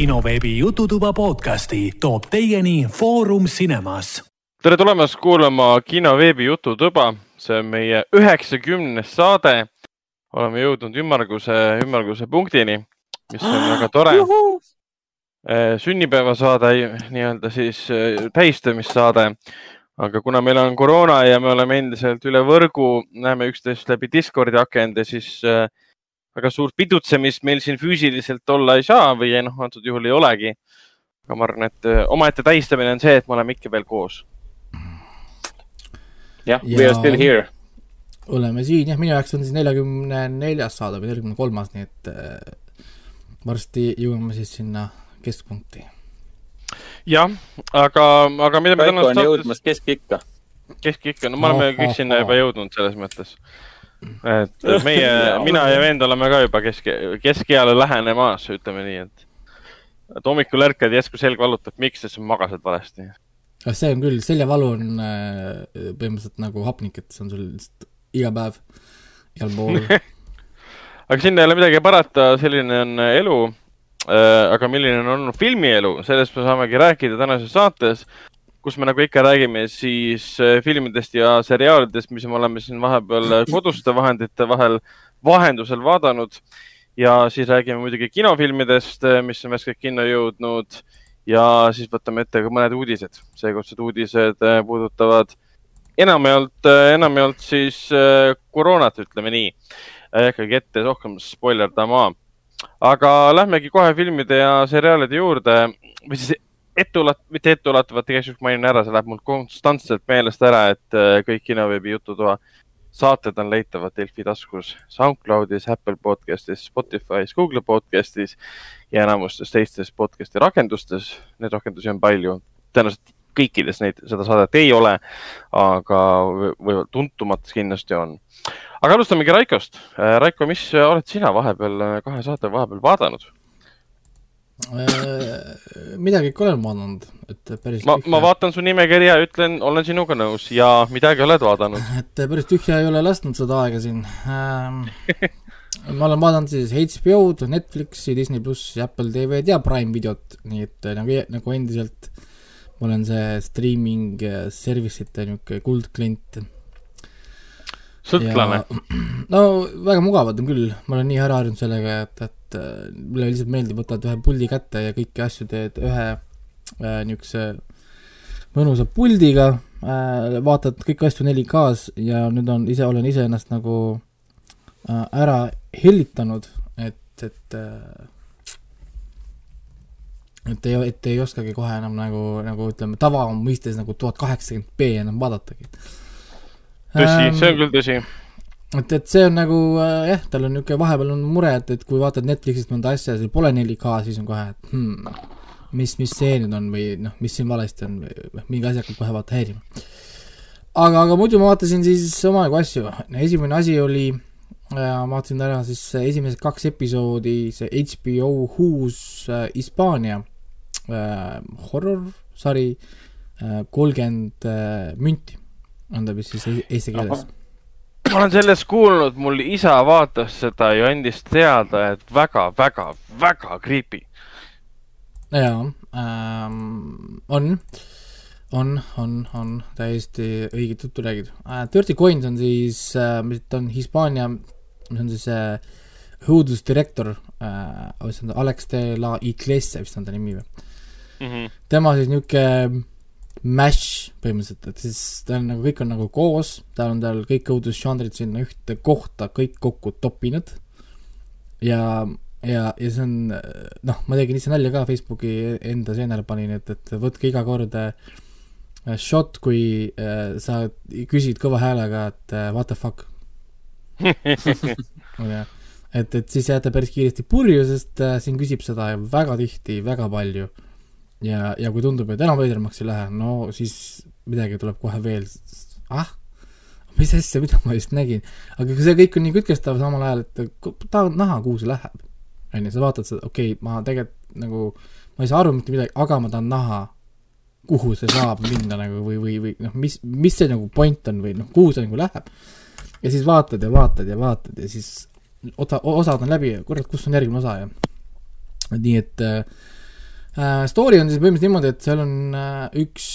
kinoveebi Jututuba podcasti toob teieni Foorum Cinemas. tere tulemast kuulama kinoveebi Jututuba, see on meie üheksakümnes saade. oleme jõudnud ümmarguse, ümmarguse punktini, mis on väga tore. sünnipäevasaade, nii-öelda siis tähistamissaade aga kuna meil on koroona ja me oleme endiselt üle võrgu, näeme üksteist läbi Discordi akende, siis äh, väga suurt pidutsemist meil siin füüsiliselt olla ei saa või noh, antud juhul ei olegi. aga ma arvan, et äh, omaette tähistamine on see, et me oleme ikka veel koos. jah, we are still here. oleme siin jah, minu jaoks on siis neljakümne neljas saade või neljakümne kolmas, nii et äh, varsti jõuame siis sinna keskpunkti. jah, aga, aga mida me täna jõudmas keskikka. keskikka, no me oleme kõik sinna juba jõudnud selles mõttes et meie mina ja vend oleme ka juba kesk, keskeale lähenemas, ütleme nii, et, et hommikul ärkad ja järsku selg valutab, miks, sest sa magasid valesti. see on küll, seljavalu on äh, põhimõtteliselt nagu hapnik, et see on sul lihtsalt iga päev, igal pool aga sinna ei ole midagi parata, selline on elu äh,. aga milline on olnud filmielu, sellest me saamegi rääkida tänases saates kus me nagu ikka räägime siis äh, filmidest ja seriaalidest, mis me oleme siin vahepeal äh, koduste vahendite vahel, vahendusel vaadanud. ja siis räägime muidugi kinofilmidest, äh, mis on värskelt kinno jõudnud ja siis võtame ette ka mõned uudised. seekordsed uudised puudutavad enamjaolt, enamjaolt siis koroonat, ütleme nii. ei hakkagi ette rohkem spoilerdama. aga lähmegi kohe filmide ja seriaalide juurde või siis etteulat-, mitte etteulatuvalt, tegelikult mainin ära, see läheb mul konstantselt meelest ära, et äh, kõik kinoveebi Jututoa saated on leitavad Delfi taskus, SoundCloudis, Apple podcastis, Spotify's, Google podcastis ja enamustes teistes podcast'i rakendustes. Neid rakendusi on palju, tõenäoliselt kõikides neid, seda saadet ei ole, aga või tuntumates kindlasti on. aga alustamegi Raikost. Äh, Raiko, mis oled sina vahepeal, kahe saate vahepeal vaadanud? Äh, midagi ikka olen vaadanud, et päris ma, ma vaatan su nimekirja ja ütlen, olen sinuga nõus ja midagi oled vaadanud. et päris tühja ei ole lasknud seda aega siin ähm, ma olen vaadanud siis HBO-d, Netflixi, Disney pluss, Apple TV-d ja Prime videot, nii et nagu, nagu endiselt ma olen see streaming äh, service ite niisugune kuldklient. Sõltlane? no väga mugavad on küll, ma olen nii ära harjunud sellega, et, et äh, mulle lihtsalt meeldib, võtad ühe puldi kätte ja kõiki asju teed ühe äh, niisuguse mõnusa puldiga äh,, vaatad kõiki asju 4K-s ja nüüd on ise, olen iseennast nagu äh, ära hellitanud, et, et äh, et ei, et ei oskagi kohe enam nagu, nagu ütleme, tavamõistes nagu tuhat kaheksakümmend B enam vaadatagi. Tõsi. Ähm,, see on küll tõsi. et, et see on nagu äh, jah, tal on niisugune vahepeal on mure, et, et kui vaatad Netflixist mõnda asja, seal pole 4K, siis on kohe, et hmm, mis, mis see nüüd on või noh, mis siin valesti on või noh, mingi asi hakkab kohe vaata häirima. aga, aga muidu ma vaatasin siis omajagu asju, esimene asi oli äh,, ma vaatasin ära siis esimesed kaks episoodi, see HBO Who's äh, Hispaania äh, horror-sari äh,, kolmkümmend äh, münti vist siis eesti keeles ma olen sellest kuulnud, mul isa vaatas seda ja andis teada, et väga-väga, väga creepy. jaa ähm,, on, on, on, on täiesti õiget juttu räägid äh,. Dirty Coins on siis äh,, mis ta on, Hispaania, mis on siis äh, õudusdirektor äh,, mis on ta, Alex de la Iglesia vist on ta nimi või mm? -hmm. tema siis niisugune mash põhimõtteliselt, et siis ta on nagu, kõik on nagu koos, tal on tal kõik õudusžanrid sinna ühte kohta kõik kokku topinud. ja, ja, ja see on, noh, ma tegin ise nalja ka Facebooki enda seenele panin, et, et võtke iga kord äh, shot, kui äh, sa küsid kõva häälega, et äh, what the fuck et, et siis jääte päris kiiresti purju, sest äh, siin küsib seda väga tihti, väga palju ja, ja kui tundub, et enam veidramaks ei lähe, no siis midagi tuleb kohe veel, ah, mis asja, mida ma just nägin. aga kui see kõik on nii kütkestav samal ajal, et tahad näha, kuhu see läheb. on ju, sa vaatad seda, okei okay,, ma tegelikult nagu, ma ei saa aru mitte midagi, aga ma tahan näha, kuhu see saab minna nagu või, või, või noh, mis, mis see nagu point on või noh, kuhu see nagu läheb. ja siis vaatad ja vaatad ja vaatad ja siis osa, osad on läbi ja kurat, kus on järgmine osa ja nii et äh. Story on siis põhimõtteliselt niimoodi, et seal on äh, üks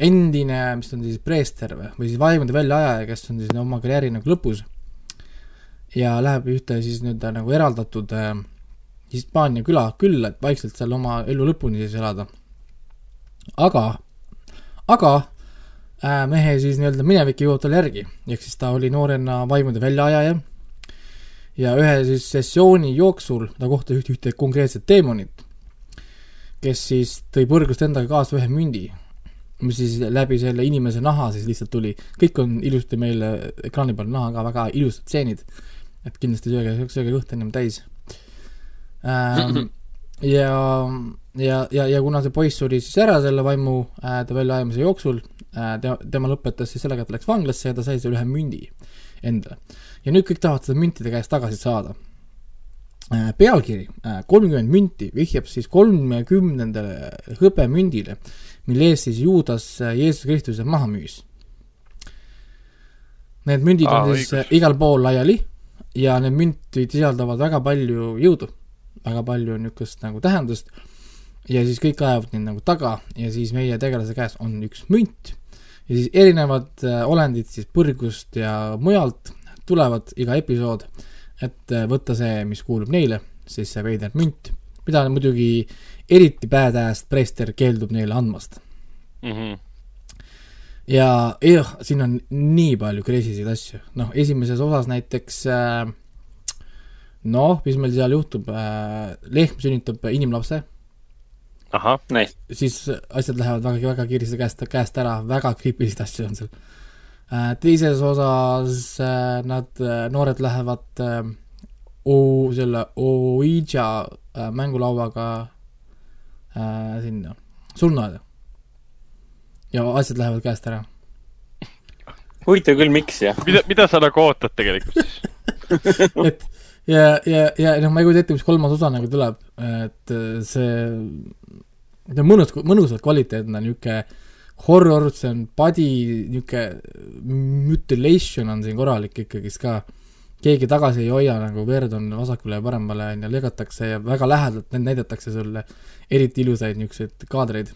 endine, mis ta on siis, preester või, või siis vaimude väljaajaja, kes on siis oma karjääri nagu lõpus. ja läheb ühte siis nii-öelda nagu eraldatud äh, Hispaania küla külla, et vaikselt seal oma elu lõpuni siis elada. aga, aga äh, mehe siis nii-öelda minevik jõuab talle järgi, ehk siis ta oli noorena vaimude väljaajaja ja ühe siis sessiooni jooksul ta kohtas ühte, ühte konkreetset teemonit, kes siis tõi põrgust endaga kaasa ühe mündi, mis siis läbi selle inimese naha siis lihtsalt tuli, kõik on ilusti meil ekraani peal näha ka väga ilusad stseenid, et kindlasti sööge, sööge kõht ennem täis ähm. ja, ja, ja, ja kuna see poiss suri siis ära selle vaimu äh, ta väljaajamise jooksul äh,, tema, tema lõpetas siis sellega, et läks vanglasse ja ta sai selle ühe mündi endale. ja nüüd kõik tahavad seda münti ta käest tagasi saada. Pealkiri kolmkümmend münti vihjab siis kolmekümnendale hõbemündile, mille eest siis Juudas äh, Jeesuse Kristuse maha müüs. Need mündid Aa, on siis õigus. äh, igal pool laiali ja need müntid sisaldavad väga palju jõudu, väga palju niisugust nagu tähendust ja siis kõik ajavad neid nagu taga ja siis meie tegelase käes on üks münt ja siis erinevad äh, olendid siis põrgust ja mujalt tulevad iga episood, et äh, võtta see, mis kuulub neile, siis see veider münt, mida muidugi eriti badass preester keeldub neile andmast. Mhm. ja jah, siin on nii palju crazy sid asju, noh, esimeses osas näiteks äh, noh, mis meil seal juhtub äh,, lehm sünnitab inimlapse, ahah, Nice. siis asjad lähevad väga, väga kiiresti käest, käest ära, väga creepy'sid asju on seal. Teises osas äh, nad, noored lähevad äh, O-, selle Ouija äh, mängulauaga äh, sinna surnuaeda. ja asjad lähevad käest ära. huvitav küll, miks jah? mida, mida sa nagu ootad tegelikult siis? et ja, ja, ja noh, ma ei kujuta ette, mis kolmas osa nagu tuleb, et äh, see, ta on mõnus, mõnusalt kvaliteetne, niisugune horror, see on body, niisugune mutilation on siin korralik ikkagist ka. keegi tagasi ei hoia, nagu verd on vasakule ja paremale on ju, lõigatakse ja väga lähedalt neid näidatakse sulle eriti ilusaid niisuguseid kaadreid.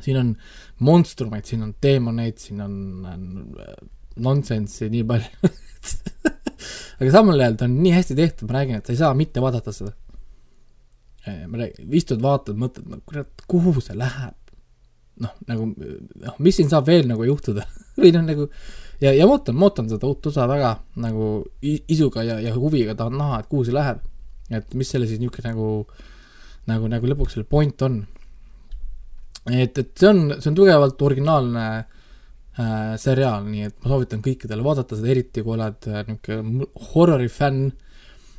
siin on monstrumeid, siin on teemoneid, siin on, on nonsense'i nii palju aga samal ajal ta on nii hästi tehtud, ma räägin, et sa ei saa mitte vaadata seda. ma räägin, istud, vaatad, mõtled, no kurat, kuhu see läheb? noh, nagu noh, mis siin saab veel nagu juhtuda või noh, nagu ja, ja ma ootan, ma ootan seda uut osa väga nagu isuga ja, ja huviga tahan näha, et kuhu see läheb. et mis selle siis niisugune nagu, nagu, nagu lõpuks selle point on. et, et see on, see on tugevalt originaalne äh, seriaal, nii et ma soovitan kõikidele vaadata seda, eriti kui oled äh, niisugune horrori fänn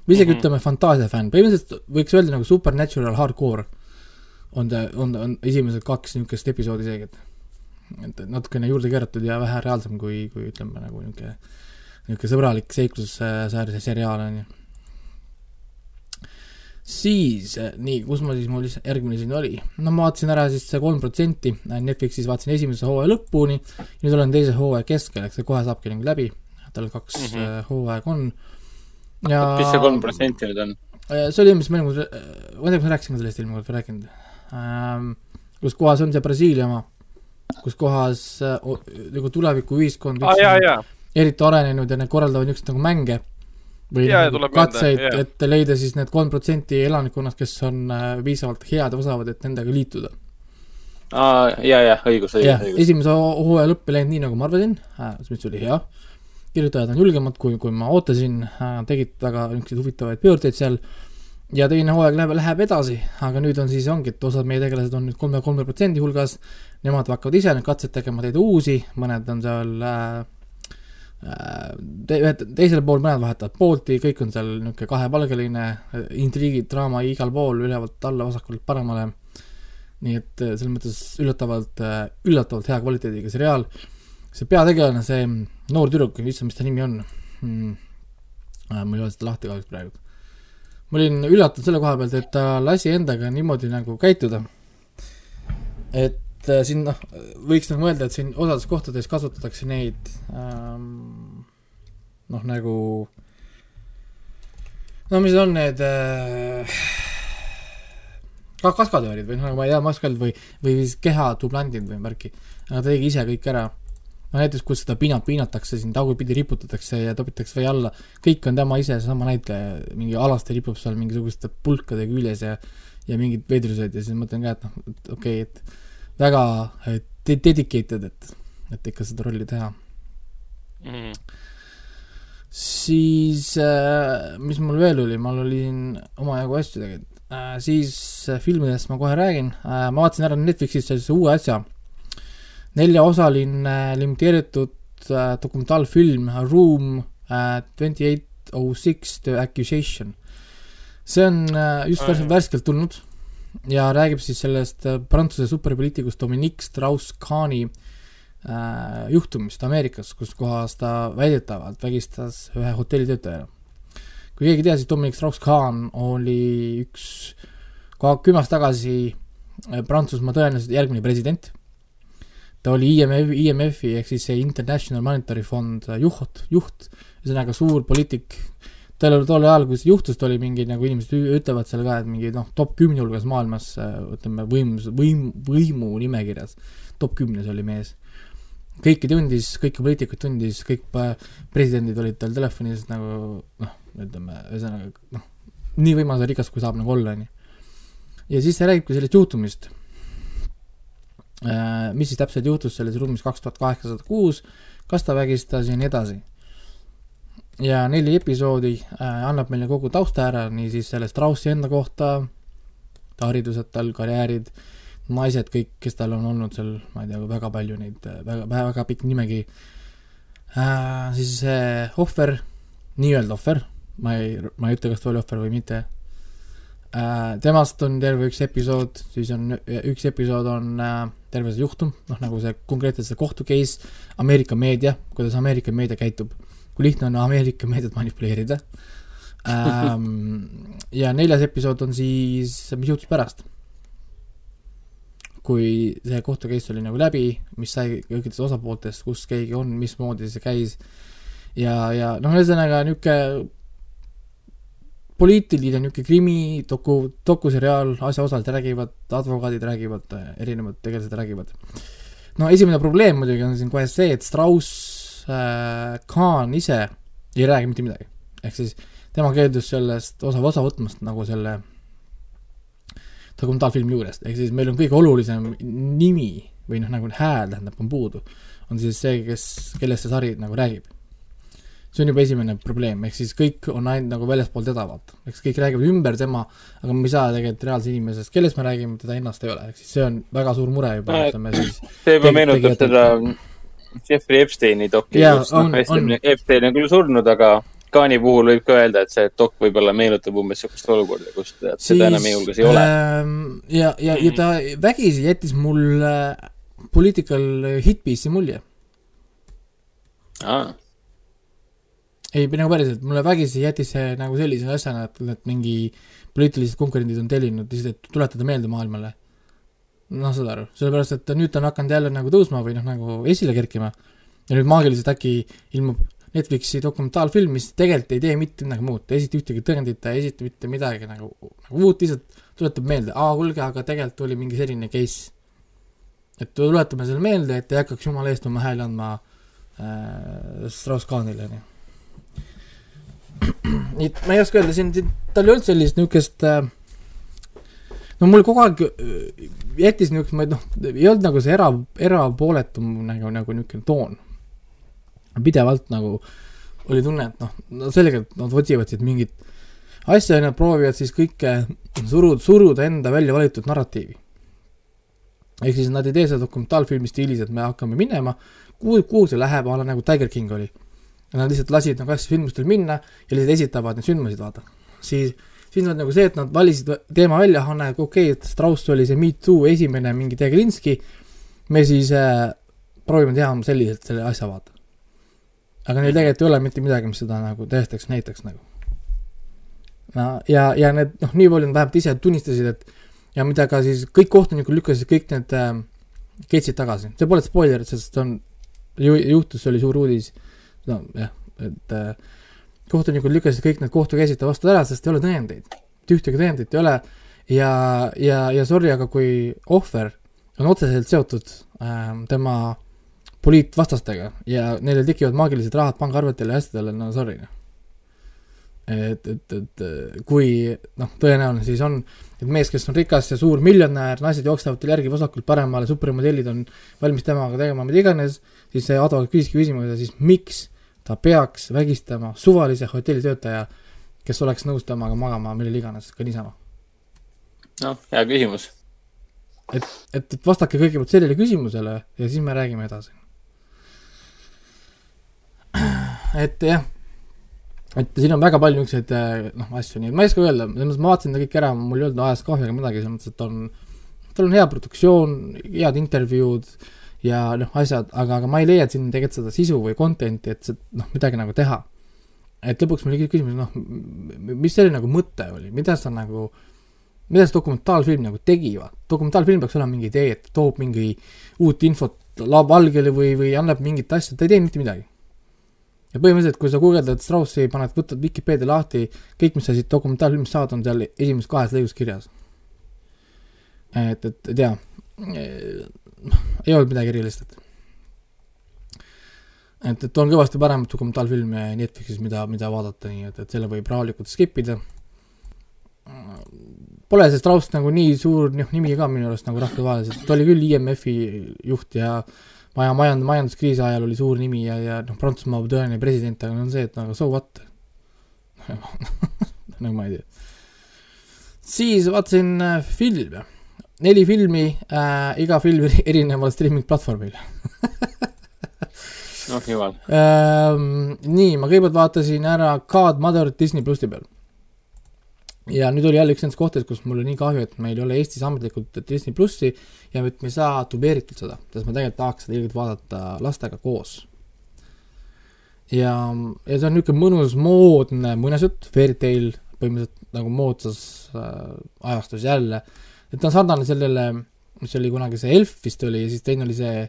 või isegi mm. -hmm. ütleme fantaasia fänn, põhimõtteliselt võiks öelda nagu supernatural hardcore on ta, on on esimesed kaks niisugust episoodi isegi, et et natukene juurde keeratud ja vähe reaalsem kui, kui ütleme nagu niisugune niisugune sõbralik seiklussääre seriaal on ju. siis, nii, kus ma siis, mul järgmine siin oli, no ma vaatasin ära siis see kolm protsenti, Netflixis vaatasin esimese hooaja lõpuni, nüüd olen teise hooaja keskel, eks see kohe saabki nagu läbi, tal kaks mm. -hmm. hooaega on. ja mis see kolm protsenti nüüd on? See oli eelmise mängu, ma ei tea, kas ma rääkisin ka sellest eelmine kord või rääkinud. Kus kohas on see Brasiilia oma, kus kohas äh, nagu tulevikuühiskond aa, jaa, jaa. eriti arenenud ja need korraldavad niisuguseid nagu mänge või Jaa, nagu katseid, et leida siis need kolm protsenti elanikkonnast, kes on äh, piisavalt head ja osavad, et nendega liituda. aa, ja, ja õigus, jah õigus, õigus. esimese ho- hooaja lõpp ei läinud nii, nagu ma arvasin äh,, mis oli hea. kirjutajad on julgemad, kui, kui ma ootasin äh,, tegid väga niisuguseid huvitavaid pöördeid seal ja teine hooaeg läheb, läheb edasi, aga nüüd on siis, ongi, et osad meie tegelased on nüüd kolme, kolme protsendi hulgas, nemad hakkavad ise nüüd katseid tegema, teed uusi, mõned on seal äh, äh, te-, ühed, teisel pool mõned vahetavad poolti, kõik on seal niisugune kahepalgeline, intriigid, draama igal pool, ülevalt alla, vasakult paremale, nii et äh, selles mõttes üllatavalt, üllatavalt hea kvaliteediga seriaal, see peategelane, see noor tüdruk, issand, mis ta nimi on? Hmm., mul ei ole seda lahti kahjuks praegu ma olin üllatunud selle koha pealt, et ta lasi endaga niimoodi nagu käituda. et äh, siin noh, võiks nagu mõelda, et siin osades kohtades kasutatakse neid ähm, noh, nagu no mis on need äh, ka kaskadöörid või noh, nagu ma ei tea, maskad või, või siis kehatublandid või värki. aga ta tegi ise kõik ära. No näiteks, kus seda piinat piinatakse siin tagurpidi riputatakse ja topitakse vee alla, kõik on tema ise, seesama näitleja, mingi alasti ripub seal mingisuguste pulkade küljes ja ja mingid veidrused ja siis mõtlen ka, et noh, et okei okay,, et väga de- dedicated, et, et ikka seda rolli teha. Mhm. siis äh, mis mul veel oli, mul oli siin omajagu asju tegelikult äh,, siis äh, filmidest ma kohe räägin ma vaatasin ära Netflixis sellise uue asja, neljaosaline limiteeritud äh, dokumentaalfilm Room twenty eight oh six The Accusation. see on äh, just värs- jah. värskelt tulnud ja räägib siis sellest äh, Prantsuse superpoliitikust Dominique Strauss-Kahni äh, juhtumist Ameerikas, kus kohas ta väidetavalt vägistas ühe hotellitöötaja. kui keegi ei tea, siis Dominic Strauss-Kahn oli üks ka kümme aastat tagasi äh, Prantsusmaa tõenäoliselt järgmine president. Ta oli IMF, IMF-i ehk siis see International Monetary Fund äh, juht, juht, ühesõnaga suur poliitik. tal oli tol ajal, kui see juhtus, ta oli mingi nagu inimesed ütlevad seal ka, et mingi noh, top kümne hulgas maailmas äh, ütleme võimus, võim, võimu nimekirjas, top kümnes oli mees kõiki tundis, kõiki poliitikuid tundis, kõik pa- presidendid olid tal telefonis nagu noh, ütleme ühesõnaga noh, nii võimas ja rikas, kui saab nagu olla, onju. ja siis ta räägibki sellest juhtumist. Mis siis täpselt juhtus selles ruumis kaks tuhat kaheksasada kuus, kas ta vägistas ja nii edasi. ja neli episoodi äh, annab meile kogu tausta ära, niisiis selle Straussi enda kohta, ta haridused tal, karjäärid, naised kõik, kes tal on olnud seal, ma ei tea, väga palju neid, väga, väga pikk nimekiri äh,. siis see ohver, nii-öelda ohver, ma ei, ma ei ütle, kas ta oli ohver või mitte äh,. Temast on terve üks episood, siis on üks episood on äh, terve see juhtum, noh nagu see konkreetselt see kohtu case, Ameerika meedia, kuidas Ameerika meedia käitub, kui lihtne on Ameerika meediat manipuleerida. Ähm. ja neljas episood on siis, mis juhtus pärast? Kui see kohtu case oli nagu läbi, mis sai kõikidest osapooltest, kus keegi on, mismoodi see käis. Ja, ja noh, ühesõnaga niisugune poliitiline niisugune krimi, doku, dokuseriaal, asjaosalised räägivad, advokaadid räägivad, erinevad tegelased räägivad. no esimene probleem muidugi on siin kohe see, et Strauss äh, Kahn ise ei räägi mitte midagi. ehk siis tema keeldus sellest osa, osa võtmast nagu selle dokumentaalfilmi juurest, ehk siis meil on kõige olulisem nimi või noh, nagu hääl tähendab, on puudu, on siis see, kes, kellest see sari nagu räägib. See on juba esimene probleem, ehk siis kõik on ainult nagu väljaspool teda, vaata. eks kõik räägivad ümber tema, aga me ei saa tegelikult reaalse inimesest, kellest me räägime, teda ennast ei ole, ehk siis see on väga suur mure juba, Äh, ütleme siis. see juba meenutab seda Jeffrey Epsteini doki Jaa, just, noh. Epstein on küll surnud, aga Kaani puhul võib ka öelda, et see dok võib-olla meenutab umbes niisugust olukorda, kus tead, seda enam meie hulgas ei ole. ähm, ja, ja, ja ta vägisi jättis mulle political hitpiece'i mulje. aa, ei, nagu päriselt, mulle vägisi jättis see nagu sellise asjana, et, et mingi poliitilised konkurendid on tellinud lihtsalt, et tuletada meelde maailmale. noh, saad aru, sellepärast et nüüd ta on hakanud jälle nagu tõusma või noh, nagu esile kerkima. ja nüüd maagiliselt äkki ilmub Netflixi dokumentaalfilm, mis tegelikult ei tee mitte midagi muud, ta ei esita ühtegi tõendit, ta ei esita mitte midagi nagu, nagu uut, lihtsalt tuletab meelde, aa kuulge, aga tegelikult oli mingi selline case. et tuletame selle meelde, et ei hakkaks jumala eest oma hääli andma äh, Strauss-Kahnile, onju et ma ei oska öelda, siin, siin tal ei olnud sellist niisugust äh, no mul kogu aeg äh, jättis niisugust, ma ei noh, ei olnud nagu see era, erapooletum nagu, nagu niisugune toon. pidevalt nagu oli tunne, et noh, no selgelt nad otsivad siit mingit asja ja nad proovivad siis kõike suruda, suruda enda välja valitud narratiivi. ehk siis nad ei tee seda dokumentaalfilmi stiilis, et me hakkame minema, kuhu, kuhu see läheb, a la nagu Tiger King oli ja nad lihtsalt lasid nagu asju sündmustel minna ja lihtsalt esitavad neid sündmusi, vaata. siis, siis nad nagu see, et nad valisid teema välja, Hanne, et okei okay,, et Strauss oli see Me Too esimene mingi Tegrinski, me siis äh, proovime teha selliselt selle asja, vaata. aga neil tegelikult ei ole mitte midagi, mis seda nagu tõestaks, näitaks nagu. no ja, ja need noh, nii palju nad vähemalt ise tunnistasid, et ja mida ka siis kõik kohtunikud lükkasid kõik need äh, case'id tagasi, see pole spoiler, sest see on ju,, juhtus, see oli suur uudis no jah, et äh, kohtunikud lükkasid kõik need kohtukäisid ta vastu ära, sest ei ole tõendeid. mitte ühtegi tõendit ei ole, ja, ja, ja sorry, aga kui ohver on otseselt seotud äh, tema poliitvastastega ja neil tekivad maagilised rahad pangaarvetele ja asjadele, no sorry. et, et, et äh, kui noh, tõenäoline siis on, et mees, kes on rikas ja suur miljonär, naised jooksevad tal järgi vasakult paremale, supermodellid on valmis temaga tegema mida iganes, siis see advokaat küsiski küsimuse, siis miks ta peaks vägistama suvalise hotellitöötaja, kes oleks nõus temaga magama millal iganes, ka niisama. noh, hea küsimus. et, et vastake kõigepealt sellele küsimusele ja siis me räägime edasi. et jah, et siin on väga palju niisuguseid noh, asju, nii et ma ei oska öelda, selles mõttes ma vaatasin ta kõik ära, mul ei olnud ajas kahju ega midagi, selles mõttes, et on, tal on hea produktsioon, head intervjuud ja noh, asjad, aga, aga ma ei leia, siin tegelikult seda sisu või content'i, et see noh, midagi nagu teha. et lõpuks mul oli küsimus, noh, mis selle nagu mõte oli, mida sa nagu mida see dokumentaalfilm nagu tegi, vaat, dokumentaalfilm peaks olema mingi idee, et toob mingi uut infot valgele või, või annab mingit asja, ta ei tee mitte midagi. ja põhimõtteliselt, kui sa guugeldad Straussi, paned, võtad Vikipeedia lahti, kõik, mis sa siit dokumentaalfilmist saad, on seal esimeses kahes lõigus kirjas. et, et, et jaa, ei olnud midagi erilist, et et, et on kõvasti paremat dokumentaalfilme Netflixis, mida, mida vaadata, nii et, et selle võib rahulikult skip ida pole see Strauss nagu nii suur noh, nimi ka minu arust nagu rahvusvaheliselt, ta oli küll IMF-i juht ja maja majand-, majanduskriisi ajal oli suur nimi ja, ja noh, Prantsusmaa tõeline president, aga on see, et nagu so what. nagu ma ei tea. siis vaatasin äh, filme, neli filmi äh,, iga film erineval streaming platvormil noh, jumal. ähm,. nii, ma kõigepealt vaatasin ära Godmother Disney plussi peal. ja nüüd oli jälle üks nendest kohtadest, kus mul oli nii kahju, et meil ei ole Eestis ametlikult Disney plussi ja et me ei saa dubleeritult seda, sest ma tegelikult tahaks seda ilgelt vaadata lastega koos. ja, ja see on niisugune mõnus moodne muinasjutt, fairy tale põhimõtteliselt nagu moodsas äh, ajastus jälle, et ta on sarnane sellele, mis oli kunagi see Elf vist oli ja siis teine oli see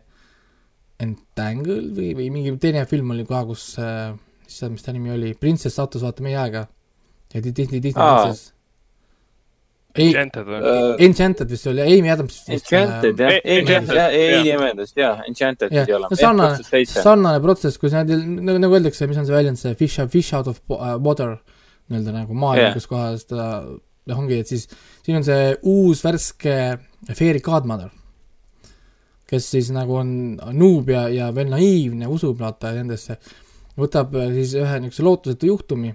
Entangle või, või mingi teine film oli ka, kus äh,, mis see, mis ta nimi oli, printsess sattus vaata meie aega ja Di- Disney, Disney Aa. printsess. ei, Enchanted või? Enchanted vist oli, Amy Adams vist. Enchanted jah, Enchanted, jah, ei jah. Enchanted pidi, olema. sarnane, sarnane protsess, kui sa nagu, nagu öeldakse, mis on see väljend, see fish, fish out of uh, water nii-öelda nagu Jah. yeah. kohas ta noh, ongi, et siis siin on see uus värske Fairy Godmother, kes siis nagu on nuub ja, ja veel naiivne, usub vaata nendesse, võtab äh, siis ühe niisuguse lootusetu juhtumi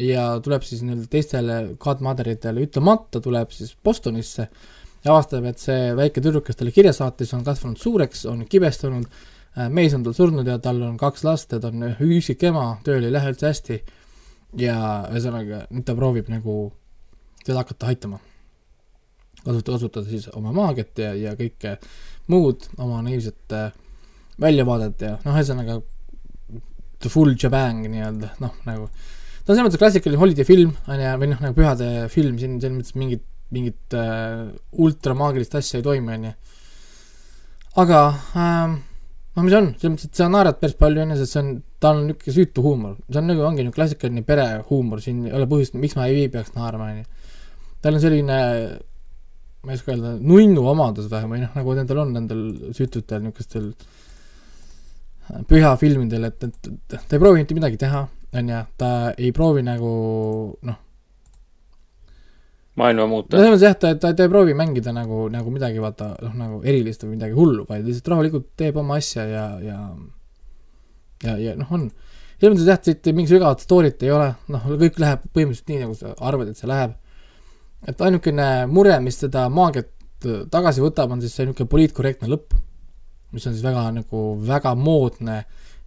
ja tuleb siis nii-öelda teistele Godmotheritele ütlemata, tuleb siis Bostonisse ja avastab, et see väike tüdruk, kes talle kirja saatis, on kasvanud suureks, on kibestunud, mees on tal surnud ja tal on kaks last ja ta on üksik ema, tööl ei lähe üldse hästi. Ja ühesõnaga nüüd ta proovib nagu teda hakata aitama. kasutada, kasutada siis oma maagiat ja, ja kõike muud oma naiivset väljavaadet ja noh, ühesõnaga the full jabang nii-öelda, noh nagu ta on selles mõttes klassikaline holiday film, on ju, või noh, nagu pühade film, siin selles mõttes mingit, mingit äh, ultramaagilist asja ei toimu, on ju. aga ähm, noh, mis on, selles mõttes, et sa naerad päris palju, on ju, sest see on, ta on niisugune süütu huumor, see on nagu, ongi niisugune klassikaline perehuumor, siin ei ole põhjust, miks ma ei peaks naerma, on ju. Tal on selline ma ei oska öelda, nunnu omadus või, või noh, nagu nendel on, nendel süütutel niisugustel pühafilmidel, et, et, et ta ei proovi mitte midagi teha, on ju, ta ei proovi nagu noh, maailma no muuta. selles mõttes jah, ta, ta, ta ei proovi mängida nagu, nagu midagi vaata noh, nagu erilist või midagi hullu, vaid lihtsalt rahulikult teeb oma asja ja, ja ja, ja noh, on selles mõttes jah, siit mingit sügavat story't ei ole, noh, kõik läheb põhimõtteliselt nii, nagu sa arvad, et see läheb. Et ainukene mure, mis seda maagiat tagasi võtab, on siis see niisugune poliitkorrektne lõpp, mis on siis väga nagu väga moodne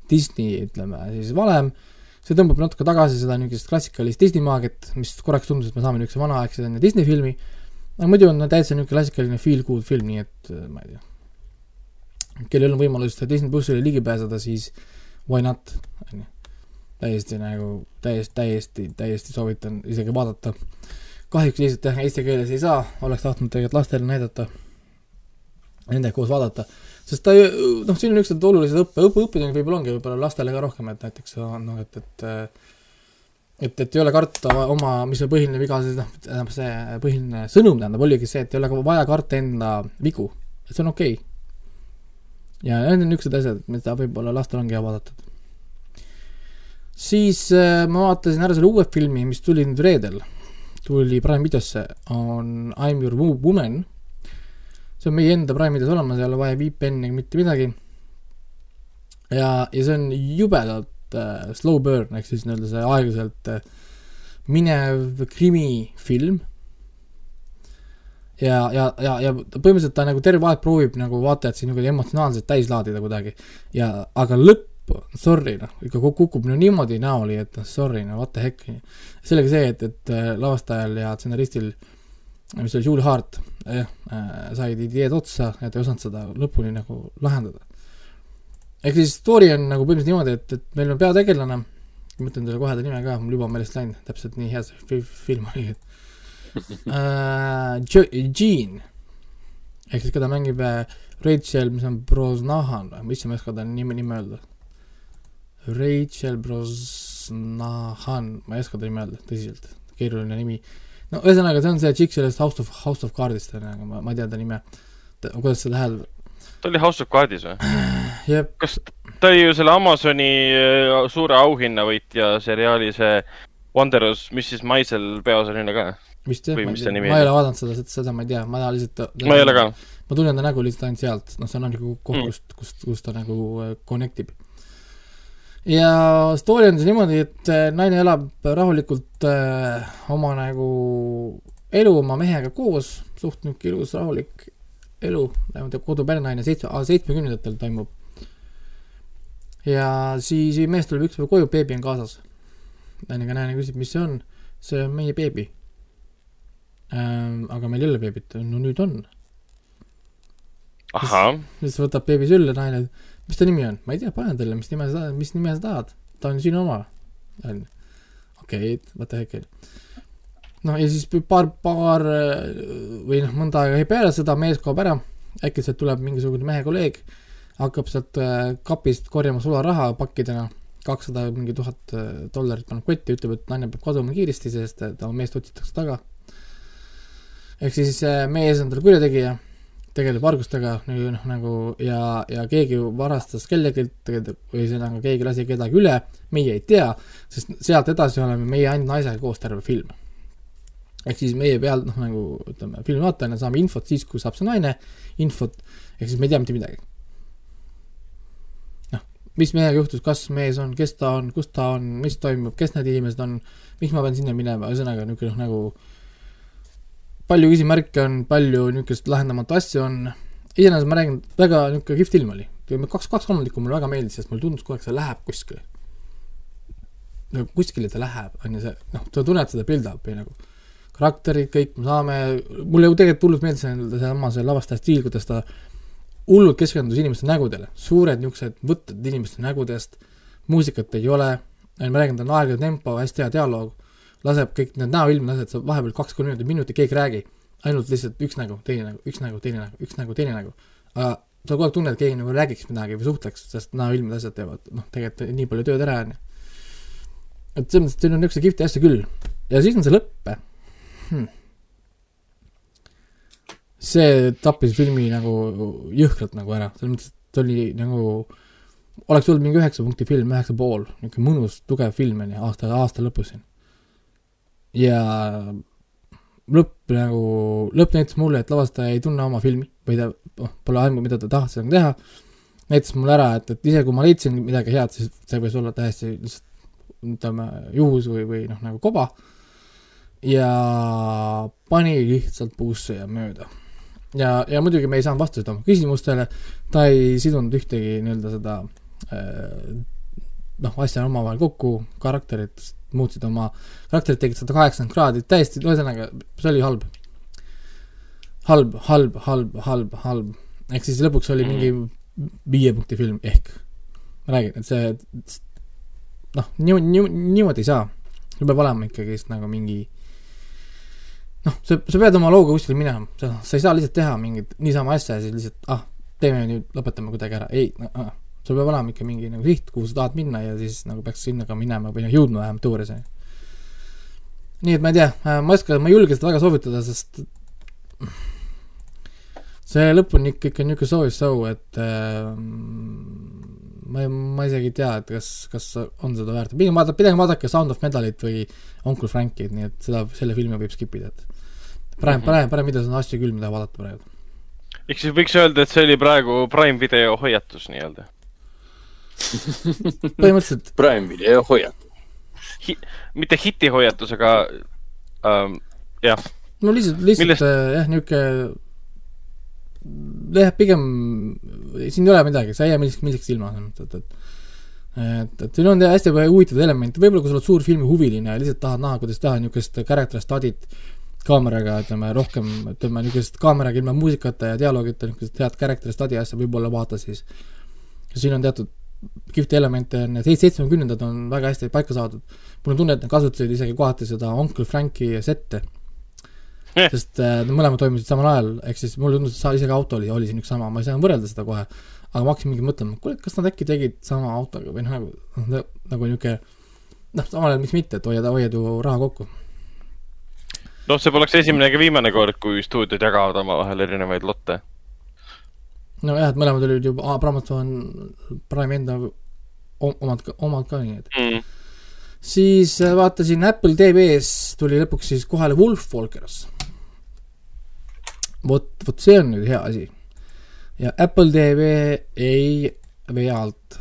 Disney, ütleme siis valem, see tõmbab natuke tagasi seda niisugust klassikalist Disney maagiat, mis korraks tundus, et me saame niisuguse vanaaegse Disney filmi, aga muidu on täitsa niisugune klassikaline feel good film, nii et äh, ma ei tea. kellel on võimalus Disney plussile ligi pääseda, siis why not, onju. täiesti nagu, täiesti, täiesti, täiesti soovitan isegi vaadata. Kahjuks lihtsalt jah, eesti keeles ei saa, oleks tahtnud tegelikult lastele näidata, nendega koos vaadata, sest ta ju- noh, siin on niisugused olulised õppe, õppe, õppetunnid võib-olla ongi võib-olla lastele ka rohkem, et näiteks on noh, et, et et, et ei ole karta oma, mis see põhiline viga noh, tähendab see põhiline sõnum tähendab, oligi see, et ei ole vaja karta enda vigu, et see on okei okay.. ja need on niisugused asjad, mida võib-olla lastel ongi hea vaadata. siis äh, ma vaatasin ära selle uue filmi, mis tuli nüüd reedel, tuli Prime videosse, on I m your Wo- woman. see on meie enda Prime videos olemas, ei ole vaja VPN-i ega mitte midagi. ja, ja see on jubedalt äh, slow burn ehk siis nii-öelda see aeglaselt äh, minev krimifilm. ja, ja, ja, ja põhimõtteliselt ta nagu terve aeg proovib nagu vaatajat siin niimoodi emotsionaalselt täis laadida kuidagi ja, aga lõpp, sorry noh, ikka kuk- kukub no niimoodi näoli, et noh, sorry no what the heck. sellega see, et, et äh, lavastajal ja stsenaristil, mis oli Julie Hart, jah äh,, said ideed otsa ja ta ei osanud seda lõpuni nagu lahendada. ehk siis story on nagu põhimõtteliselt niimoodi, et, et meil on peategelane, ma ütlen teile kohe ta nime ka, mul juba on meelest läinud, täpselt nii hea see fi- film oli, et Jo- Jean ehk siis keda mängib Rachel, mis on Brosnahan või, issand, ma ei oska ta nime, nime öelda. Rachel Brosnahan, ma ei oska ta nime öelda, tõsiselt, keeruline nimi. no ühesõnaga, see on see tšikk sellest House of, House of Cardist on ju, aga ma, ma ei tea ta nime. kuidas seda hääl, ta oli House of Cardis või? jep, kas ta oli ju selle Amazoni äh, suure auhinnavõitja seriaali see Wondrous Mrs Maisel peaosaline ka? vist jah, ma mis ei ole vaadanud seda, seda ma ei tea, ma lihtsalt ma ei ole ka. ma tunnen ta nägu lihtsalt ainult sealt, noh, see on nagu koht Mm. mm., kust, kust, kust ta nagu äh, connect ib. Ja story on siis niimoodi, et äh, naine elab rahulikult äh, oma nagu elu oma mehega koos, suht niisugune ilus rahulik elu, niimoodi koduperenaine seitsme, seitsmekümnendatel toimub. ja siis mees tuleb ükspäev koju, beebi on kaasas. naine ka naine küsib, mis see on, see on meie beebi ähm,. aga meil ei ole beebit, no nüüd on ahah, siis võtab beebi sülle naine, mis ta nimi on, ma ei tea, pane talle, mis nime sa, mis nime sa tahad, ta on sinu oma, on ju. okei okay,, what the heck, on ju. noh, ja siis paar, paar äh, või noh, mõnda aega peale seda mees kaob ära, äkitselt tuleb mingisugune mehe kolleeg, hakkab sealt äh, kapist korjama sularaha pakkidena, kakssada mingi tuhat äh, dollarit paneb kotti, ütleb, et naine peab kaduma kiiresti, sest oma meest otsitakse taga. ehk siis mees on tal kurjategija tegeleb vargustega nagu noh, nagu ja, ja keegi varastas kellelgi, või ühesõnaga keegi lasi kedagi üle, meie ei tea, sest sealt edasi oleme meie ainult naisega koos terve film. ehk siis meie peal noh, nagu ütleme, filmi vaatajana saame infot siis, kui saab see naine infot, ehk siis me ei tea mitte midagi. noh, mis mehega juhtus, kas mees on, kes ta on, kus ta on, mis toimub, kes need inimesed on, miks ma pean sinna minema, ühesõnaga niisugune noh, nagu palju küsimärke on, palju niisugust lahendamatu asju on, iseenesest ma räägin, väga niisugune kihvt film oli. kaks, kaks kolmandikku mulle väga meeldis, sest mulle tundus kogu aeg, see läheb kuskile. nagu kuskile ta läheb, on ju see, noh, sa tunned seda build-up'i nagu. karakterid kõik, me saame, mulle ju tegelikult hullult meeldis see seesama see lavastaja stiil, kuidas ta hullult keskendus inimeste nägudele, suured niisugused võtted inimeste nägudest, muusikat ei ole, ma räägin, ta on aeglane tempo, hästi hea dialoog laseb kõik need näoilmed asjad, sa vahepeal kaks-kolm minutit, minutit keegi ei räägi, ainult lihtsalt üks nägu, teine nägu, üks nägu, teine nägu, üks nägu, teine nägu. aga sa kogu aeg tunned, et keegi nagu räägiks midagi või suhtleks, sest näoilmed asjad teevad, noh, tegelikult nii palju tööd ära, on ju. et selles mõttes, et siin on niisuguseid kihvte asju küll. ja siis on see lõpp hmm.. see tappis filmi nagu jõhkralt nagu ära, selles mõttes, et ta oli nagu oleks olnud mingi üheksa punkti film, üheksa pool, niisugune mõnus, tugev film on ju, aasta, aasta lõpus siin ja lõpp nagu, lõpp näitas mulle, et lavastaja ei tunne oma filmi või ta noh, pole aimu, mida ta tahtis sellega teha. näitas mulle ära, et, et isegi kui ma leidsin midagi head, siis see võis olla täiesti lihtsalt ütleme juhus või, või noh, nagu koba. ja pani lihtsalt puusse ja mööda. ja, ja muidugi me ei saanud vastuseid oma küsimustele, ta ei sidunud ühtegi nii-öelda seda äh, noh, asja omavahel kokku, karakterid muutsid oma, karakterid tegid sada kaheksakümmend kraadi, täiesti, ühesõnaga, see oli halb. halb, halb, halb, halb, halb. ehk siis lõpuks oli mingi viie punkti film ehk. ma räägin, et see noh, nii, nii, niimoodi ei saa. sul peab olema ikkagist nagu mingi noh, sa, sa pead oma looga kuskile minema, sa, sa ei saa lihtsalt teha mingit niisama asja ja siis lihtsalt ah, teeme nüüd, lõpetame kuidagi ära, ei no,, ah, sul peab olema ikka mingi nagu siht, kuhu sa tahad minna ja siis nagu peaks sinna ka minema või noh, jõudma vähemalt teoorias, on ju. nii et ma ei tea, ma ei oska, ma ei julge seda väga soovitada, sest see lõpp on ikka, ikka niisugune so-so, et äh, ma ei, ma isegi ei tea, et kas, kas on seda väärt, pigem vaadake, pigem vaadake Sound of Metalit või Uncle Frankit, nii et seda, selle filmi võib skip ida, et parem, parem, parem videos on asju küll, mida vaadata praegu. ehk siis võiks öelda, et see oli praegu Prime video hoiatus nii-öelda. Põhimõtteliselt Prime video hoiab. Hi-, mitte hiti hoiatus, aga ähm, jah, no lihtsalt, lihtsalt Millest- äh, jah, niisugune jah, pigem siin ei ole midagi, sa ei jää millekski, millekski ilma, et et et, et siin on hästi huvitavaid elemente, võib-olla kui sa oled suur filmihuviline ja lihtsalt tahad näha, kuidas teha niisugust character study't kaameraga, ütleme rohkem, ütleme niisugust kaameraga ilma muusikata ja dialoogita, niisugust head character study asja võib-olla vaata siis. siin on teatud kihvte elemente on, seit-, seitsmekümnendad on väga hästi paika saadud. mul on tunne, et nad kasutasid isegi kohati seda Uncle Franki sette Eh. sest äh, nad mõlemad toimusid samal ajal, ehk siis mulle tundus, et isegi auto oli, oli siin üks sama, ma ei saanud võrrelda seda kohe, aga ma hakkasin mingi mõtlema, kuule, kas nad äkki tegid sama autoga või noh, nagu, nagu niisugune noh, samal ajal miks mitte, et hoiad, hoiad ju raha kokku. noh, see poleks esimene ega viimane kord, kui stuudiod jagavad omavahel erinevaid lotte. nojah, et mõlemad olid ju, Amazon Prime enda omad, omad ka, nii et Mm. siis äh, vaatasin Apple TV-s tuli lõpuks siis kohale Wolf Walkers. vot, vot see on nüüd hea asi. ja Apple TV ei vea alt,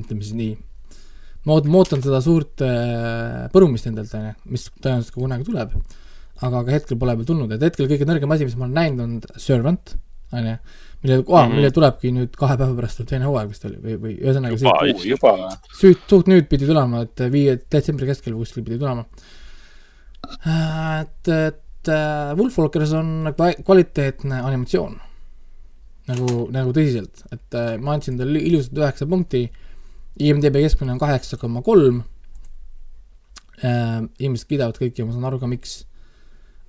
ütleme siis nii. ma ootan, ma ootan seda suurt äh, põrumist endalt, on ju, mis tõenäoliselt ka kunagi tuleb. aga, aga hetkel pole veel tulnud, et hetkel kõige nõrgem asi, mis ma olen näinud, on Servant, on ju, mille Mhm. mille tulebki nüüd kahe päeva pärast tuleb teine hooaeg vist oli või, või ühesõnaga Juba, see- juba. suht, suht nüüd pidi tulema, et viie, detsembri keskel või kuskil pidi tulema. et, et äh, Wolf Walkers on kva- kvaliteetne animatsioon. nagu, nagu tõsiselt, et äh, ma andsin talle ilusad üheksa punkti. IMDB keskmine on kaheksa koma kolm. inimesed kiidavad kõiki ja ma saan aru ka, miks.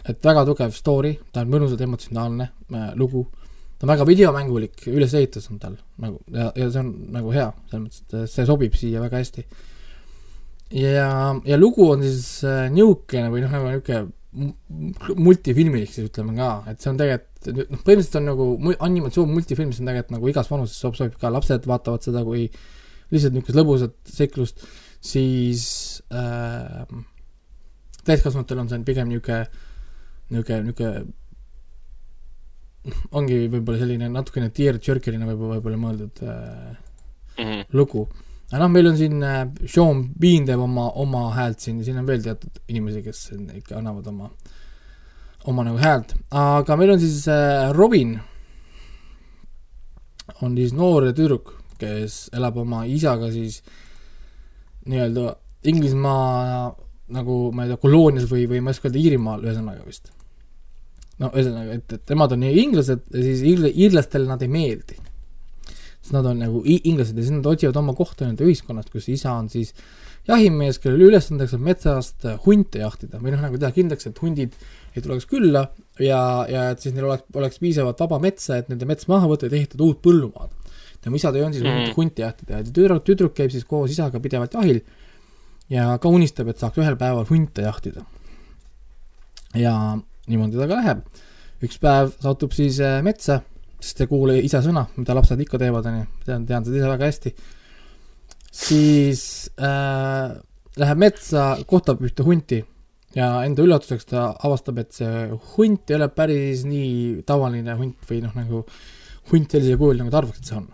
et väga tugev story, ta on mõnusalt emotsionaalne äh, lugu ta on väga videomängulik ülesehitus on tal nagu ja, ja see on nagu hea, selles mõttes, et see sobib siia väga hästi. ja, ja lugu on siis äh, niisugune või noh, nagu niisugune mu- multifilmilik siis ütleme ka, et see on tegelikult noh, põhimõtteliselt on nagu animatsioon multifilm, see on tegelikult nagu igas vanuses sob-, sobib ka, lapsed vaatavad seda kui lihtsalt niisugust lõbusat seiklust, siis äh, täiskasvanutel on see pigem niisugune, niisugune, niisugune ongi võib-olla selline natukene tear-jerkerina võib-olla, võib-olla mõeldud äh, Mhm. lugu. aga noh, meil on siin äh, Sean Bean teeb oma, oma häält siin ja siin on veel teatud inimesi, kes ikka annavad oma, oma nagu häält, aga meil on siis äh, Robin, on siis noor tüdruk, kes elab oma isaga siis nii-öelda Inglismaa nagu ma ei tea, koloonias või, või ma ei oska öelda, Iirimaal ühesõnaga vist. No ühesõnaga, et, et nemad on inglased ja siis iirla-, iirlastele nad ei meeldi sest nad on nagu inglased ja siis nad otsivad oma kohta nende ühiskonnast, kus isa on siis jahimees, kellel ülesandeks on metsast äh, hunte jahtida või noh, nagu teha kindlaks, et hundid ei tuleks külla ja, ja et siis neil oleks, oleks piisavalt vaba metsa, et nende mets maha võtta ja ehitada uut põllumaad. tema isa töö on siis mm. hunte jahtida ja tüdruk, tüdruk käib siis koos isaga pidevalt jahil ja ka unistab, et saaks ühel päeval hunte jahtida. ja niimoodi ta ka läheb. üks päev satub siis äh, metsa sest ei kuule isa sõna, mida lapsed ikka teevad, onju, tean, tean seda ise väga hästi. siis äh, läheb metsa, kohtab ühte hunti ja enda üllatuseks ta avastab, et see hunt ei ole päris nii tavaline hunt või noh, nagu hunt sellisel kujul, nagu ta arvaks, et see on.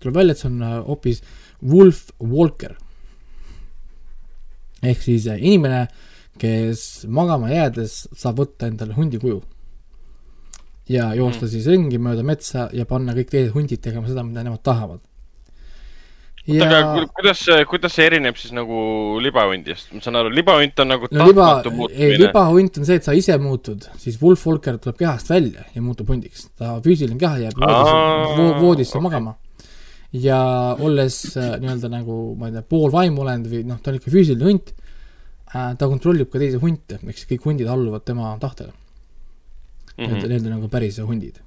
tuleb välja, et see on äh, hoopis Wolf Walker. ehk siis äh, inimene, kes magama jäädes saab võtta endale hundi kuju ja joosta Mm. siis ringi mööda metsa ja panna kõik teised hundid tegema seda, mida nemad tahavad. aga ja ku- kuidas see, kuidas see erineb siis nagu libahundist? ma saan aru, libahunt on nagu no liba tahtmatu, ei muutumine. libahunt on see, et sa ise muutud, siis Wolf Walker tuleb kehast välja ja muutub hundiks. ta füüsiline keha jääb voodisse voodisse okay. magama. ja olles äh, nii-öelda nagu, ma ei tea, pool vaimuolend või noh, ta on ikka füüsiline hunt ta kontrollib ka teisi hunte, ehk siis kõik hundid alluvad tema tahtele. Mhm. Need, need on nagu päris hundid.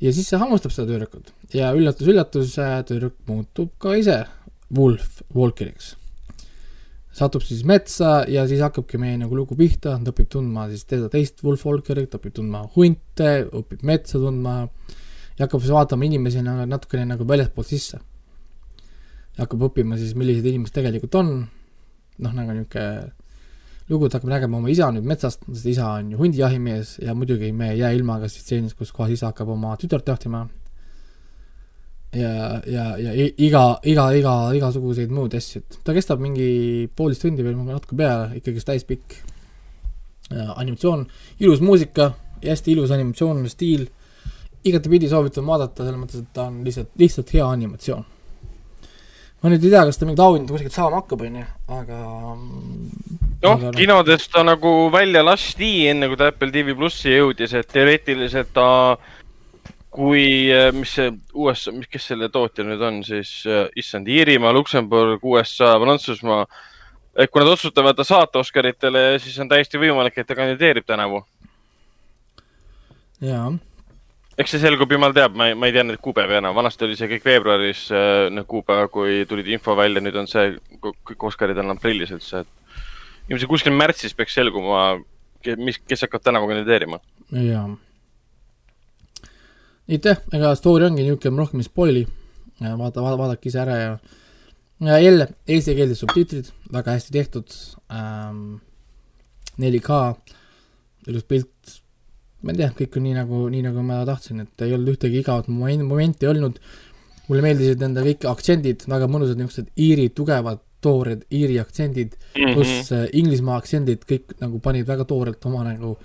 ja siis see hammustab seda tüdrukut ja üllatus-üllatus, tüdruk muutub ka ise Wolf Walkeriks. satub siis metsa ja siis hakkabki meie nagu lugu pihta, ta õpib tundma siis teda teist Wolf Walkerit, õpib tundma hunte, õpib metsa tundma ja hakkab siis vaatama inimesi nagu natukene nagu väljastpoolt sisse. hakkab õppima siis, millised inimesed tegelikult on, noh, nagu niisugune lugu, ta hakkab nägema oma isa nüüd metsast, sest isa on ju hundijahimees ja muidugi me ei jää ilma ka stseenist, kus kohas isa hakkab oma tütart jahtima. Ja, ja, ja iga, iga, iga, igasuguseid muud asju, et ta kestab mingi poolteist tundi veel natuke peale, ikkagist täispikk. Animatsioon, ilus muusika hästi ilus animatsioon, stiil, igatepidi soovitan vaadata, selles mõttes, et ta on lihtsalt, lihtsalt hea animatsioon. Ma nüüd ei tea, kas ta mingit auhinda kuskilt saama hakkab, onju, aga noh Aga, noh. kinodes ta nagu välja lasti, enne kui ta Apple TV plussi jõudis, et teoreetiliselt ta, kui, mis see USA, mis, kes selle tootja nüüd on siis, issand, Iirimaa, Luksemburg, USA, Prantsusmaa. et kui nad otsustavad ta saata Oscaritele, siis on täiesti võimalik, et ta kandideerib tänavu. jaa eks see selgub, jumal teab, ma ei, ma ei tea neid kuupäevi enam, vanasti oli see kõik veebruaris, need kuupäevad, kui tulid info välja, nüüd on see, kõik Oscarid on aprillis üldse, et ilmselt kuskil märtsis peaks selguma, mis, kes hakkab tänavu kandideerima. jaa. aitäh, ega story ongi niisugune, rohkem spoil'i, vaata, vaadake ise ära ja ja jälle eestikeelsed subtiitrid, väga hästi tehtud ähm,, 4K, ilus pilt, ma ei tea, kõik on nii nagu, nii nagu ma tahtsin, et ei olnud ühtegi igavat moment- momenti olnud, mulle meeldisid nende kõik aktsendid, väga mõnusad niisugused iiri tugevad toored iiri aktsendid, Mhm. pluss äh, Inglismaa aktsendid, kõik nagu panid väga toorelt oma nagu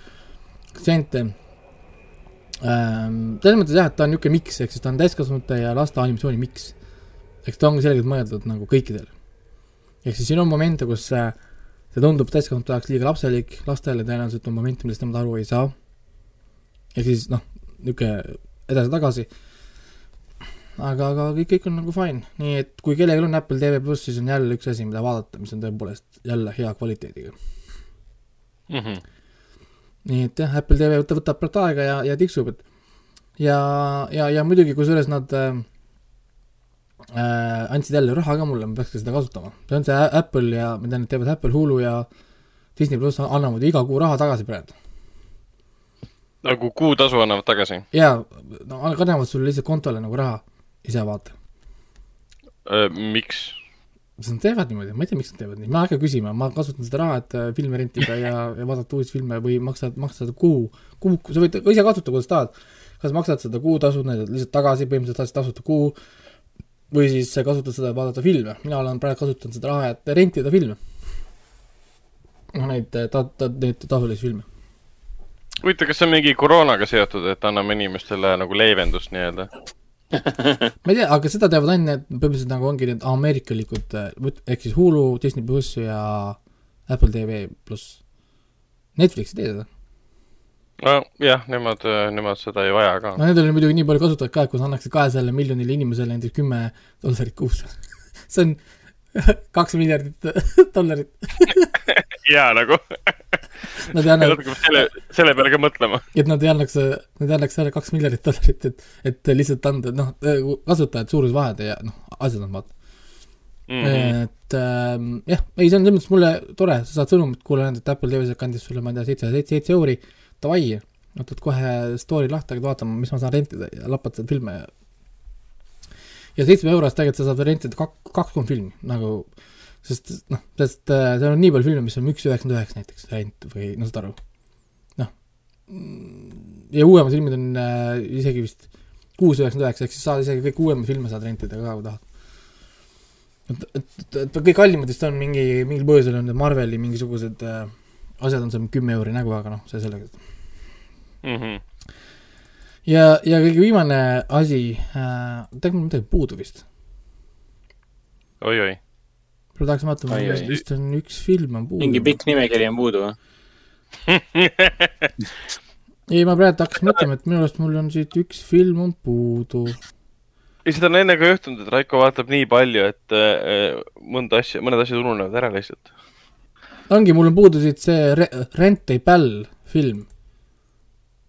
aktsente ähm,. selles mõttes jah, et ta on niisugune miks, ehk siis ta on täiskasvanute ja laste animatsiooni miks. eks ta ongi selgelt mõeldud nagu kõikidele. ehk siis siin on momente, kus äh, see tundub täiskasvanute jaoks liiga lapselik, lastele tõenäoliselt on momente, millest nemad aru ei saa. Ehk siis noh, niisugune edasi-tagasi. aga, aga kõik, kõik on nagu fine, nii et kui kellelgi on Apple TV pluss, siis on jälle üks asi, mida vaadata, mis on tõepoolest jälle hea kvaliteediga. Mhm. nii et jah, Apple TV võtab, võtab praegu aega ja, ja tiksub, et ja, ja, ja muidugi, kusjuures nad äh, äh, andsid jälle raha ka mulle, ma peaks ka seda kasutama. see on see Apple ja, ma tean, et teevad Apple, Hulu ja Disney pluss annavad iga kuu raha tagasi praegu. Nagu kuutasu annavad tagasi. jaa, no kannavad sulle lihtsalt kontole nagu raha, ise vaata. miks? siis nad teevad niimoodi, ma ei tea, miks nad teevad nii, ma ei hakka küsima, ma kasutan seda raha, et äh, filme rentida ja, ja vaadata uusi filme või maksad, maksad kuu, kuu, sa võid ise kasutada, kuidas tahad. kas maksad seda kuutasu lihtsalt tagasi, põhimõtteliselt saad tasuta kuu või siis kasutad seda, et vaadata filme, mina olen praegu kasutanud seda raha, et rentida filme. noh, neid ta-, ta-, neid tasulisi filme. huvitav, kas see on mingi koroonaga seotud, et anname inimestele nagu leevendust nii-öelda? ma ei tea, aga seda teevad ainult need, põhimõtteliselt nagu ongi need ameerikalikud, ehk siis Hulu, Disney pluss ja Apple TV pluss. Netflix ei tee seda. nojah, nemad, nemad seda ei vaja ka. no nendel on muidugi nii palju kasutajaid ka, et kui sa annaksid kahesajale miljonile inimesele näiteks kümme dollarit kuus, see on kaks miljardit dollarit. jaa, nagu. Nad ei anna, natuke selle, selle peale ka mõtlema. et nad ei annaks, nad ei annaks ära kaks miljardit dollarit, et, et lihtsalt anda, noh, kasutajad suurusvahed ja noh, asjad on vaata mm. -hmm. et ähm, jah, ei, see on selles mõttes mulle tore, sa saad sõnumit, kuule, et Apple TV kandis sulle, ma ei tea, seitse, seitse, seitse euri, davai, võtad kohe story lahti, hakkad vaatama, mis ma saan rentida ja lapad sealt filme ja ja seitsme euro eest tegelikult sa saad rentida kak-, kaks-kolm filmi nagu, sest noh, sest äh, seal on nii palju filme, mis on üks üheksakümmend üheksa näiteks rent või noh, saad aru, noh. ja uuemad filmid on äh, isegi vist kuus üheksakümmend üheksa, ehk siis saad isegi kõik uuemaid filme saad rentida ka, kui tahad et, et, et, kõik kallimad vist on mingi, mingil põhjusel on need Marveli mingisugused äh, asjad on seal kümme euri nägu, aga noh, see selleks. Mhm. ja, ja kõige viimane asi äh,, tegelikult mul midagi puudu vist. oi-oi. Praegu tahaks vaatama vist on üks film on puudu. mingi pikk nimekiri on puudu või? ei, ma praegu hakkasin mõtlema, et minu arust mul on siit üks film on puudu. ei, seda on enne ka juhtunud, et Raiko vaatab nii palju, et äh, mõnda asja, mõned asjad ununevad ära lihtsalt. ongi, mul on puudu siit see Re- Rent a Bell film.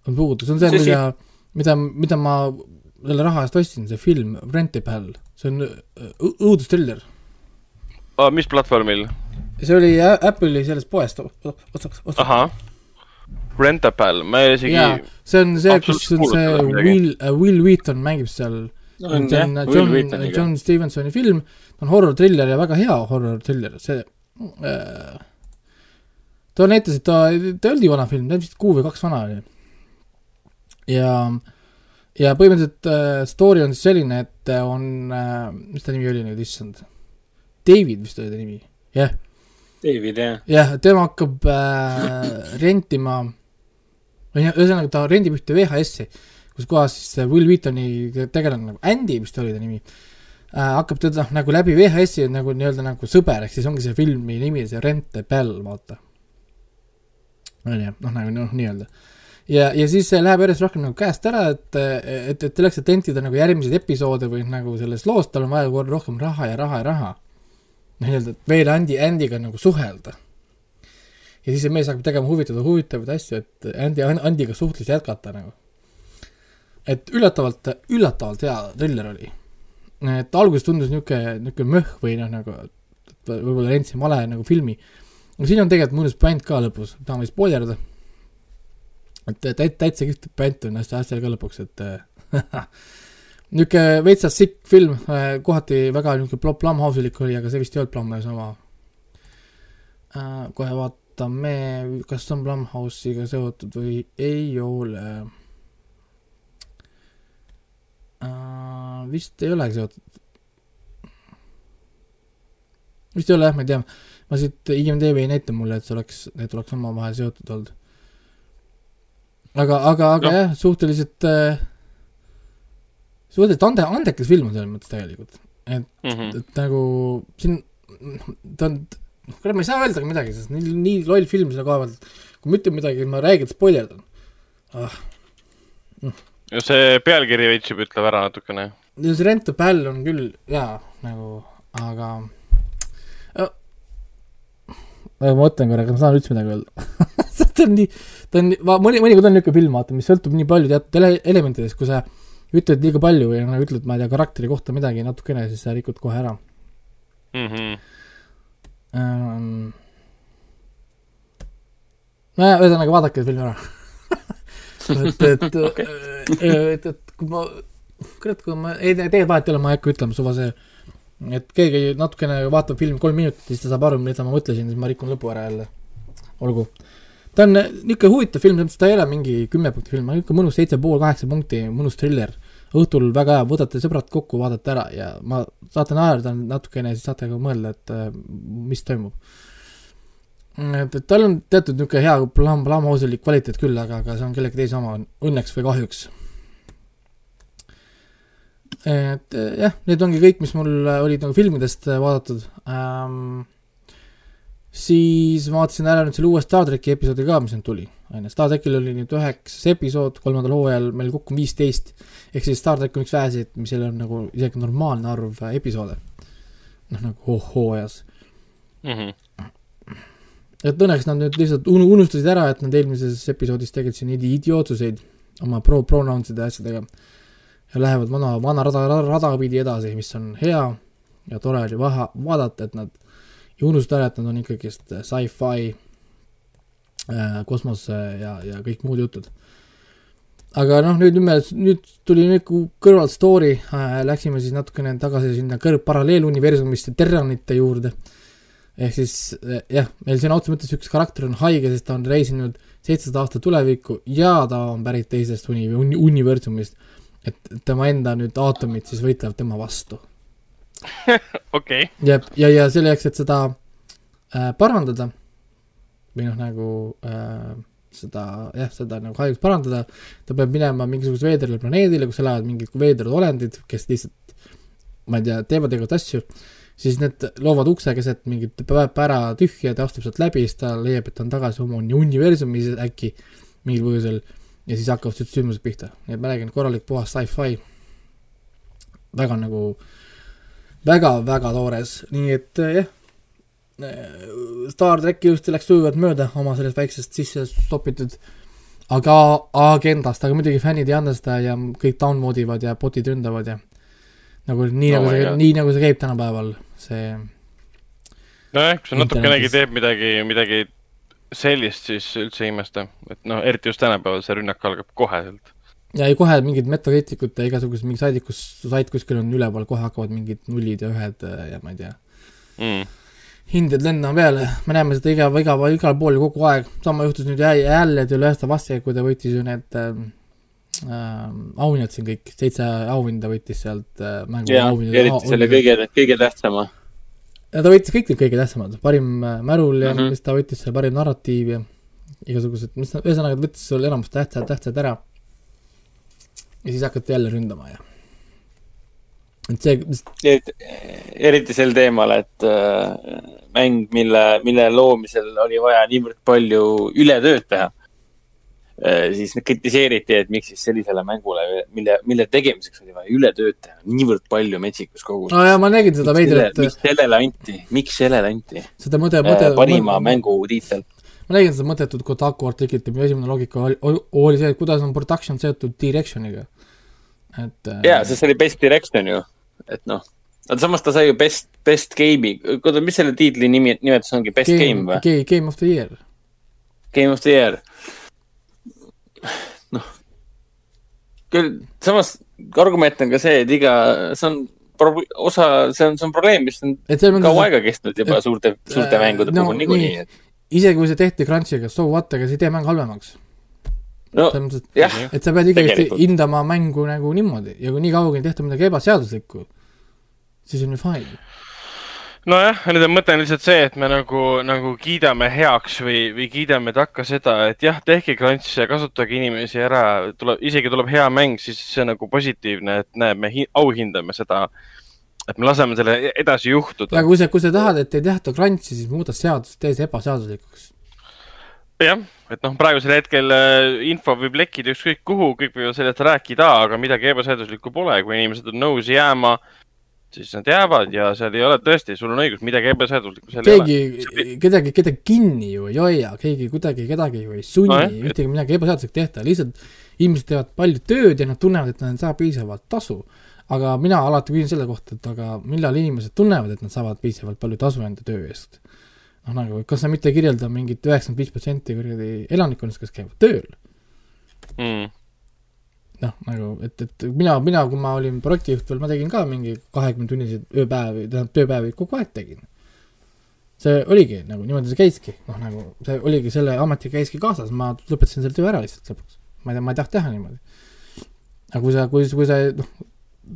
on puudu, see on see, See mida, mida, mida ma selle raha eest ostsin, see film Rent a Bell, see on äh, õudustriller. Ah, mis platvormil? see oli Ä- Apple'i sellest poest ostaks, ostaks. ahah. Rentapal, ma isegi jaa, see on see, kus on see kuulutanud midagi. Will, Will Wheaton mängib seal, on see on, Will John. John Stevensoni film, on horror-triller ja väga hea horror-triller, see äh, ta näitas, et ta, ta ei olnud nii vana film, ta on vist kuu või kaks vana oli. ja, ja põhimõtteliselt äh, story on siis selline, et on äh,, mis ta nimi oli nüüd, issand, David vist oli ta nimi, jah David jah, jah, tema hakkab äh, rentima, või jah, ühesõnaga ta rendib ühte VHS-i, kus kohas siis Will Wheatoni tegelane nagu Andy vist oli ta nimi äh,, hakkab teda nagu läbi VHS-i nagu nii-öelda nagu sõber, ehk siis ongi see filmi nimi, see Rent a Bell, vaata. on ju, noh nagu noh, nii-öelda. ja, ja siis see läheb järjest rohkem nagu käest ära, et, et, et selleks, et tentida nagu järgmiseid episoode või nagu sellest loost, tal on vaja rohkem raha ja raha ja raha nii-öelda, et veel Andy, Andy'ga nagu suhelda. ja siis see mees hakkab tegema huvitavaid, huvitavaid asju, et Andy, Andy'ga suhtlust jätkata nagu. et üllatavalt, üllatavalt hea triller oli. et alguses tundus niisugune, niisugune möh või noh, nagu võib-olla rentsin vale nagu filmi. aga siin on tegelikult mõnus bänd ka lõpus, tahan vist spoilerdada. et täit-, täitsa kihvt bänd on hästi, hästi ka lõpuks, et niisugune veitsa sick film, kohati väga niisugune pl- Blumhouse'ilik oli, aga see vist ei olnud Blumhouse oma. kohe vaatame, kas on Blumhouse'iga seotud või ei ole. vist ei ole seotud. vist ei ole jah, ma ei tea, ma siit IMDB ei näita mulle, et see oleks, need oleks omavahel seotud olnud. aga, aga, aga Noh. jah, suhteliselt äh, suhteliselt ande-, andekas film on selles mõttes tegelikult, et, Mhm. et nagu siin, ta on, kurat, ma ei saa öelda ka midagi, sest nii, nii loll film selle koha pealt, kui ma ütlen midagi, ma räigelt spoilerdan ah.. ja see pealkiri veits juba ütleb ära natukene. ja see Rent a Pal on küll jaa, nagu, aga äh, ma mõtlen korra, kas ma saan üldse midagi öelda ta on nii, ta on mõni, mõnikord on niisugune film, vaata, mis sõltub nii palju teatud ele-, elementidest, kui sa ütled liiga palju või nagu ütled, ma ei tea, karakteri kohta midagi natukene, siis sa rikud kohe ära Mhm. ähm,. nojah, ühesõnaga vaadake see film ära et, et okay., et, et kui ma, kurat, kui ma, ei tee vahet ei ole, ma ei hakka ütlema suva see, et keegi natukene vaatab filmi kolm minutit, siis ta saab aru, mida ma mõtlesin, siis ma rikun lõpu ära jälle. olgu. Ta on niisugune huvitav film, selles mõttes ta ei ole mingi kümme punkti film, niisugune mõnus seitse pool, kaheksa punkti, mõnus triller. õhtul väga hea, võtate sõbrad kokku, vaatate ära ja ma saate naerda natukene, siis saate ka mõelda, et äh, mis toimub et, et tal on teatud niisugune hea plam-, Blumhouse'lik kvaliteet küll, aga, aga see on kellegi teise oma, õnneks või kahjuks. et eh, jah, need ongi kõik, mis mul äh, olid nagu filmidest äh, vaadatud ähm,. Siis vaatasin ära nüüd selle uue Star tracki episoodi ka, mis nüüd tuli, on ju, Star trackil oli nüüd üheksas episood, kolmandal hooajal meil kokku on viisteist. ehk siis Star track on üks väheseid, mis ei ole nagu isegi normaalne arv äh, episoode. noh, nagu oh, hooajas Mhm. et õnneks nad nüüd lihtsalt unu- unustasid ära, et nad eelmises episoodis tegid siin idi- idiootsuseid oma pro-, pronouns'ide ja asjadega. ja lähevad vana, vana rada, rada pidi edasi, mis on hea ja tore oli vaha, vaadata, et nad nad on ikkagist sci-fi äh,, kosmose ja, ja kõik muud jutud. aga noh, nüüd, nüüd tuli ku- kõrvalt story äh,, läksime siis natukene tagasi sinna kõrv-, paralleeluniversumiste terranite juurde ehk siis jah, meil sõna otseses mõttes üks karakter on haige, sest ta on reisinud seitsesada aastat tulevikku ja ta on pärit teisest uni-, uni-, universumist. et tema enda nüüd aatomid siis võitlevad tema vastu. okei, ja, ja, ja selleks, et seda äh, parandada või noh, nagu äh, seda jah, seda nagu haigust parandada, ta peab minema mingisugusele veedrale planeedile, kus elavad mingid veedrad olendid, kes lihtsalt ma ei tea, teevad igasuguseid asju, siis need loovad ukse keset mingit pära tühja, ta astub sealt läbi, siis ta leiab, et ta on tagasi oma uni- universumis äkki mingil põhjusel ja siis hakkavad sündmused pihta, nii et ma räägin, korralik puhas sci-fi, väga nagu väga-väga toores, nii et äh, jah, Star tracki just läks sujuvalt mööda oma sellest väiksest sisse stopitud aga agendast, aga muidugi fännid ei anda seda ja kõik download ivad ja bot'id ründavad ja nagu nii Oh nagu see nii nagu see käib tänapäeval, see nojah, kui sa natukenegi teeb midagi, midagi sellist, siis üldse ei imesta. et noh, eriti just tänapäeval see rünnak algab koheselt. Ja ei kohe mingid metakriitikud ja igasugused mingid saidid, kus sait kuskil on üleval, kohe hakkavad mingid nullid ja ühed äh, ja ma ei tea, Mm. hinded lendama peale, me näeme seda iga, iga, igal pool ju kogu aeg, sama juhtus nüüd jä- jälle Last of Us'iga, kui ta võitis ju need äh, auhinnad siin kõik, seitse auhinda võitis sealt äh, mängu ja auhinnad- eriti selle kõige, kõige tähtsama. ja ta võitis kõik need kõige tähtsamad, parim äh, märul ja mm. -hmm. mis ta võttis seal, parim narratiiv ja igasugused, mis ühesõnaga ta võttis sul enamus tähtsad, tähtsad ära. Ja siis hakati jälle ründama ja. et see, eriti, eriti sel teemal, et äh, mäng, mille, mille loomisel oli vaja niivõrd palju ületööd teha äh,. siis kritiseeriti, et miks siis sellisele mängule, mille, mille tegemiseks oli vaja ületööd teha, niivõrd palju metsikus koguses no ma nägin seda veidrat, miks sellele anti, miks sellele anti seda mõte, äh, mõte, parima mängutiitel? ma nägin seda mõttetut Kotaku artiklit ja minu esimene loogika oli, oli see, et kuidas on production seotud direction'iga. Et äh, jaa, sest see oli best direction ju, et noh. aga samas ta sai ju best, best game'i, oota, mis selle tiitli nimi, nimetus ongi, best game, game või? Game, of the year. Game of the Year. noh, küll samas argument on ka see, et iga, see on prob- osa, see on, see on probleem, mis on selles kaua aega kestnud juba et- suurte, suurte äh, mängude no puhul niikuinii nii., isegi kui see tehti crunch'iga, so what, ega see ei tee mängu halvemaks. No jah, et sa pead ikkagi hindama mängu nagu niimoodi ja kui nii kaua ei tehta midagi ebaseaduslikku, siis on ju fine. nojah, nüüd on mõte on lihtsalt see, et me nagu, nagu kiidame heaks või, või kiidame takka seda, et jah, tehke ja kasutage inimesi ära, tuleb, isegi tuleb hea mäng, siis see on nagu positiivne, et näe, me hi- auhindame seda. et me laseme selle edasi juhtuda aga. kui sa, kui sa tahad, et ei tehta crunch'i, siis muuda seadust, tee see ebaseaduslikuks. jah, et noh, praegusel hetkel äh, info võib lekkida ükskõik kuhu, kõik võivad sellest rääkida, aga midagi ebaseaduslikku pole, kui inimesed on nõus jääma, siis nad jäävad ja seal ei ole tõesti, sul on õigus, midagi ebaseaduslikku seal ei ole. keegi, kedagi, kedagi kinni ju ei hoia, keegi kuidagi kedagi ju ei sunni No ühtegi midagi ebaseaduslikku tehta, lihtsalt inimesed teevad palju tööd ja nad tunnevad, et nad ei saa piisavalt tasu. aga mina alati küsin selle kohta, et aga millal inimesed tunnevad, et nad saavad piisavalt palju tasu enda töö eest. noh, nagu kas sa mitte kirjelda mingit üheksakümmend viis protsenti kuradi elanikkonnast, kes käivad tööl, mm.. noh, nagu, et, et mina, mina, kui ma olin projektijuht veel, ma tegin ka mingi kahekümne tunniseid ööpäevi, tähendab tööpäevi kogu aeg tegin. see oligi nagu niimoodi see käiski, noh nagu see oligi selle ametiga käiski kaasas, ma lõpetasin selle töö ära lihtsalt lõpuks. ma ei tea, ma ei tahtnud teha niimoodi. aga kui sa, kui, kui sa noh,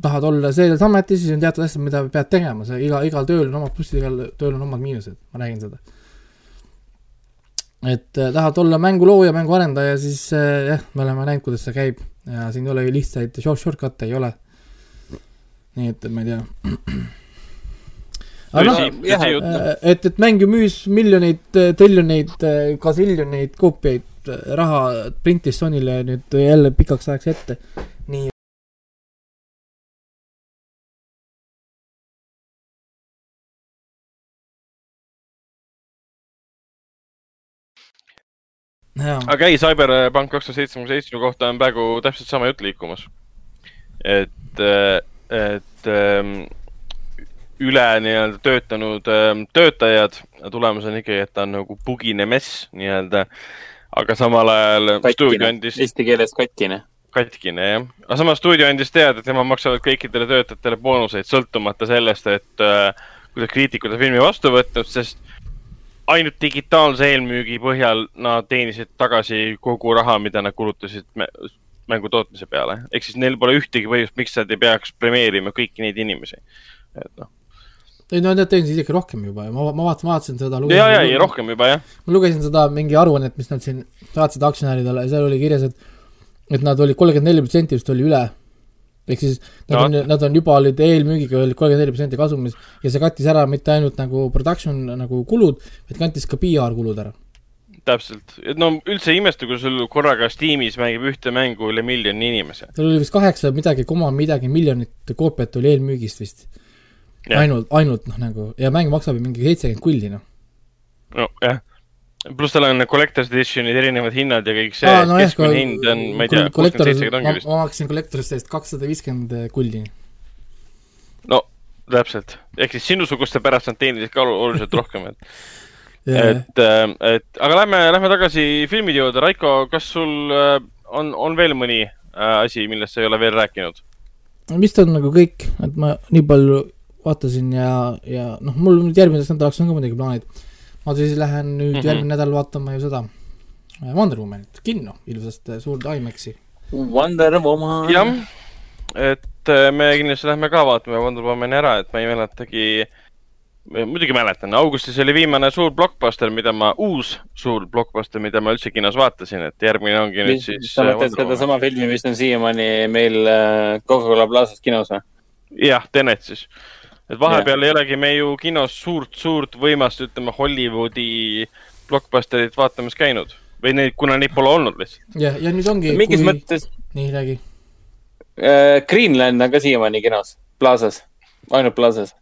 tahad olla selles ametis, siis on teatud asjad, mida pead tegema, see iga, igal tööl on omad plussid, igal tööl on omad miinused, ma räägin seda. et äh, tahad olla mängulooja, mänguarendaja, siis äh, jah, me oleme näinud, kuidas see käib ja siin ei ole ju lihtsaid short, shortcut'e ei ole. nii et ma ei tea. aga noh, tõsi, jah. Äh, et, et mäng ju müüs miljoneid, triljoneid, kasiljoneid koopiaid, raha printis Sonyle nüüd jälle pikaks ajaks ette. Aga ei, Cyberpunk kaks tuhat seitsekümmend seitsme kohta on praegu täpselt sama jutt liikumas. et, et ähm, üle nii-öelda töötanud ähm, töötajad, tulemus on ikkagi, et ta on nagu bugine mess nii-öelda. aga samal ajal stuudio katkine, andis, eesti keeles katkine. katkine jah, aga samas stuudio andis teada, et nemad maksavad kõikidele töötajatele boonuseid, sõltumata sellest, et äh, kuidas kriitikud on filmi vastu võtnud, sest ainult digitaalse eelmüügi põhjal nad teenisid tagasi kogu raha, mida nad kulutasid mä- mängu tootmise peale. ehk siis neil pole ühtegi põhjust, miks nad ei peaks premeerima kõiki neid inimesi. et noh, ei no nad teenisid isegi rohkem juba ja ma, ma vaatasin, vaatasin seda ja, ja, ja rohkem juba jah. ma lugesin seda mingi aruannet, mis nad siin saatsid aktsionäridele ja seal oli kirjas, et et nad olid kolmkümmend neli protsenti vist oli üle. Ehk siis nad No. on, nad on juba olid eelmüügiga olid kolmkümmend neli protsenti kasumis ja see kattis ära mitte ainult nagu production nagu kulud, vaid kantis ka PR kulud ära. täpselt, et no üldse ei imesta, kui sul korraga Steamis mängib ühte mängu üle miljoni inimese. seal oli vist kaheksa midagi koma midagi miljonit koopiat oli eelmüügist vist. Ainult, ainult noh, nagu ja mäng maksab mingi seitsekümmend kuldi noh. nojah, pluss tal on collector's edition'id, erinevad hinnad ja kõik see ah,, no jah, keskmine kui- hind on, ma ei tea, kuuskümmend kollektoris, seitse ma ongi vist. ma maksin kollektorist eest kakssada viiskümmend kuldi. no täpselt, ehk siis sinusuguste pärast nad teenisid ka olu- oluliselt rohkem, et, yeah.. et, et aga lähme, lähme tagasi filmide juurde, Raiko, kas sul äh, on, on veel mõni äh, asi, millest sa ei ole veel rääkinud? vist on nagu kõik, et ma nii palju vaatasin ja, ja noh, mul nüüd järgmiseks nädalaks on ka muidugi plaanid. Ma siis lähen nüüd mm. -hmm. järgmine nädal vaatama ju seda äh, Wonder Womanit kinno, ilusast äh, suurde IMAX-i. Wonder Woman. jah, et äh, me kindlasti lähme ka vaatama Wonder Womani ära, et ma ei mäletagi, muidugi mäletan, augustis oli viimane suur blockbuster, mida ma, uus suur blockbuster, mida ma üldse kinos vaatasin, et järgmine ongi nüüd siis. sa mõtled sedasama filmi, mis on siiamaani meil Coca-Cola Plaza's kinos või? jah, Tenet siis. Et vahepeal ei olegi me ju kinos suurt-suurt võimast, ütleme Hollywoodi blockbusterit vaatamas käinud või neid, kuna neid pole olnud lihtsalt. ja, ja nüüd ongi. mingis kui... mõttes nii, räägi. äh, Greenland on ka siiamaani kinos, Plaza's, ainult Plaza's.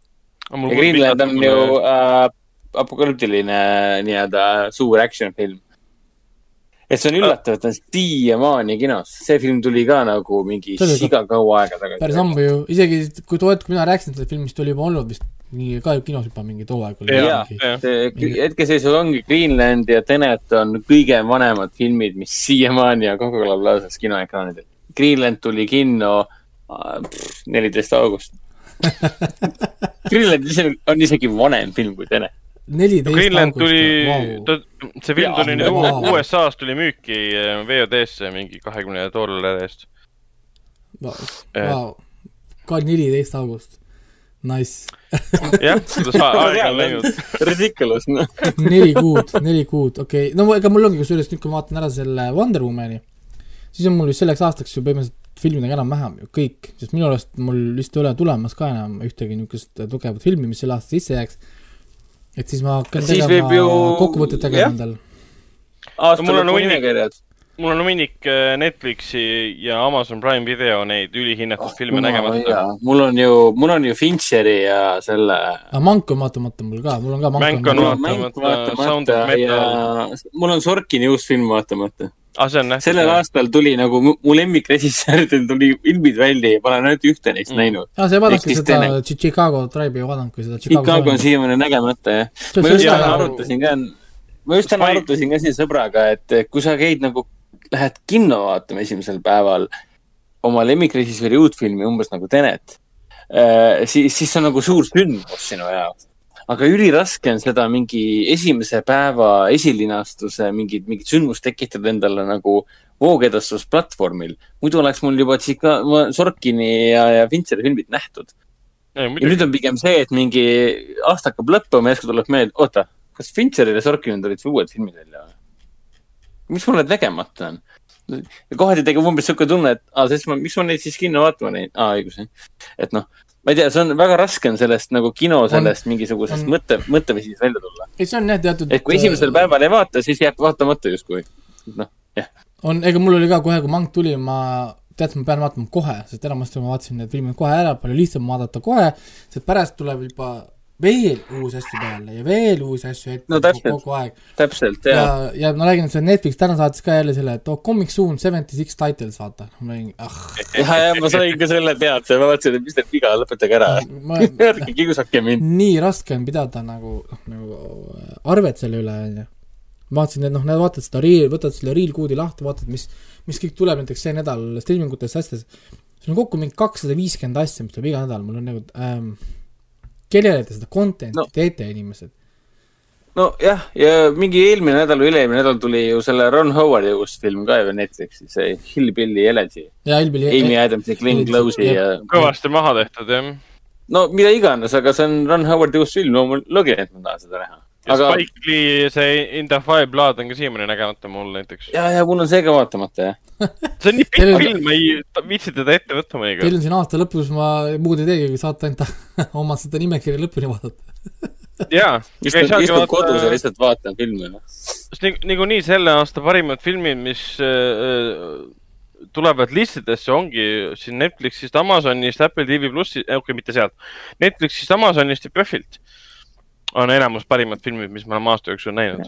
ja Greenland on ju äh, apokalüptiline nii-öelda suur action film. Et see on üllatav, et ta on siiamaani kinos, see film tuli ka nagu mingi siga kaua aega tagasi. päris ammu ju, isegi kui too hetk, kui mina rääkisin sellest filmist, oli juba olnud vist nii ka kinos juba mingi too aeg oli Jaa. mingi- jah, see hetkeseisuga ongi Greenland ja Tenet on kõige vanemad filmid, mis siiamaani on Coca-Cola Plaza's kinoekraanidel. Greenland tuli kinno äh, neliteist august. Greenland on isegi vanem film kui Tenet. Neliteist Greenland august tuli wow., see film tuli nüüd. U- USA-s tuli müüki äh, VOD-sse mingi kahekümne dollari eest. wow.. ka neliteist august. Nice. jah, kuidas a- aega on läinud. Ridiculous, noh. neli kuud, neli kuud, okei okay., no ega mul ongi kusjuures nüüd, kui ma vaatan ära selle Wonder Womani, siis on mul vist selleks aastaks ju põhimõtteliselt filmidega enam-vähem ju kõik, sest minu arust mul vist ei ole tulemas ka enam ühtegi niisugust tugevat filmi, mis selle aasta sisse jääks. Et siis ma hakkan Siis tegema ju- kokkuvõtet tegema endal. mul on lõpu hunnik- nimekirjad. mul on hunnik Netflixi ja Amazon Prime video neid ülihinnatud filme nägemata. mul on ju, mul on ju Fincheri ja selle. aga Mank on vaatamata mul ka, mul on ka Mänk on vaatamata, Sound of Metal. mul on Sorkini uus film vaatamata. ah, sellel aastal tuli nagu mu lemmikrežissööridel tuli filmid välja ja pole ainult ühte neist Mm. näinud. aa, sa ei vaadanud Ehk siis seda Chicago Tribe'i ei vaadanud, kui seda Chicago on siiamaani nägemata jah. Ma just täna arutasin ka, ma just täna arutasin ka siin sõbraga, et kui sa käid nagu, lähed kinno vaatama esimesel päeval oma lemmikrežissööri uut filmi, umbes nagu Tenet, siis, siis see on nagu suur sündmus sinu jaoks. Aga üliraske on seda mingi esimese päeva esilinastuse mingit, mingit sündmust tekitada endale nagu voogedastusplatvormil. muidu oleks mul juba Chica-, Sorkini ja, ja Fincheri filmid nähtud. ja nüüd on pigem see, et mingi aasta hakkab lõppema järsku tuleb meelde, oota, kas Fincheril ja Sorkinil tulid uued filmid välja või? miks mul need nägemata on? ja kohati tekib umbes sihuke tunne, et aa, sest ma, miks ma neid siis kinno vaatama läinud, aa õigus jah. et noh, ma ei tea, see on väga raske on sellest nagu kino sellest mingisugusest on- mõtte, mõtteviisist välja tulla. ei, see on jah teatud äh, et kui esimesel päeval ei vaata, siis jääb vaatamata justkui. noh, jah. on, ega mul oli ka kohe, kui Mank tuli, ma teadsin, ma pean vaatama kohe, sest enamasti ma vaatasin need filmid kohe ära, palju lihtsam vaadata kohe, sest pärast tuleb juba veel uusi asju peale ja veel uusi asju ette No täpselt. kogu aeg. täpselt ja ja,, ja ma räägin, et see Netflix täna saatis ka jälle selle, et oh, Comic Soon seventy six titles, vaata. ma olin, ah. ja, ja ma sain ka selle teate, ma mõtlesin, et mis teil viga, lõpetage ära. ma, ärge kiusake mind. nii raske on pidada nagu, nagu arvet selle üle, onju. vaatasin, et noh, nad vaatavad seda reel, võtavad selle reel koodi lahti, vaatavad, mis, mis kõik tuleb näiteks see nädal streamingutest asjades. seal on kokku mingi kakssada viiskümmend asja, mis tuleb iga nädal, mul on nagu ähm,, kellele te seda content'i no. Teete, inimesed? nojah, ja mingi eelmine nädal või üle-eelmine nädal tuli ju selle Ron Howardi uus film ka ju Netflixi, see Hillbilly Elegy. ja Elbil Amy Adamsi, Glenn Close'i ja kõvasti maha tehtud jah. no mida iganes, aga see on Ron Howardi uus film, loomulikult, et ma tahan seda näha. Ja aga Spike Lee see In the Five Blood on ka siiamaani nägemata mul näiteks. ja, ja mul on see ka vaatamata jah. see on nii Teil pikk film, ma ei viitsi teda ette võtta Teil mõnikord. on siin aasta lõpus, ma muud ei teegi, kui saata ainult oma seda nimekirja lõpuni vaadata. jaa, istun, istun kodus ja lihtsalt vaatan filme, noh. sest nii, niikuinii selle aasta parimad filmid, mis äh, tulevad listidesse, ongi siin Netflixist, Amazonist, Apple TV plussi, okei okay,, mitte sealt, Netflixist, Amazonist ja Pühvilt on enamus parimad filmid, mis me oleme aasta jooksul näinud.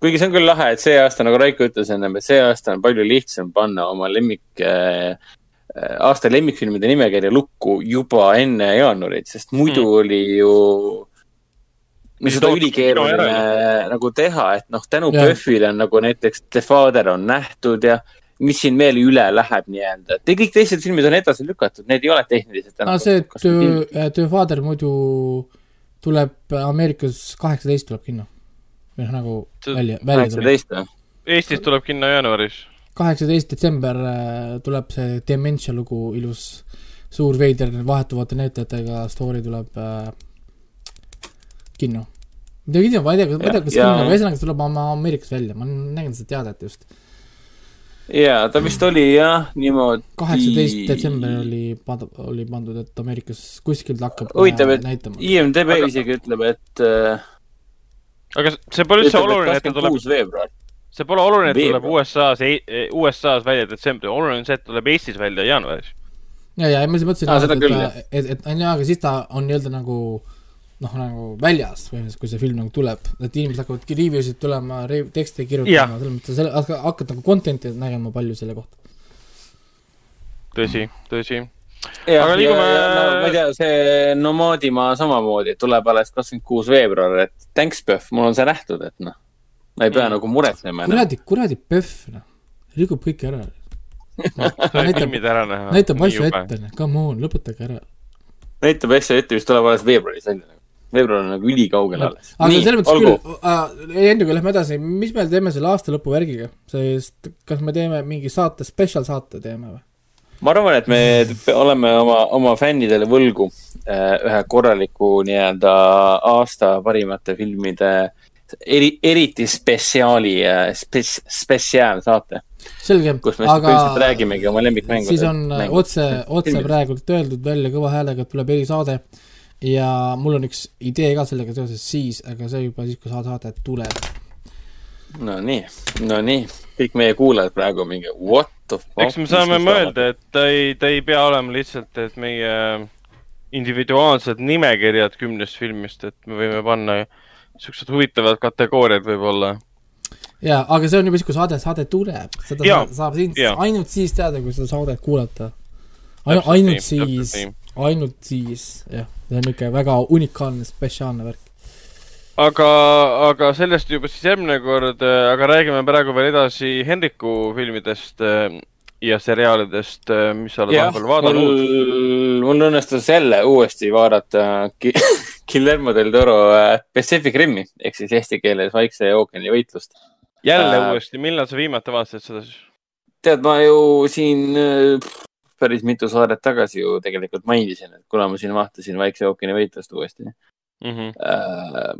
kuigi see on küll lahe, et see aasta, nagu Raiko ütles ennem, et see aasta on palju lihtsam panna oma lemmik äh, aasta lemmikfilmide nimekirja lukku juba enne jaanuarit, sest muidu Hmm. mm. oli ju Mis seda ülikeeruline nagu teha, et noh, tänu. PÖFFile on nagu näiteks The Father on nähtud ja mis siin veel üle läheb nii-öelda, et kõik teised filmid on edasi lükatud, need ei ole tehniliselt aa, see töö, töö Father muidu tuleb Ameerikas kaheksateist tuleb kinno. või noh, nagu välja, välja tuleb. kaheksateist või? Eestis tuleb kinno jaanuaris. kaheksateist detsember äh, tuleb see Dementia lugu, ilus suur veider vahetuvate näitlejatega story tuleb äh, kinno. midagi kinno, ma ei tea, ma ei tea, kas kinno, aga ühesõnaga see tuleb oma Ameerikas välja, ma nägin seda teadet just. jaa, ta vist oli jah, niimoodi. kaheksateist detsember oli oli pandud, et Ameerikas kuskilt hakkab huvitav, et näitama. IMDB Aga- isegi ütleb, et äh, aga see pole üldse oluline, et ta tuleb, kuus veebruar. see pole oluline, et ta tuleb. USA-s, USA-s välja detsembris, oluline on see, et ta tuleb Eestis välja jaanuaris. ja, ja ma mõtlesin ah,, seda et et, et, on jaa, aga siis ta on nii-öelda nagu noh, nagu väljas põhimõtteliselt, kui see film nagu tuleb, et inimesed hakkavad review sid tulema, tekste kirjutama, selles mõttes, selle, hakkad nagu content'i nägema palju selle kohta. tõsi, tõsi. ja, Aga liigume- no ma ei tea, see Nomaadimaa samamoodi tuleb alles kakskümmend kuus veebruar, et thanks, Pöhv, mul on see nähtud, et noh, ma ei pea Mm. nagu muretsema kuradi, kuradi PÖFF, noh, rikub kõike ära. näitab, ära näha. näitab asju. ette, noh, come on, lõpetage ära. näitab asja ette, mis tuleb alles veebruaris välja. Veebruar on nagu ülikaugel alles. aga nii selles, mõttes küll äh,, enne kui lähme edasi, mis me teeme selle aasta lõpu värgiga, sest kas me teeme mingi saate, spetsial saate teeme või? ma arvan, et me oleme oma, oma fännidele võlgu äh, ühe korraliku nii-öelda aasta parimate filmide eri, eriti spetsiaali, spets-, spetsiaalsaate, selge, kus me aga räägimegi oma lemmikmängudest. siis on äh, otse, otse. praegult öeldud välja kõva häälega, et tuleb erisaade ja mul on üks idee ka sellega seoses siis, aga see juba siis, kui saade tuleb. no nii, no nii, kõik meie kuulajad praegu mingi what the fuck. eks me saame mõelda, et ta ei, ta ei pea olema lihtsalt, et meie individuaalsed nimekirjad kümnest filmist, et me võime panna siuksed huvitavad kategooriad võib-olla. jaa, aga see on juba siis, kui saade, saade tuleb, seda sa- saab siin ainult siis teada, kui seda saadet kuulata. ainult nii, siis ainult siis, jah, see on niisugune väga unikaalne, spetsiaalne värk. aga, aga sellest juba siis järgmine kord, aga räägime praegu veel edasi Henriku filmidest äh, ja seriaalidest, mis sa oled vahepeal vaadanud. mul, õnnestus jälle uuesti vaadata Guillermo del Toro äh, Pacific Rimi ehk siis eesti keeles Vaikse ookeani võitlust. jälle äh, uuesti, millal sa viimati vaatasid seda siis? tead, ma ju siin äh, päris mitu saadet tagasi ju tegelikult mainisin, et kuna ma siin vaatasin Vaikse ookeani võitlust uuesti Mm -hmm. äh,.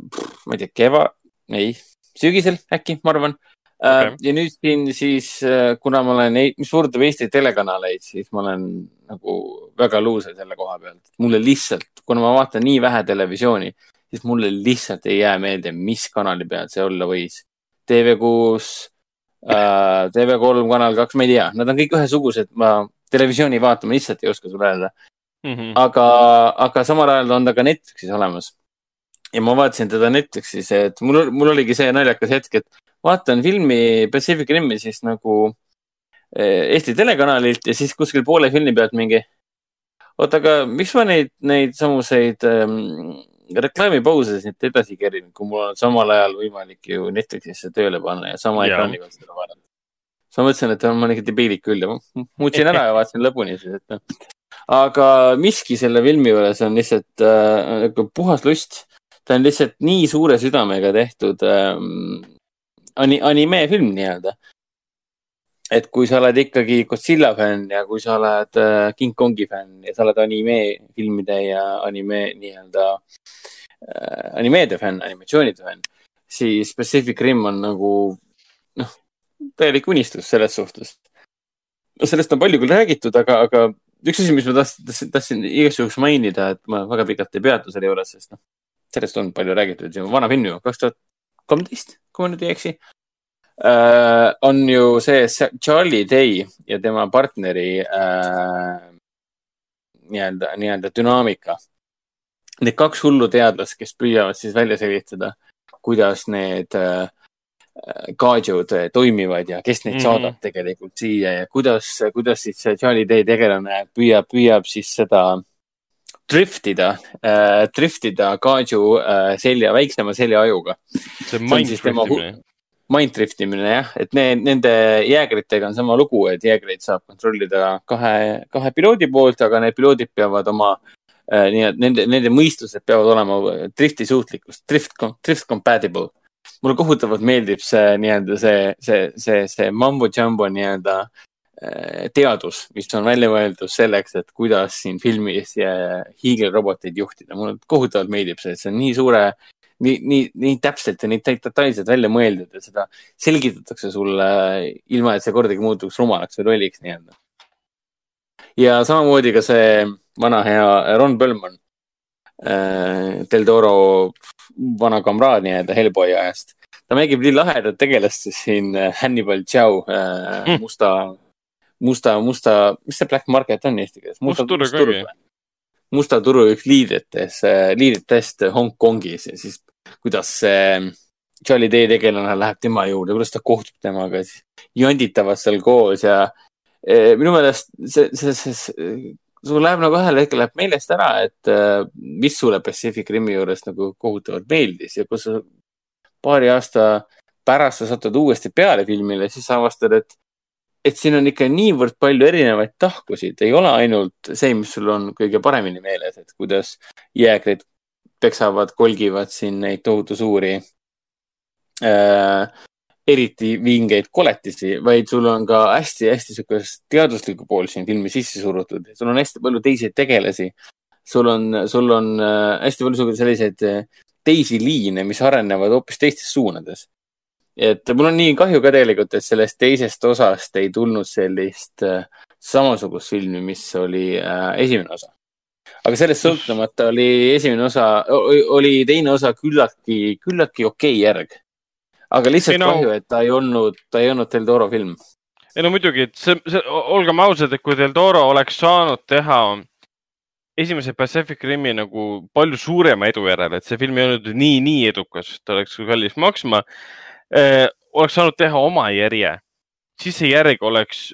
ma ei tea, keva, ei, sügisel äkki, ma arvan äh, okay.. ja nüüd siin siis, kuna ma olen, mis puudutab Eesti telekanaleid, siis ma olen nagu väga luuser selle koha pealt. mulle lihtsalt, kuna ma vaatan nii vähe televisiooni, siis mulle lihtsalt ei jää meelde, mis kanali peal see olla võis. TV6 äh,, TV3, Kanal kaks, ma ei tea, nad on kõik ühesugused, ma televisiooni vaatama lihtsalt ei oska sulle öelda. Mm -hmm. aga, aga samal ajal on ta ka Netflixis olemas. ja ma vaatasin teda Netflixis, et mul, mul oligi see naljakas hetk, et vaatan filmi Pacific Rimi siis nagu eh, Eesti telekanalilt ja siis kuskil poole filmi pealt mingi. oota, aga miks ma neid, neid samuseid ähm, reklaamipause siit edasi kerin, kui mul on samal ajal võimalik ju Netflixisse tööle panna ja sama ekraani pealt seda vaadata. Siis ma mõtlesin, et ma olen ikka debiilik küll ja muutsin ära ja vaatasin lõpuni siis, et noh. aga miski selle filmi juures on lihtsalt äh, nagu puhas lust. ta on lihtsalt nii suure südamega tehtud ähm, ani-, animefilm nii-öelda. et kui sa oled ikkagi Godzilla fänn ja kui sa oled äh, King Kongi fänn ja sa oled animefilmide ja anime nii-öelda äh, animeede fänn, animatsioonide fänn, siis Pacific Rim on nagu täielik unistus selles suhtes. no sellest on palju küll räägitud, aga, aga üks asi, mis ma tahtsin, tahtsin, igaks juhuks mainida, et ma väga pikalt ei peatu selle juures, sest noh, sellest on palju räägitud, on vana film ju, kaks tuhat kolmteist, kui ma nüüd ei eksi äh,. on ju see Charlie Day ja tema partneri äh, nii-öelda, nii-öelda dünaamika. Need kaks hullu teadlast, kes püüavad siis välja selgitada, kuidas need äh, kaadžud toimivad ja kes neid mm. -hmm. saadab tegelikult siia ja kuidas, kuidas siis see Charlie Day tegelane püüab, püüab siis seda driftida äh,, driftida kaadžu äh, selja, väiksema selja-ajuga. see on mind driftimine. Mindrift imine jah, et need, nende jäägritega on sama lugu, et jäägreid saab kontrollida kahe, kahe piloodi poolt, aga need piloodid peavad oma äh, nii et nende, nende mõistused peavad olema drifti suutlikkus, drift, drift compatible. Mulle kohutavalt meeldib see nii-öelda see, see, see, see mambo jumbo nii-öelda äh, teadus, mis on välja mõeldud selleks, et kuidas siin filmis hiigelroboteid juhtida. mulle kohutavalt meeldib see, et see on nii suure, nii, nii, nii täpselt ja nii detailselt välja mõeldud ja seda selgitatakse sulle ilma, et see kordagi muutuks rumalaks või lolliks nii-öelda. ja samamoodi ka see vana hea Ron Perlman, Del Toro vana kamraad nii-öelda Hellboy ajast. ta mängib nii lahedat tegelast siin äh, Hannibal Chow Mm. musta, musta, musta, mis see Black Market on eesti keeles? Must turg ongi. musta turu üks liidritest, liidritest Hongkongis ja siis kuidas see Charlie Day tegelane läheb tema juurde, kuidas ta kohtub temaga, siis jonditavad seal koos ja eh, minu meelest see, see, see, see, sul läheb nagu ühel hetkel läheb meelest ära, et eh, mis sulle Pacific Rimi juures nagu kohutavalt meeldis ja kus sa paari aasta pärast sa satud uuesti peale filmile, siis sa avastad, et et siin on ikka niivõrd palju erinevaid tahkusid, ei ole ainult see, mis sul on kõige paremini meeles, et kuidas jäägrid peksavad, kolgivad siin neid tohutu suuri äh,, eriti vingeid koletisi, vaid sul on ka hästi-hästi sihukest teaduslikku pool siin filmi sisse surutud. sul on hästi palju teisi tegelasi. sul on, sul on äh, hästi palju selliseid äh, teisi liine, mis arenevad hoopis teistes suunades et mul on nii kahju ka tegelikult, et sellest teisest osast ei tulnud sellist äh, samasugust filmi, mis oli esimene osa. aga sellest sõltumata oli esimene osa, oli teine osa küllaltki, küllaltki okei järg. Aga lihtsalt Ei no- kahju, et ta ei olnud, ta ei olnud Del Toro film. ei no muidugi, et see, see, olgem ausad, et kui Del Toro oleks saanud teha esimese Pacific Rimi nagu palju suurema edu järel, et see film ei olnud nii, nii edukas, ta oleks kallis maksma eh,, oleks saanud teha oma järje, siis see järg oleks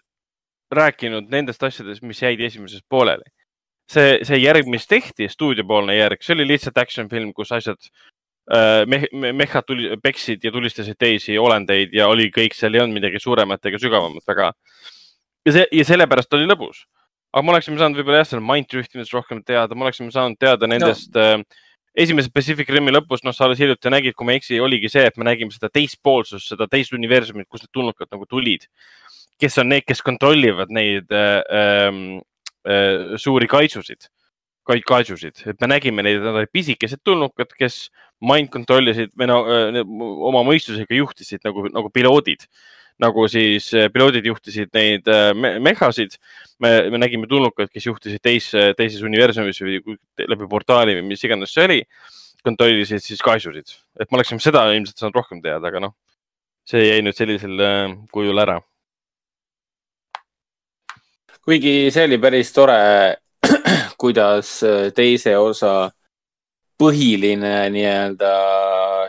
rääkinud nendest asjadest, mis jäid esimeses pooleli. see, see järg, mis tehti, stuudiopoolne järg, see oli lihtsalt action film, kus asjad äh, me, me, mehhad tuli, peksid ja tulistasid teisi olendeid ja oli kõik, seal ei olnud midagi suuremat ega sügavamat väga. ja see ja sellepärast oli lõbus. aga me oleksime saanud võib-olla jah, seal mind driftimisest rohkem teada, me oleksime saanud teada nendest no. äh, esimese Pacific Rimi lõpus, noh, sa alles hiljuti nägid, kui ma ei eksi, oligi see, et me nägime seda teispoolsust, seda teist universumit, kust need tulnukad nagu tulid. kes on need, kes kontrollivad neid äh, äh, äh, suuri kaitsusid, kaitsusid, et me nägime neid, nad olid pisikesed tulnukad, kes mind kontrollisid või no oma mõistusega juhtisid nagu, nagu piloodid. nagu siis piloodid juhtisid neid me mehasid. me, me nägime tulnukaid, kes juhtisid teise, teises universumis või läbi portaali või mis iganes see oli. kontrollisid siis kaisusid, et me oleksime seda ilmselt saanud rohkem teada, aga noh, see jäi nüüd sellisel kujul ära. kuigi see oli päris tore, kuidas teise osa põhiline nii-öelda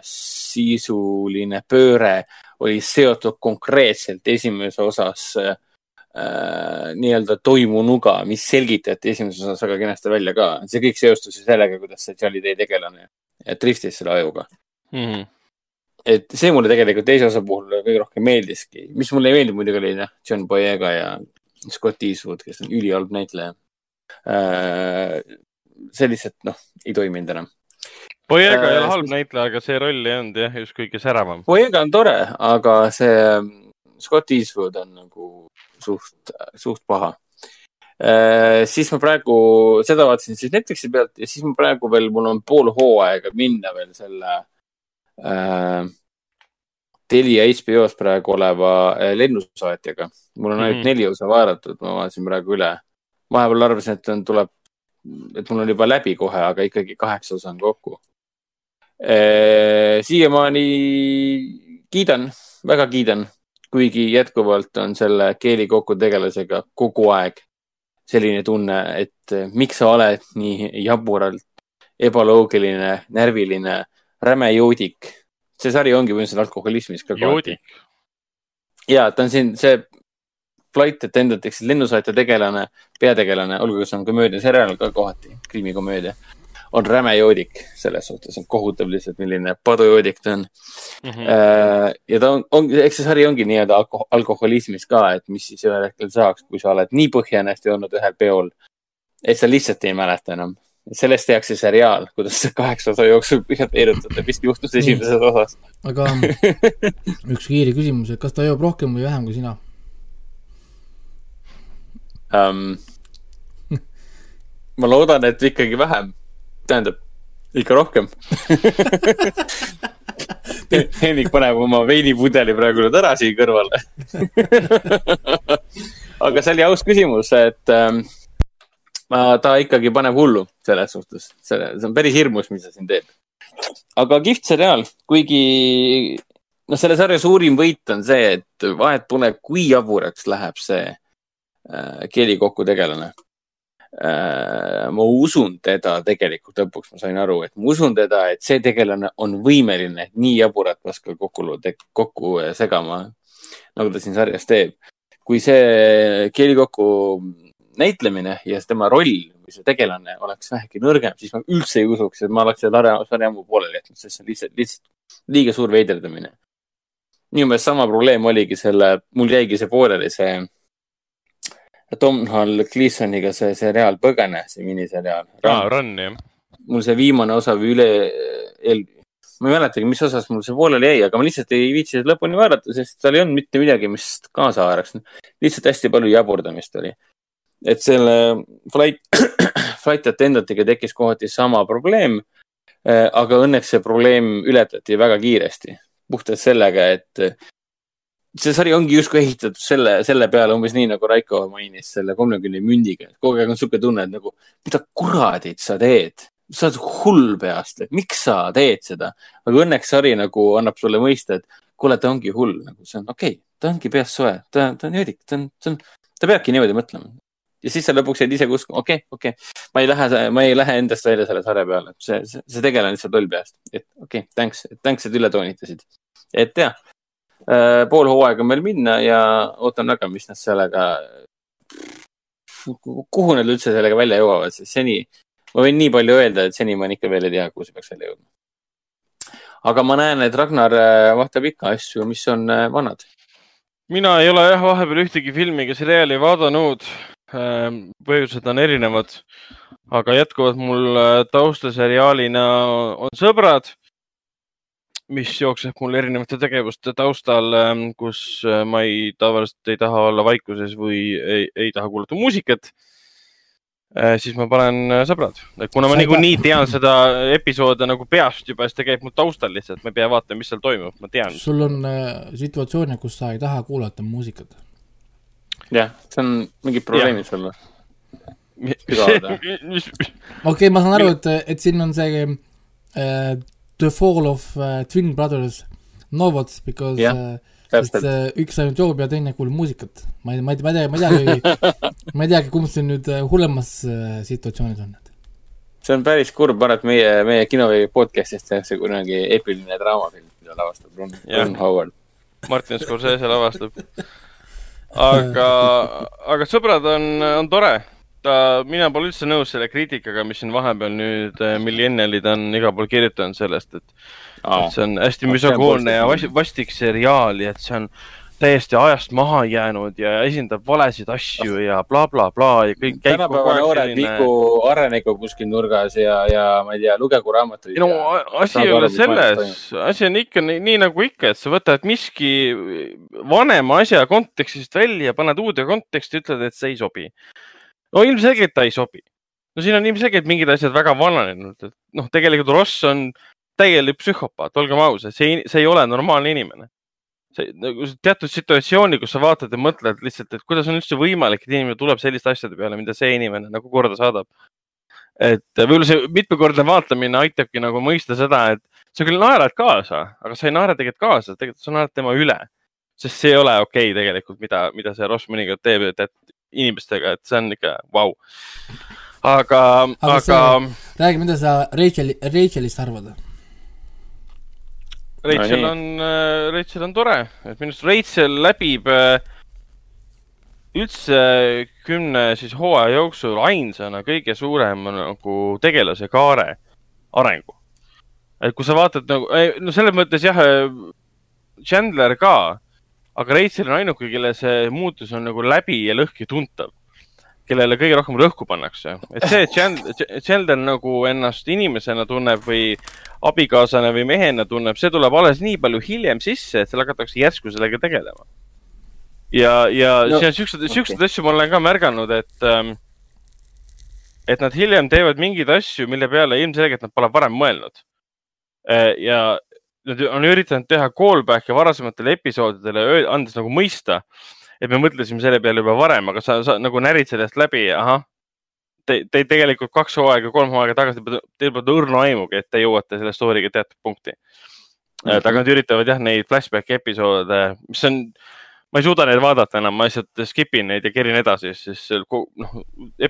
sisuline pööre oli seotud konkreetselt esimeses osas äh, nii-öelda toimunuga, mis selgitati esimeses osas väga kenasti välja ka. see kõik seostus ju sellega, kuidas see Charlie Day tegelane driftis selle ajuga. Mm -hmm. et see mulle tegelikult teise osa puhul kõige rohkem meeldiski. mis mulle ei meeldinud muidugi oli jah, John Boyega ja Scott Eastwood, kes on ülihalb näitleja. see lihtsalt noh, ei toiminud enam. Boyega ei ole Äh, halb siis- näitleja, aga see roll ei olnud jah, just kõige säravam. Boyega on tore, aga see ähm, Scott Eastwood on nagu suht, suht paha. siis ma praegu seda vaatasin siis Netflixi pealt ja siis ma praegu veel, mul on pool hooaega minna veel selle äh, Telia HBO-s praegu oleva äh, lennusaatjaga. mul on ainult mm. -hmm. neli osa vaadatud, ma vaatasin praegu üle. vahepeal arvasin, et on, tuleb, et mul on juba läbi kohe, aga ikkagi kaheksa osa on kokku. Siiamaani kiidan, väga kiidan, kuigi jätkuvalt on selle keelikokku tegelasega kogu aeg selline tunne, et miks sa oled nii jaburalt ebaloogiline, närviline, räme joodik. see sari ongi põhimõtteliselt alkoholismis ka joodik. ja ta on siin see flight attendant ehk siis lennusaatja tegelane, peategelane, olgugi see on komöödiaseriaal ka kohati, krimikomöödia, on räme joodik selles suhtes, on kohutav lihtsalt, milline padujoodik ta on mm. -hmm. ja ta on, on, eks see sari ongi nii-öelda alko alkoholismis ka, et mis siis ühel hetkel saaks, kui sa oled nii põhjanasti olnud ühel peol, et sa lihtsalt ei mäleta enam. sellest tehakse seriaal, kuidas see kaheksa osa jooksul põhjalt erutada, mis juhtus esimeses osas aga üks kiire küsimus, et kas ta joob rohkem või vähem kui sina? um,. ma loodan, et ikkagi vähem, tähendab ikka rohkem. Hendrik paneb oma veinipudeli praegu nüüd ära siia kõrvale. aga see oli aus küsimus, et um, ta ikkagi paneb hullu selles suhtes, see see on päris hirmus, mis ta siin teeb. aga kihvt seriaal, kuigi noh, selle sarja suurim võit on see, et vahet pole, kui jaburaks läheb see äh, keelikoku tegelane äh,. Ma usun teda tegelikult lõpuks, ma sain aru, et ma usun teda, et see tegelane on võimeline nii jaburat paska kokku, kokku segama, nagu ta siin sarjas teeb. kui see keelikoku näitlemine ja tema roll või see tegelane oleks vähegi nõrgem, siis ma üldse ei usuks, et ma oleks selle sarja, sarja ammu pooleli jätnud, sest see on lihtsalt, lihtsalt liiga suur veiderdamine. minu meelest sama probleem oligi selle, mul jäigi see pooleli, see Tom Hall Gleasoniga see seriaal Põgene, see miniseriaal aa, Run jah. mul see viimane osa või üle, eel, ma ei mäletagi, mis osas mul see pooleli jäi, aga ma lihtsalt ei viitsi seda lõpuni vaadata, sest seal ei olnud mitte midagi, mis kaasa haaraks. lihtsalt hästi palju jaburdamist oli. et selle flight, flight attendant'iga tekkis kohati sama probleem. aga õnneks see probleem ületati väga kiiresti, puhtalt sellega, et see sari ongi justkui ehitatud selle, selle peale umbes nii nagu Raiko mainis selle kolmekümne mündiga, et kogu aeg on sihuke tunne, et nagu mida kuradit sa teed, sa oled hull peast, et miks sa teed seda. aga õnneks sari nagu annab sulle mõista, et kuule, ta ongi hull, nagu see on okei okay,, ta ongi peast soe, ta, ta on jõdik, ta on, see on, ta peabki niimoodi mõtlema. ja siis sa lõpuks jäid ise uskuma, okei okay,, okei okay., ma ei lähe, ma ei lähe endast välja selle sarja peale, see, see, see tegelane lihtsalt loll peast, et okei okay,, thanks, thanks, et üle toonitasid. et jah, pool hooaega on veel minna ja ootan väga, mis nad sellega, kuhu nad üldse sellega välja jõuavad, sest seni, ma võin nii palju öelda, et seni ma ikka veel ei tea, kuhu see peaks välja jõudma. aga ma näen, et Ragnar äh, vaatab ikka asju, mis on äh, vanad. mina ei ole jah, vahepeal ühtegi filmi ega seriaali vaadanud. põhjused on erinevad, aga jätkuvalt mul äh, taustaseriaalina on sõbrad, mis jookseb mul erinevate tegevuste taustal, kus äh, ma ei, tavaliselt ei taha olla vaikuses või ei, ei taha kuulata muusikat. siis ma panen äh, sõbrad, kuna ma niikuinii tean seda episoode nagu peast juba, siis ta käib mul taustal lihtsalt, ma ei pea vaatama, mis seal toimub, ma tean. sul on äh, situatsioone, kus sa ei taha kuulata muusikat. jah, see on mingid probleemid sul või? okei okay,, ma saan aru, et, et siin on see äh, The Fall of äh, Twin Brothers novels because Jah, äh, sest täpselt, äh, üks ainult joob ja teine kuulab muusikat. ma ei, ma ei, ma ei tea, ma ei teagi, ma ei teagi, kumb see nüüd hullemas äh, situatsioonis on. see on päris kurb, ma arvan, et meie, meie kinoveebi podcast'is tehakse kunagi eepiline draamafilm, mida lavastab Ron. Ron Howard. Martin Scorsese lavastab. aga, aga sõbrad on, on tore. Mina pole üldse nõus selle kriitikaga, mis siin vahepeal nüüd äh, millennialid on igal pool kirjutanud sellest, et et see on hästi müsogoolne ja vastik seriaal ja et see on täiesti ajast maha jäänud ja esindab valesid asju ja blablabla bla, bla, ja kõik tänapäeva noored selline liigu, arenegu kuskil nurgas ja, ja ma ei tea, lugegu raamatuid. no a- asi ei ole selles, asi on ikka nii, nii nagu ikka, et sa võtad miski vanema asja kontekstist välja, paned uude konteksti, ütled, et see ei sobi. No ilmselgelt ta ei sobi. no siin on ilmselgelt mingid asjad väga vananenud, et noh, tegelikult Ross on täielik psühhopaat, olgem ausad, see, see ei ole normaalne inimene. see nagu teatud situatsiooni, kus sa vaatad ja mõtled lihtsalt, et kuidas on üldse võimalik, et inimene tuleb selliste asjade peale, mida see inimene nagu korda saadab et võib-olla see mitmekordne vaatamine aitabki nagu mõista seda, et sa küll naerad kaasa, aga sa ei naera tegelikult kaasa, tegelikult sa naerad tema üle. sest see ei ole okei okay tegelikult, mida, mida see Ross mõnikord teeb, et, et inimestega, et see on ikka vau. aga, Aga aga, aga räägi, mida sa Rachel, Rachelist arvad? Rachel nii. on, Rachel on tore, et minu arust Rachel läbib äh, üldse kümne siis hooaja jooksul ainsana kõige suurem nagu tegelase kaare arengu. et kui sa vaatad nagu, no selles mõttes jah, Chandler ka, aga Rachel on ainuke, kelle see muutus on nagu läbi ja lõhki tuntav. kellele kõige rohkem rõhku pannakse, et see, et Chandler nagu ennast inimesena tunneb või abikaasana või mehena tunneb, see tuleb alles nii palju hiljem sisse, et seal hakatakse järsku sellega tegelema. ja, ja No, see on siuksed, siukseid asju ma olen ka märganud, et ähm,, et nad hiljem teevad mingeid asju, mille peale ilmselgelt nad pole varem mõelnud. ja nad on üritanud teha callback'e varasematele episoodidele, andes nagu mõista, et me mõtlesime selle peale juba varem, aga sa, sa nagu närid sellest läbi, ahah. Te, te tegelikult kaks hooaega, kolm hooaega tagasi, teil pole õrna aimugi, et te jõuate selle story'ga teatud punkti. et aga nad üritavad jah, neid flashback'i episoode, mis on, ma ei suuda neid vaadata enam, ma lihtsalt skip in neid ja kerin edasi, siis noh,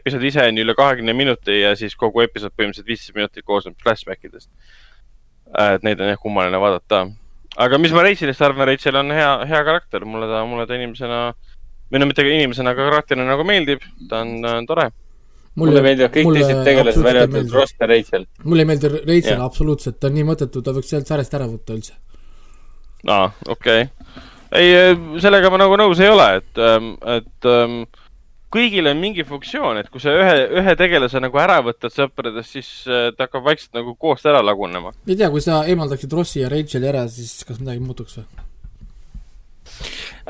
episood ise on üle kahekümne minuti ja siis kogu episood põhimõtteliselt viisteist minutit koosneb flashback idest. Et neid on jah kummaline vaadata. aga mis ma Rachelist arvan, Rachel on hea, hea karakter, mulle ta, mulle ta inimesena, või no mitte inimesena, aga karakterina nagu meeldib, ta on äh, tore. mulle meeldivad kõik teised tegelased, välja arvatud Ross ja Rachel. mulle ei meeldi Rachel absoluutselt, ta on nii mõttetu, ta võiks sealt sarjast ära võtta üldse. aa, okei okay.. ei, sellega ma nagu nõus ei ole, et, et ähm, kõigil on mingi funktsioon, et kui sa ühe, ühe tegelase nagu ära võtad sõpradest, siis äh, ta hakkab vaikselt nagu koost ära lagunema. ei tea, kui sa eemaldaksid Rossi ja Racheli ära, siis kas midagi muutuks või?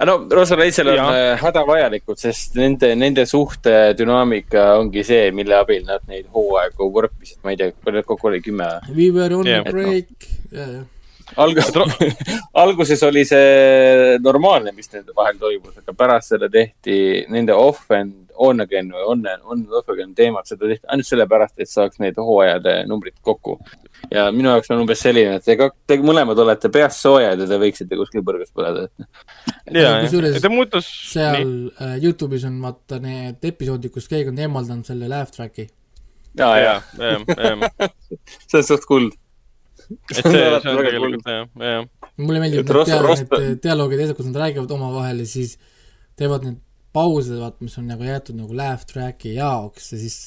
no Ross ja Rachel on Jaa. äh, hädavajalikud, sest nende, nende suhte dünaamika ongi see, mille abil nad neid hooaegu võrpisid, ma ei tea, palju neid kokku oli, kümme või? We were on Jah. a break, ja, ja. Algus, alguses oli see normaalne, mis nende vahel toimus, aga pärast seda tehti nende off and on again või on, on and off again teemat, seda tehti ainult sellepärast, et saaks need hooajade numbrid kokku. ja minu jaoks on umbes selline, et te, te mõlemad olete peast soojad ja te võiksite kuskil põrgas põleda, kusjuures seal äh, Youtube'is on vaata need episoodid, kus keegi on eemaldanud selle laugh track'i. ja, ja ja, ja, ja, see on suht kuld. Et see, see on tegelikult jah, jah. mulle meeldib Et need Ross- dia- Ross- need dialoogid ja asjad, kus nad räägivad omavahel ja siis teevad need pause, vaat mis on nagu jäetud nagu laugh track'i jaoks ja siis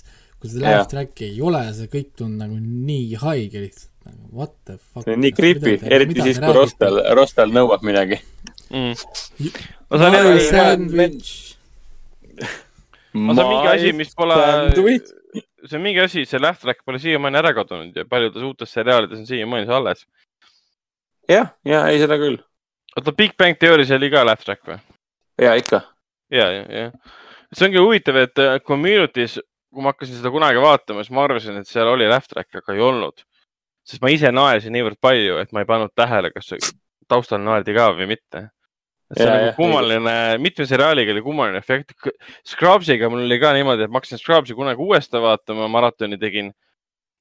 kui seda laugh track'i ei ole, see kõik tundub nagu nii haige lihtsalt, nagu what the fuck. see on nii creepy, eriti siis, kui Rostal, Rostal nõuab midagi. Mm. jälle, sandwich. no see on mingi asi, mis pole, see on mingi asi, see laugh track pole siiamaani ära kadunud ja paljudes uutes seriaalides on siiamaani see alles. jah, ja ei seda küll. oota, Big Bang Theory's oli ka laugh track või? ja ikka. ja, ja, ja. see ongi huvitav, et äh, Community's, kui ma hakkasin seda kunagi vaatama, siis ma arvasin, et seal oli laugh track, aga ei olnud. sest ma ise naersin niivõrd palju, et ma ei pannud tähele, kas taustal naerdi ka või mitte. See on nagu kummaline, mitme seriaaliga oli kummaline efekt. Scrubsiga mul oli ka niimoodi, et ma hakkasin Scrubsi kunagi uuesti vaatama, maratoni tegin.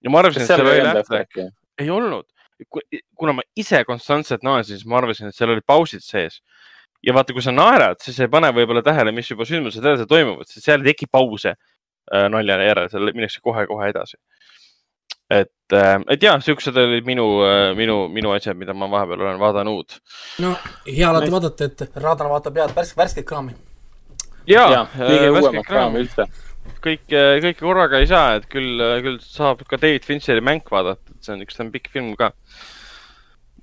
ja ma arvasin, et seal oli lähträäki? ei olnud. kuna ma ise konstantselt naersin, siis ma arvasin, et seal olid pausid sees. ja vaata, kui sa naerad, siis ei pane võib-olla tähele, mis juba sündmused edasi toimuvad, sest seal ei teki pause äh, nalja järel, seal minnakse kohe-kohe edasi. et, et jah, siuksed olid minu, minu, minu asjad, mida ma vahepeal olen vaadanud. no hea alati vaadata, et Raadan vaatab head värsk, värsket kraami. ja, ja, kõige uuemat kraami üldse. kõike, kõike korraga ei saa, et küll, küll saab ka David Fincheri mäng vaadata, et see on üks, see on pikk film ka.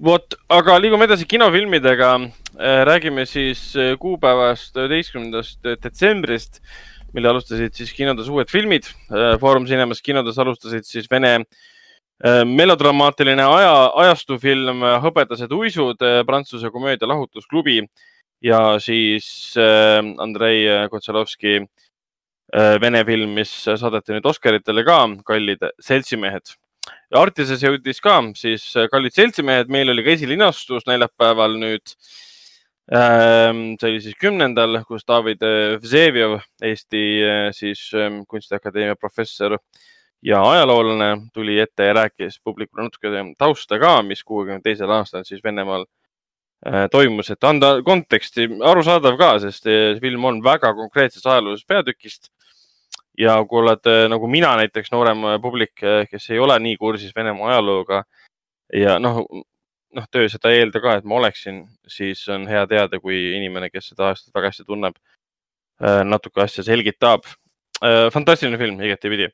vot, aga liigume edasi kinofilmidega. räägime siis äh, kuupäevast üheteistkümnendast detsembrist, mille alustasid siis kinodes uued filmid. Foorum Cinemas kinodes alustasid siis Vene äh, melodramaatiline aja, ajastufilm Hõbedased uisud, Prantsuse komöödia Lahutusklubi ja siis äh, Andrei Kotsalovski äh, vene film, mis saadeti nüüd Oscaritele ka, Kallid seltsimehed. Artises jõudis ka siis äh, Kallid seltsimehed, meil oli ka esilinastus neljapäeval nüüd. See oli siis kümnendal, kus David äh, Vseviov, Eesti äh, siis ähm, Kunstiakadeemia professor ja ajaloolane tuli ette ja rääkis publikule natuke tausta ka, mis kuuekümne teisel aastal siis Venemaal äh, toimus, et anda konteksti, arusaadav ka, sest film on väga konkreetsest ajaloolisest peatükist. ja kui oled nagu mina näiteks noorem publik, kes ei ole nii kursis Venemaa ajalooga ja noh, noh, töö seda ei eelda ka, et ma oleksin, siis on hea teada, kui inimene, kes seda aastat väga hästi tunneb, natuke asja selgitab. fantastiline film igatepidi.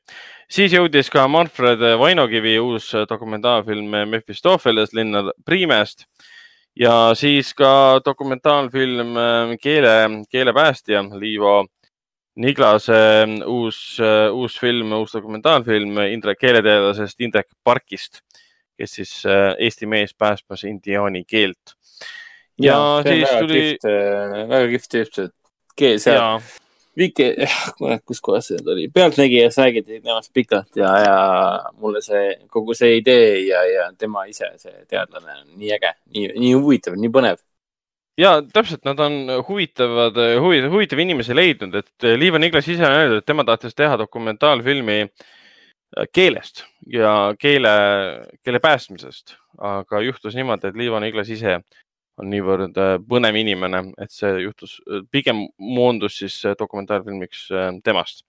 siis jõudis ka Manfred Vainokivi uus dokumentaalfilm Mephistopheles Linnar Priimest ja siis ka dokumentaalfilm äh, Keele, keelepäästja Liivo Niglase uus, uus film, uus dokumentaalfilm Indrek, keeleteadlasest Indrek Parkist, kes siis äh, Eesti mees päästmas indiaani keelt. ja siis tuli, väga kihvt tüüp, see keel seal, ja Viki, kurat, kus kohas see oli, Pealtnägijas räägiti temast pikalt ja, ja mulle see kogu see idee ja, ja tema ise, see teadlane on nii äge, nii, nii huvitav, nii põnev. ja täpselt, nad on huvitavad, huvitav, huvitav inimesi leidnud, et Liiva Niklas ise on öeldud, et tema tahtis teha dokumentaalfilmi äh, keelest ja keele, keele päästmisest, aga juhtus niimoodi, et Liiva Niklas ise on niivõrd äh, põnev inimene, et see juhtus, pigem moondus siis äh, dokumentaalfilmiks äh, temast.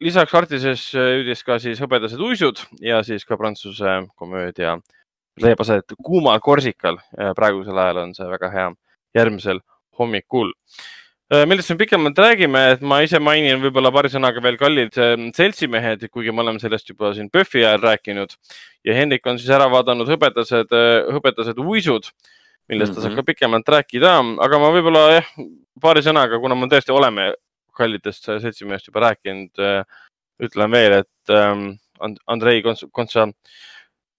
lisaks Artises jõudis ka siis Hõbedased uisud ja siis ka prantsuse komöödia leiab aset kuumal Korsikal. praegusel ajal on see väga hea järgmisel hommikul. Millest me pikemalt räägime, et ma ise mainin võib-olla paari sõnaga veel kallid äh, seltsimehed, kuigi me oleme sellest juba siin PÖFFi ajal rääkinud ja Hendrik on siis ära vaadanud hõbedased, hõbedased uisud, millest ta Mhm. saab ka pikemalt rääkida, aga ma võib-olla jah, paari sõnaga, kuna me tõesti oleme kallidest seltsimehest juba rääkinud, ütlen veel, et ähm, And- Andrei Konts- Kontsa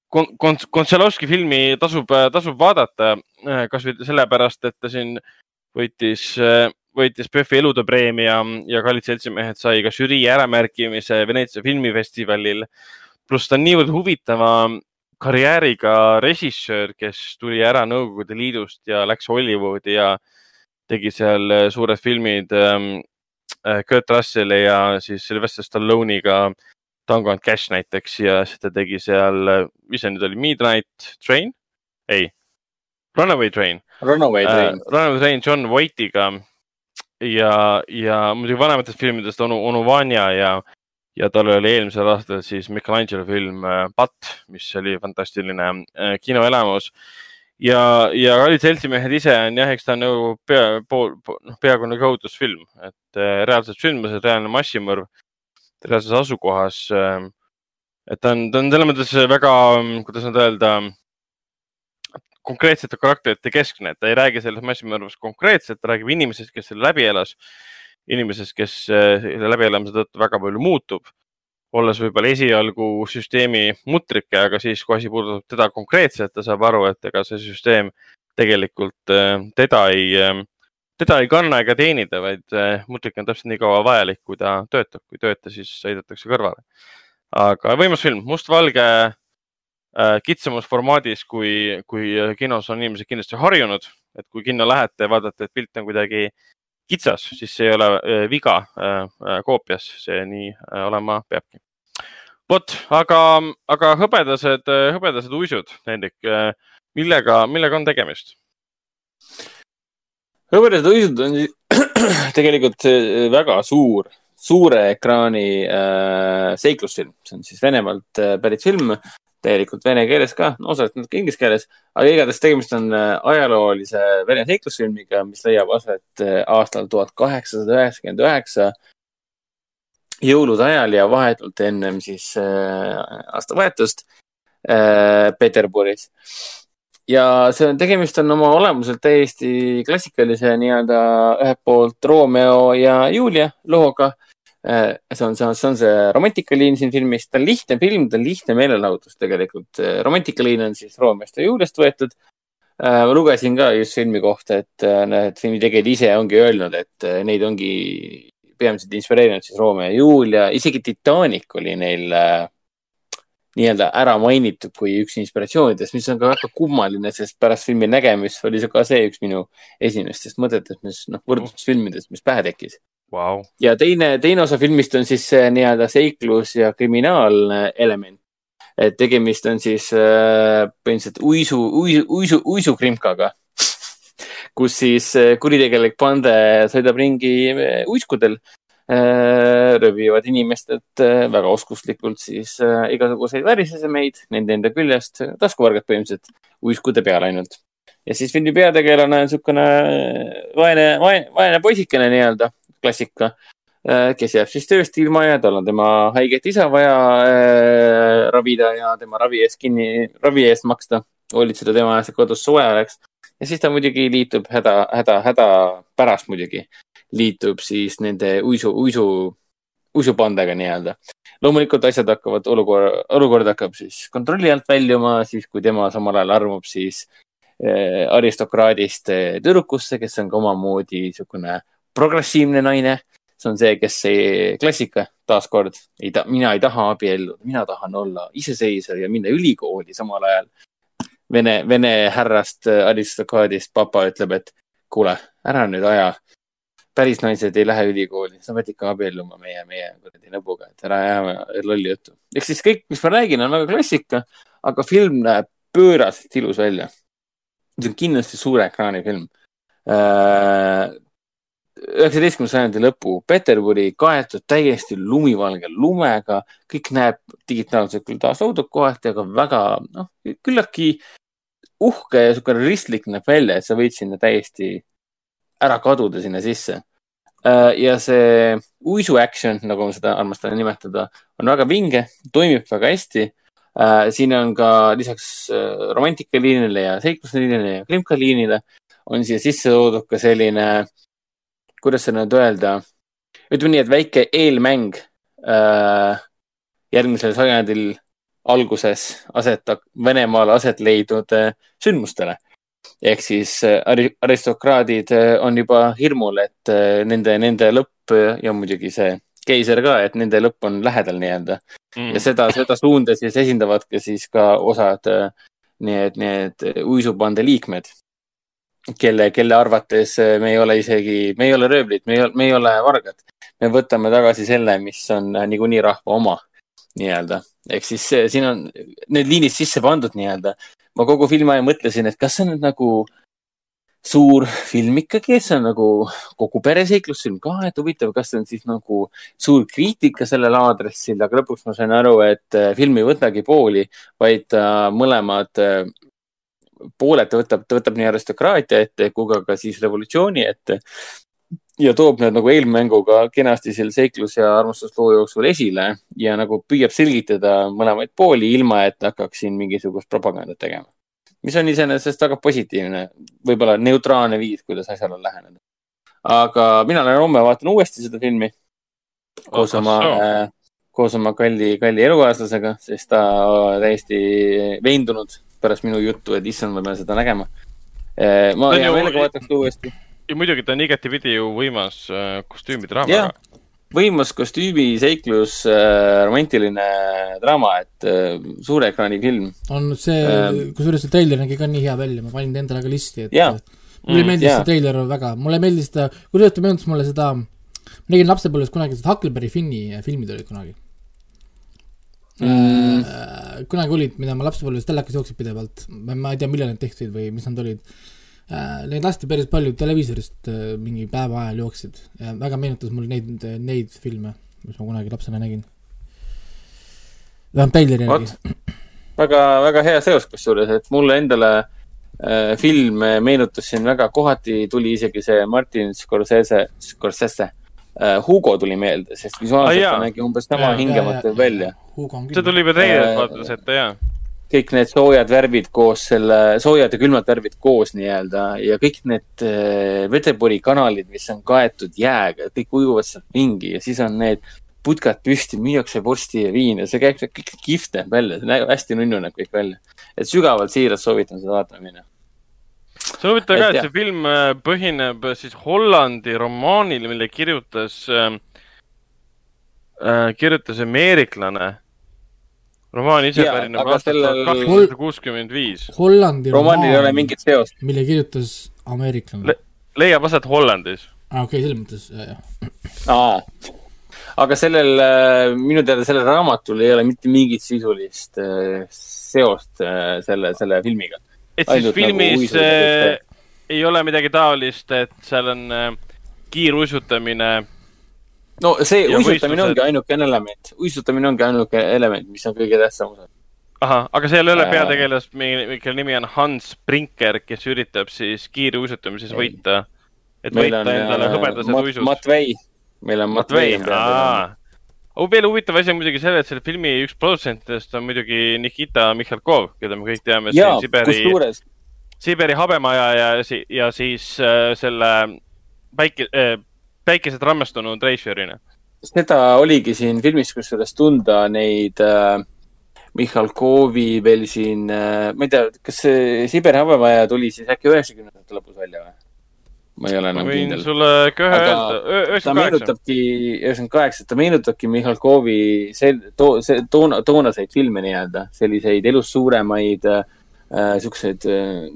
Kon-, Kon-, Kontsalovski filmi tasub, tasub vaadata kasvõi sellepärast, et ta siin võitis, võitis PÖFFi elutöö preemia ja kallid seltsimehed sai ka žürii äramärkimise Veneetsia filmifestivalil. pluss ta on niivõrd huvitava karjääriga režissöör, kes tuli ära Nõukogude Liidust ja läks Hollywoodi ja tegi seal suured filmid ähm, äh, Kurt Russelli ja siis Sylvester Stallone'iga Tango and Cash näiteks ja siis ta tegi seal, mis see nüüd oli, Midnight Train? ei, Runaway Train. Runaway Train. Runaway Train John Voight'iga ja, ja muidugi vanematest filmidest onu, onu Vanja ja, ja tal oli eelmisel aastal siis Michelangelo film äh, Patt, mis oli fantastiline äh, kinoelamus. ja, ja kallid seltsimehed ise on jah, eks ta on nagu pea, pool, noh, peaaegu nagu õudusfilm, et äh, reaalsed sündmused, reaalne massimõrv reaalses asukohas. et ta on, ta on selles mõttes väga, kuidas nüüd öelda, konkreetsete karakterite keskne, et ta ei räägi sellest massimõrvast konkreetselt, ta räägib inimesest, kes selle läbi elas. inimesest, kes äh, selle läbielamise tõttu väga palju muutub, olles võib-olla esialgu süsteemi mutrike, aga siis, kui asi puudutab teda konkreetselt, ta saab aru, et ega see süsteem tegelikult äh, teda ei, teda ei kanna ega teenida, vaid mutrik on täpselt nii kaua vajalik, kui ta töötab, kui tööta, siis heidetakse kõrvale. aga võimas film, mustvalge kitsamas formaadis, kui, kui kinos on inimesed kindlasti harjunud, et kui kinno lähete ja vaatate, et pilt on kuidagi kitsas, siis see ei ole äh, viga äh, äh, koopias, see nii äh, olema peabki. vot, aga, aga hõbedased, hõbedased uisud, Hendrik, millega, millega on tegemist? hõbedased uisud on tegelikult äh, väga suur, suure ekraani äh, seiklusfilm, see on siis Venemaalt äh, pärit film, täielikult vene keeles ka, osaliselt natuke inglise keeles, aga igatahes tegemist on äh, ajaloolise vene seiklusfilmiga, mis leiab aset äh, aastal tuhat kaheksasada üheksakümmend üheksa jõulude ajal ja vahetult ennem siis äh, aastavahetust äh, Peterburis ja see on, tegemist on oma olemuselt täiesti klassikalise nii-öelda ühelt poolt Romeo ja Julia looga. See on, see on, see on see romantikaliin siin filmis, ta on lihtne film, ta on lihtne meelelahutus tegelikult. romantikaliin on siis Romeost ja Juliast võetud. ma lugesin ka just filmi kohta, et äh, need filmi tegijad ise ongi öelnud, et äh, neid ongi peamiselt inspireerinud siis Romeo ja Julia, isegi Titanic oli neil äh, nii-öelda ära mainitud kui üks inspiratsioonidest, mis on ka väga kummaline, sest pärast filmi nägemist oli see ka see üks minu esimestest mõtetest, mis noh, võrdlusfilmidest, mis pähe tekkis. Vau, ja teine, teine osa filmist on siis see nii-öelda seiklus ja kriminaalne element. et tegemist on siis äh, põhimõtteliselt uisu, uisu, uisu, uisukrimkaga, kus siis äh, kuritegelik pande sõidab ringi äh, uiskudel röövivad inimestelt äh, väga oskuslikult siis äh, igasuguseid värisesemeid nende enda küljest, taskuvargad põhimõtteliselt, uiskude peal ainult. ja siis filmi peategelane on niisugune vaene, vaene, vaene poisikene nii-öelda, klassika, kes jääb siis tööst ilma ja tal on tema haiget isa vaja äh, ravida ja tema ravi eest kinni, ravi eest maksta, hoolitseda tema eest, et kodus soe oleks. Ja siis ta muidugi liitub häda, häda, häda pärast muidugi. Liitub siis nende uisu, uisu, uisupandega nii-öelda. loomulikult asjad hakkavad, olukord, olukord hakkab siis kontrolli alt väljuma, siis kui tema samal ajal armub siis äh, aristokraadist äh, tüdrukusse, kes on ka omamoodi niisugune progressiivne naine. see on see, kes ei, klassika taaskord, ei ta, mina ei taha abielluda, mina tahan olla iseseisev ja minna ülikooli samal ajal. Vene, Vene härrast aristokraadist papa ütleb, et kuule, ära nüüd aja päris naised ei lähe ülikooli, sa pead ikka abielluma meie, meie kuradi nõbuga, et ära aja lolli juttu. ehk siis kõik, mis ma räägin, on väga klassika, aga film näeb pööraselt ilus välja. see on kindlasti suure ekraani film. Äh, üheksateistkümnenda sajandi lõpu Peterburi kaetud täiesti lumivalge lumega, kõik näeb digitaalselt küll taas loodud kohati, aga väga, noh, küllaltki uhke ja niisugune ristlik näeb välja, et sa võid sinna täiesti ära kaduda sinna sisse. Äh, ja see uisu action, nagu ma seda armastan nimetada, on väga vinge, toimib väga hästi. Äh, siin on ka lisaks äh, romantikaliinile ja seiklusliinile ja krimkaliinile on siia sisse toodud ka selline, kuidas seda nüüd öelda, ütleme nii, et väike eelmäng järgmisel sajandil alguses aset, Venemaal aset leidnud sündmustele. Ehk siis äh, aristokraadid äh, on juba hirmul, et äh, nende, nende lõpp ja muidugi see keiser ka, et nende lõpp on lähedal nii-öelda. Mm.. ja seda, seda suunda siis esindavad ka siis ka osad need, need uisupande liikmed, kelle, kelle arvates me ei ole isegi, me ei ole röövlid, me ei ole, me ei ole vargad. me võtame tagasi selle, mis on niikuinii rahva oma nii-öelda. ehk siis siin on need liinid sisse pandud nii-öelda ma kogu filmi aja mõtlesin, et kas see on nüüd nagu suur film ikkagi, et see on nagu kogu pere seiklusfilm ka, et huvitav, kas see on siis nagu suur kriitika sellel aadressil, aga lõpuks ma sain aru, et film ei võtagi pooli, vaid mõlemad pooled ta võtab, ta võtab nii aristokraatia ette kui ka, ka siis revolutsiooni ette ja toob need nagu eelmänguga kenasti seal seiklus ja armastusloo jooksul esile ja nagu püüab selgitada mõlemaid pooli, ilma et hakkaks siin mingisugust propagandat tegema. mis on iseenesest väga positiivne, võib-olla neutraalne viis, kuidas asjale läheneda. aga mina lähen homme vaatan uuesti seda filmi koos oma äh,, koos oma kalli, kalli elukaaslasega, sest ta täiesti veendunud pärast minu juttu, et issand, ma pean seda nägema äh,. ma hea meelega vaataks uuesti ja muidugi ta on igatipidi ju võimas äh, kostüümidraama yeah.. võimas kostüümi, seiklus äh,, romantiline draama, et äh, suure ekraani film. on see äh,, kusjuures see treiler nägi ka nii hea välja, ma panin ta endale ka listi, et yeah. mulle mm, meeldis yeah. see treiler väga, mulle meeldis ta, kusjuures ta meenutas mulle seda, ma nägin lapsepõlves kunagi seda Huckleberry Finni filmid olid kunagi mm.. Kunagi olid, mida ma lapsepõlves telekas jooksid pidevalt, ma ei tea, millal need tehti või mis nad olid. Äh, neid lasti päris palju televiisorist äh, mingi päeva ajal jooksid. Ja väga meenutas mulle neid, neid filme, mis ma kunagi lapsena nägin. vähemalt treileri järgi. väga, väga hea seos kusjuures, et mulle endale äh, film meenutas siin väga, kohati tuli isegi see Martin Scorsese, Scorsese äh, Hugo tuli meelde, sest visuaalselt ah, ta nägi umbes sama hingematu välja. see tuli juba teie äh, vaates ette, jaa kõik need soojad värvid koos selle, soojad ja külmad värvid koos nii-öelda ja kõik need Peterburi äh, kanalid, mis on kaetud jääga, kõik ujuvad sealt ringi ja siis on need putkad püsti, müüakse vorsti ja viina, see käib kõik kihvt näeb välja, see näeb hästi nunnu näeb kõik välja. et sügavalt siiralt soovitan seda vaatama minna. See on huvitav ka, et see film äh, põhineb siis Hollandi romaanil, mille kirjutas äh,, äh kirjutas ameeriklane romaan ise pärineb aastast tuhat kaheksasada kuuskümmend viis. Hollandi romaanil ei ole mingit seost. mille kirjutas ameeriklane Le. leiab aset Hollandis. aa, okei okay,, selles mõttes, jah. aa, aga sellel, äh, minu teada sellel raamatul ei ole mitte mingit sisulist seost selle, selle filmiga. Et siis Ainult filmis nagu äh, ei ole midagi taolist, et seal on äh, kiiruisutamine no see uisutamine ongi ainukene element, uisutamine ongi ainuke element, mis on kõige tähtsam osa. ahah, aga seal ei ole Äh. peategelast, kelle nimi on Hans Brinker, kes üritab siis kiiruisutamises võita. et meil võita on endale äh, hõbedased Mat- uisud. Matvei, meil on Matvei Matvei, aa. veel huvitav asi on muidugi see, et selle filmi üks produtsentidest on muidugi Nikita Mihhalkov, keda me kõik teame jaa kusjuures Siberi habemaja ja, ja siis äh, selle päike äh,, päikesed rammestunud reisijärina. seda oligi siin filmis kusjuures tunda neid äh, Mihhalkovi veel siin äh,, ma ei tea, kas see Siberi habemaja tuli siis äkki üheksakümnendate lõpus välja või? Ma ei ole enam kindel. sulle köhe Aga öelda, ta üheksakümmend kaheksa. meenutabki, üheksakümmend kaheksa, ta meenutabki Mihhalkovi sel-, too, see toona, toonaseid filme nii-öelda, selliseid elust suuremaid äh,, siukseid äh,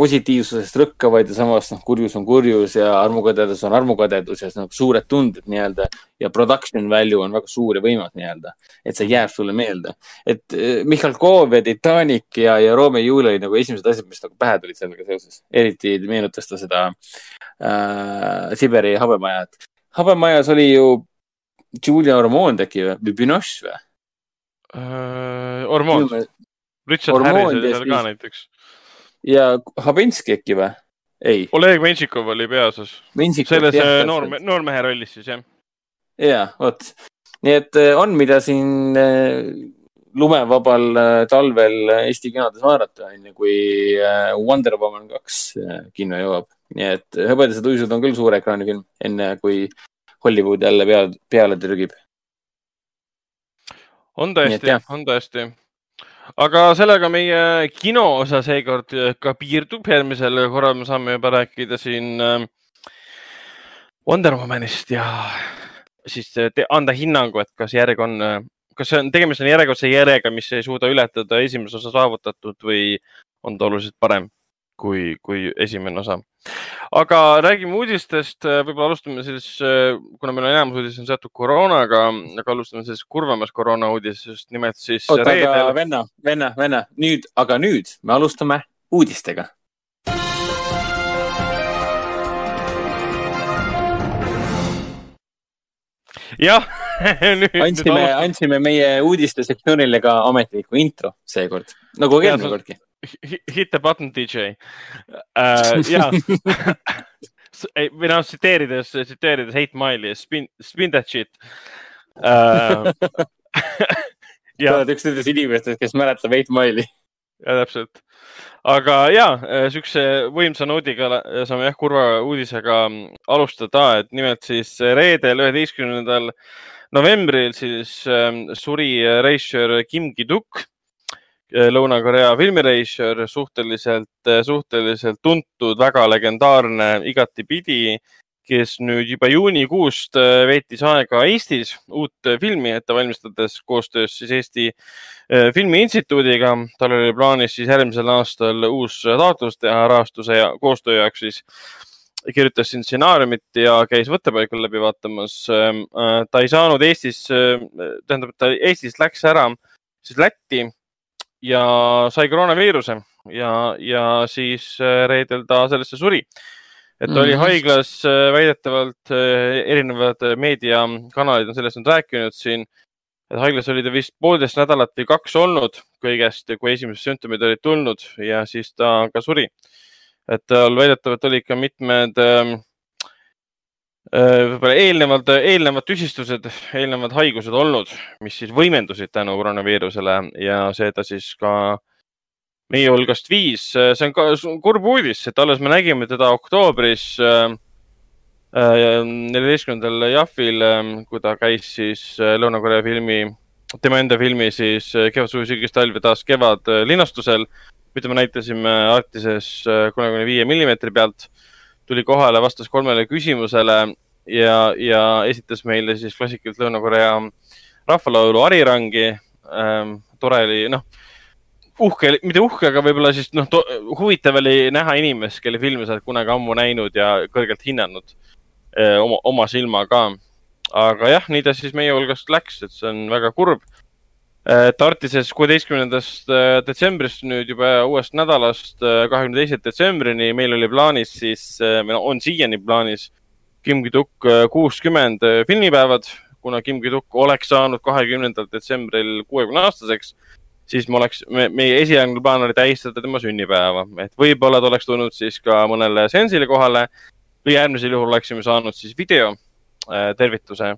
positiivsusest rõkkavaid ja samas noh, kurjus on kurjus ja armukadedus on armukadedus ja noh, suured tunded nii-öelda ja production value on väga suur ja võimas nii-öelda, et see jääb sulle meelde. et äh, Mihhalkov ja Titanic ja, ja Romeo ja Julia olid nagu esimesed asjad, mis nagu pähe tulid sellega seoses. eriti meenutas ta seda äh, Siberi habemajad. habemajas oli ju Julia Ormond äkki või, või Binoche või? Ormond, Richard Ormond Harris oli seal ka siis- näiteks. Ja Habinski äkki või? ei, Oleg Menšikov oli peaosas. selles noorme, noormehe rollis siis jah. ja vot, nii et äh, on, mida siin äh, lumevabal äh, talvel Eesti kinodes vaadata, enne kui Wonder Woman kaks kinno jõuab. nii et Hõbedased uisud on küll suure ekraani film, enne kui Hollywood jälle peale, peale trügib. on tõesti on tõesti. Aga sellega meie kinoosa seekord ka piirdub, järgmisel korral me saame juba rääkida siin äh, Wonder Womanist ja siis te, anda hinnangu, et kas järg on, kas see on, tegemist on järjekordse järjega, mis ei suuda ületada esimese osa saavutatud või on ta oluliselt parem kui, kui esimene osa. aga räägime uudistest, võib-olla alustame siis, kuna meil on enamus uudis on seotud koroonaga, aga alustame siis kurvemast koroona uudisest, nimelt siis oota, aga venna, venna, venna, nüüd, aga nüüd me alustame uudistega. jah, nüüd. andsime, andsime meie uudiste sektsioonile ka ametliku intro seekord, nagu eelmine kordki. Hit the button DJ uh,. ja, või noh, tsiteerides, tsiteerides Eight Mile'i, spin, spin that shit uh,. sa oled üks nendest inimestest, kes mäletab Eight Mile'i. ja täpselt. aga ja, siukse võimsa noodiga saame jah, kurva uudisega alustada, et nimelt siis reedel, üheteistkümnendal novembril siis ähm, suri reisijör Kim Ki-duk, Lõuna-Korea filmireisijör, suhteliselt, suhteliselt tuntud, väga legendaarne igatipidi, kes nüüd juba juunikuust äh, veetis aega Eestis uut äh, filmi ette valmistades koostöös siis Eesti äh, Filmiinstituudiga. tal oli plaanis siis järgmisel aastal uus taotlus teha rahastuse ja koostöö jaoks siis kirjutas siin stsenaariumit ja käis võttepaikul läbi vaatamas. ta ei saanud Eestis, tähendab, ta Eestist läks ära siis Lätti ja sai koroonaviiruse ja, ja siis äh, reedel ta sellesse suri. et ta oli Mhm. haiglas äh, väidetavalt, erinevad äh, meediakanalid on sellest nüüd rääkinud siin, et haiglas oli ta vist poolteist nädalat või kaks olnud kõigest, kui esimesed sümptomid olid tulnud ja siis ta ka suri. et tal väidetavalt olid ka mitmed äh, võib-olla eelnevad, eelnevad tüsistused, eelnevad haigused olnud, mis siis võimendusid tänu koroonaviirusele ja see ta siis ka meie hulgast viis. see on ka kurb uudis, et alles me nägime teda oktoobris, neljateistkümnendal Jahvil, kui ta käis siis äh, Lõuna-Korea filmi, tema enda filmi siis äh, Kevad, suvi, sügis, talv ja taas kevad äh, linastusel, mida me näitasime Artises kolmekümne viie millimeetri pealt. Tuli kohale, vastas kolmele küsimusele ja, ja esitas meile siis klassikaliselt Lõuna-Korea rahvalaulu Harirangi ähm,. tore oli, noh, uhke, mitte uhke, aga võib-olla siis noh, huvitav oli näha inimest, kelle filme sa oled kunagi ammu näinud ja kõrgelt hinnanud öö, oma, oma silmaga. aga jah, nii ta siis meie hulgast läks, et see on väga kurb. Tartises kuueteistkümnendast äh, detsembrist nüüd juba uuest nädalast äh, kahekümne teise detsembrini meil oli plaanis siis, meil on siiani plaanis Kim Ki-duk äh, kuuskümmend äh, filmipäevad, kuna Kim Ki-duk oleks saanud kahekümnendal detsembril kuuekümne aastaseks, siis me oleks, meie esialgne plaan oli tähistada tema sünnipäeva, et võib-olla ta oleks tulnud siis ka mõnele seansile kohale või äärmisel juhul oleksime saanud siis video äh, tervituse.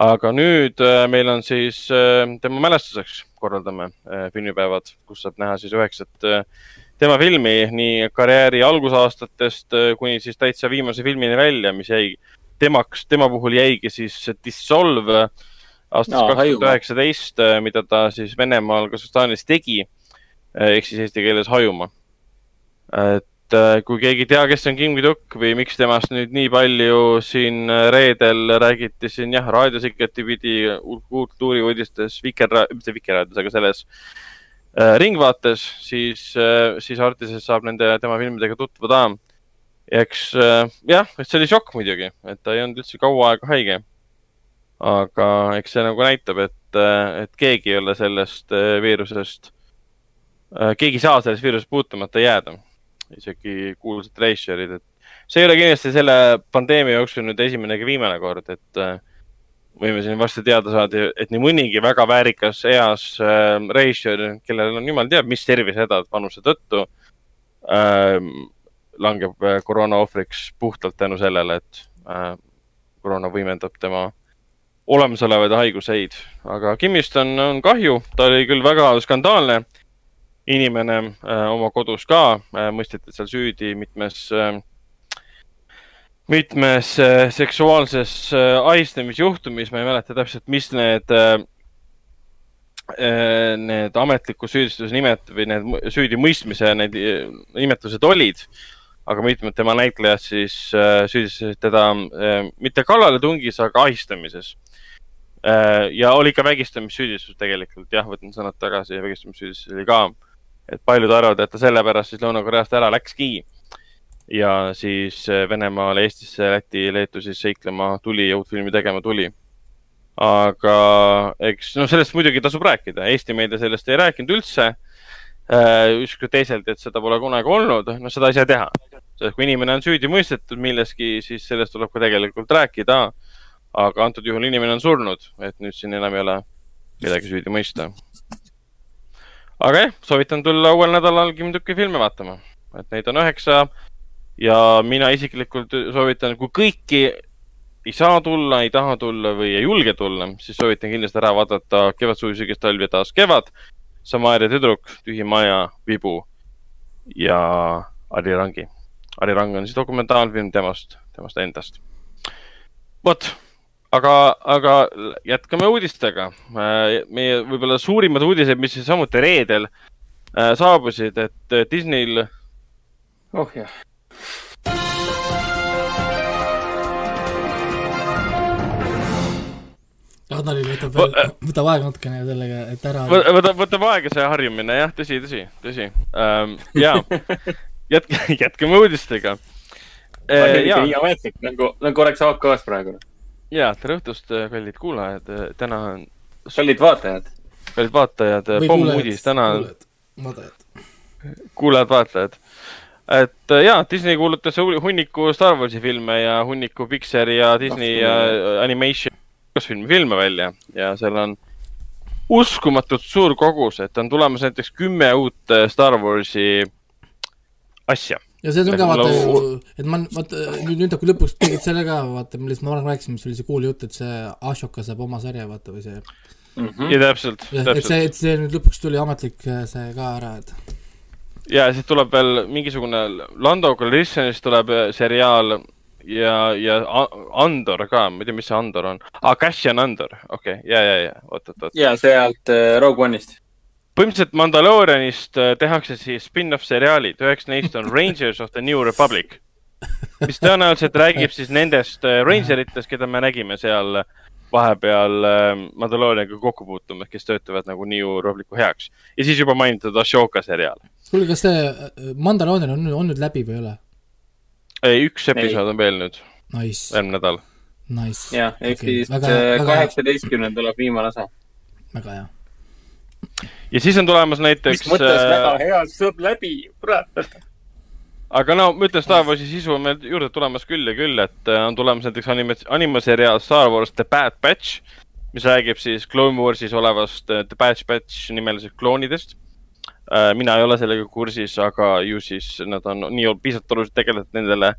Aga nüüd äh, meil on siis äh, tema mälestuseks korraldame äh, filmipäevad, kus saab näha siis üheksat tema filmi nii karjääri algusaastatest kuni siis täitsa viimase filmini välja, mis jäi temaks, tema puhul jäigi siis Dissolve aastast kaks tuhat üheksateist, mida ta siis Venemaal, Kasahstanis tegi ehk siis eesti keeles Hajumaa. et kui keegi ei tea, kes on Kim Ki-duk või miks temast nüüd nii palju siin reedel räägiti siin jah, raadios igatipidi, kultuuriuudistes, Viker, mitte Vikerraadios, aga selles äh, Äh, ringvaates, siis, äh, siis Artises saab nende, tema filmidega tutvuda. eks äh, jah, et see oli šokk muidugi, et ta ei olnud üldse kaua aega haige. aga eks see nagu näitab, et, et keegi ei ole sellest viirusest, keegi ei saa sellest viirusest puutumata jääda. Isegi kuulsad reisijad, et see ei ole kindlasti selle pandeemia jooksul nüüd esimene ega viimane kord, et võime siin varsti teada saada, et nii mõnigi väga väärikas eas äh, reisijal, kellel on jumal teab, mis tervisehädad vanuse tõttu äh,, langeb äh, koroona ohvriks puhtalt tänu sellele, et äh, koroona võimendab tema olemasolevaid haiguseid. aga Kimmist on, on kahju, ta oli küll väga skandaalne inimene äh, oma kodus ka äh,, mõisteti seal süüdi mitmes äh, mitmes seksuaalses ahistamisjuhtumis, ma ei mäleta täpselt, mis need need ametliku süüdistuse nimed või need süüdimõistmise need nimetused olid. aga mitmed tema näitlejad siis süüdistasid teda mitte kallaletungis, aga ahistamises. ja oli ka vägistamissüüdistus tegelikult, jah, võtan sõnad tagasi, vägistamissüüdistus oli ka. Et paljud arvavad, et ta sellepärast siis Lõuna-Koreast ära läkski ja siis äh, Venemaale, Eestisse, Lätti, Leetu siis seiklema tuli ja uut filmi tegema tuli. aga eks noh, sellest muidugi tasub rääkida, Eesti meedia sellest ei rääkinud üldse. Äh, ükskord teiselt, et seda pole kunagi olnud, no seda ei saa teha. sest kui inimene on süüdi mõistetud milleski, siis sellest tuleb ka tegelikult rääkida. aga antud juhul inimene on surnud, et nüüd siin enam ei ole kedagi süüdi mõista. Aga jah, soovitan tulla uuel nädalal Kim Tükki filme vaatama, et neid on üheksa ja mina isiklikult soovitan, kui kõiki ei saa tulla, ei taha tulla või ei julge tulla, siis soovitan kindlasti ära vaadata Kevad, suvi, sügis, talv ja taas kevad, Samaria tüdruk, Tühi maja, Vibu ja Ari Rangi. Ari Rang on siis dokumentaalfilm temast, temast endast. vot, aga, aga jätkame uudistega. meie võib-olla suurimad uudised, mis samuti reedel äh, saabusid, et Disneyl. oh jah Adnaril võtab veel, äh, võtab aega natukene sellega, et ära. võtab, võtab aega see harjumine, jah, tõsi, tõsi, tõsi ähm,. ja, jätke, jätkame uudistega äh,. nii ametlik nagu, nagu oleks AK-s praegu. Ja, tere õhtust, kallid kuulajad, täna on. kallid vaatajad. kallid vaatajad, pommuudis, täna on. kuulajad-vaatajad et äh, jaa, Disney kuulutas hunniku Star Warsi filme ja hunniku Pixari ja Disney ja Animation filmi filme välja ja seal on uskumatult suur kogus, et on tulemas näiteks kümme uut äh, Star Warsi asja. Ja see on ka vaata ju, et ma, vaata nüüd, nüüd kui lõpuks tegid selle ka, vaata, millest ma varem rääkisin, mis oli see cool jutt, et see Ashoka saab oma sarja, vaata, või see mm. -hmm. ja täpselt, täpselt. et see, et see nüüd lõpuks tuli ametlik äh, see ka ära, et ja siis tuleb veel mingisugune Lando Calrissianist tuleb äh, seriaal ja, ja Andor ka, ma ei tea, mis see Andor on ah,. Cassian Andor, okei okay., ja, ja, ja, oot, oot, oot. ja sealt äh, Rogue One'ist. Põhimõtteliselt Mandalorianist äh, tehakse siis spin-off seriaalid, üheks neist on Rangers of the New Republic, mis tõenäoliselt räägib siis nendest äh, Rangeritest, keda me nägime seal vahepeal äh, Mandaloorianiga kokku puutumas, kes töötavad nagu New Republicu heaks. ja siis juba mainitud Ashoka seriaal kuule, kas see Mandaloorian on, on nüüd läbi või ei ole? ei, üks episood on veel nüüd nice.. järgmine nädal. Nice. jah, ehk siis kaheksateistkümnendal tuleb viimane osa. väga hea. Ja siis on tulemas näiteks. mis mõttes äh... väga hea, saab läbi, kurat. aga no ma ütlen, Star Warsi sisu on meil juurde tulemas küll ja küll, et äh, on tulemas näiteks anime, animaseriaal Star Wars The Bad Batch, mis räägib siis Clone Warsis olevast äh, The Bad Batch nimelisest kloonidest. mina ei ole sellega kursis, aga ju siis nad on nii piisavalt olulised tegelased nendele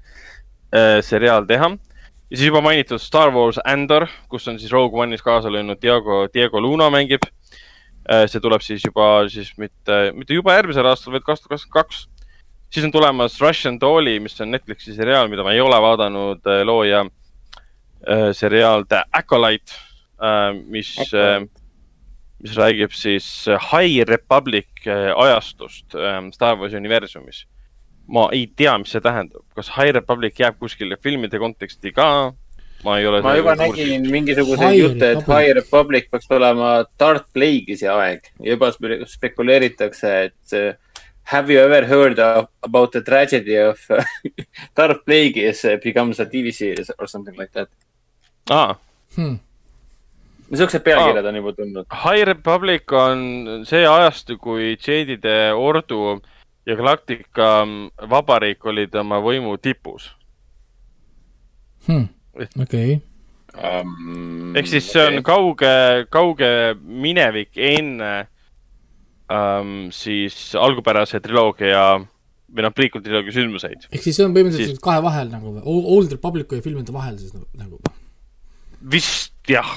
äh, seriaal teha. ja siis juba mainitud Star Wars Andor, kus on siis Rogue One'is kaasa löönud Diego, Diego Luna mängib. See tuleb siis juba siis mitte, mitte juba järgmisel aastal, vaid kaks tuhat kakskümmend kaks siis on tulemas Russian Dolly, mis on Netflixi seriaal, mida ma ei ole vaadanud, looja äh, seriaal The Acolyte, mis, mis räägib siis High Republic äh, ajastust äh, Star Warsi universumis. ma ei tea, mis see tähendab, kas High Republic jääb kuskile filmide konteksti ka? Ma ei ole. ma juba nägin mingisuguseid jutte, et Republic. High Republic peaks olema Darth Plagueisi aeg. juba spe- spekuleeritakse, et have you ever heard of, about the tragedy of Darth Plagueis becomes a TV series or something like that. ah,. Hmm. niisugused pealkirjad on juba tulnud. High Republic on see ajastu, kui Jade'ide ordu ja Galactica vabariik olid oma võimu tipus. Hmm. okei, Um, ehk siis see on kauge, kauge minevik enne um, siis algupärase triloogia või noh, prequel triloogia sündmuseid. ehk siis see on põhimõtteliselt Siis- kahe vahel nagu või, Old Republicu ja filmide vahel siis nagu, nagu. vist jah.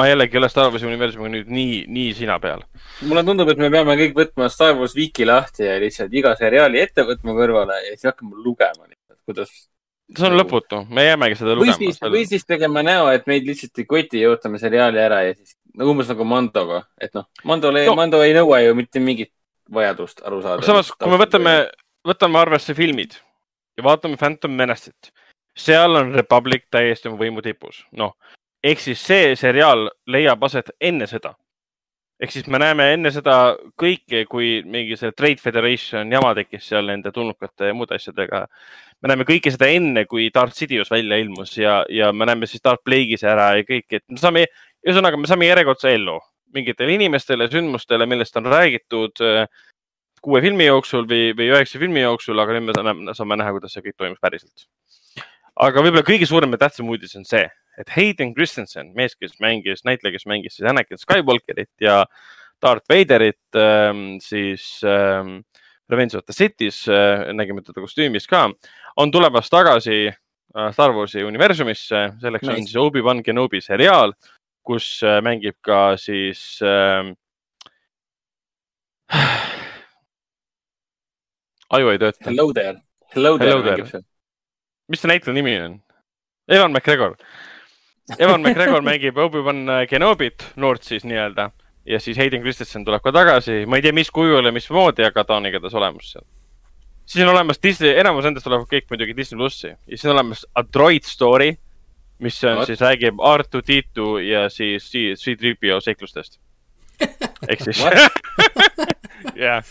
ma jällegi ei ole Star Warsi universumiga nüüd nii, nii sina peal. mulle tundub, et me peame kõik võtma Star Wars Wiki lahti ja lihtsalt iga seriaali ette võtma kõrvale ja siis hakkama lugema, kuidas. See on lõputu, me jäämegi seda või siis, või lugema. siis tegema näo, et meid lihtsalt ei koti ja ootame seriaali ära ja siis nagu umbes nagu Mandoga, et noh, Mando No. no., Mando ei nõua ju mitte mingit vajadust aru saada. samas, kui me võtame, võtame arvesse filmid ja vaatame Phantom Menace'it, seal on Republic täiesti oma võimu tipus, noh. ehk siis see seriaal leiab aset enne seda. Ehk siis me näeme enne seda kõike, kui mingi see Trade Federation jama tekkis seal nende tulnukate ja muude asjadega. me näeme kõike seda enne, kui Darth Sidious välja ilmus ja, ja me näeme siis Darth Plague'is ära ja kõik, et me saame, ühesõnaga me saame järjekordse ellu mingitele inimestele, sündmustele, millest on räägitud äh, kuue filmi jooksul või, või üheksa filmi jooksul, aga nüüd me saame, näha, kuidas see kõik toimus päriselt. aga võib-olla kõige suurem ja tähtsam uudis on see, et Hayden Christensen, mees, kes mängis, näitleja, kes mängis siis Anakin Skywalkerit ja Darth Vaderit ähm, siis ähm, Revenge of the City's äh,, nägime teda kostüümis ka, on tulemas tagasi äh, Star Warsi universumisse, selleks nice. on siis Obi-Wan Kenobi seriaal, kus äh, mängib ka siis äh, aju ei tööta. Hello there. Hello there Hello there. mis see näitleja nimi on? Evan McGregor. Evan McGregor mängib Obi-Wan Kenobit, noort siis nii-öelda ja siis Hayden Christensen tuleb ka tagasi, ma ei tea, mis kujul ja mismoodi, aga ta on igatahes olemas seal. siis on olemas Disney, enamus nendest tulevad kõik muidugi Disney plussi ja siis on olemas A Droid Story, mis on What? siis räägib R2D2 ja siis C3PO seiklustest. ehk siis, jah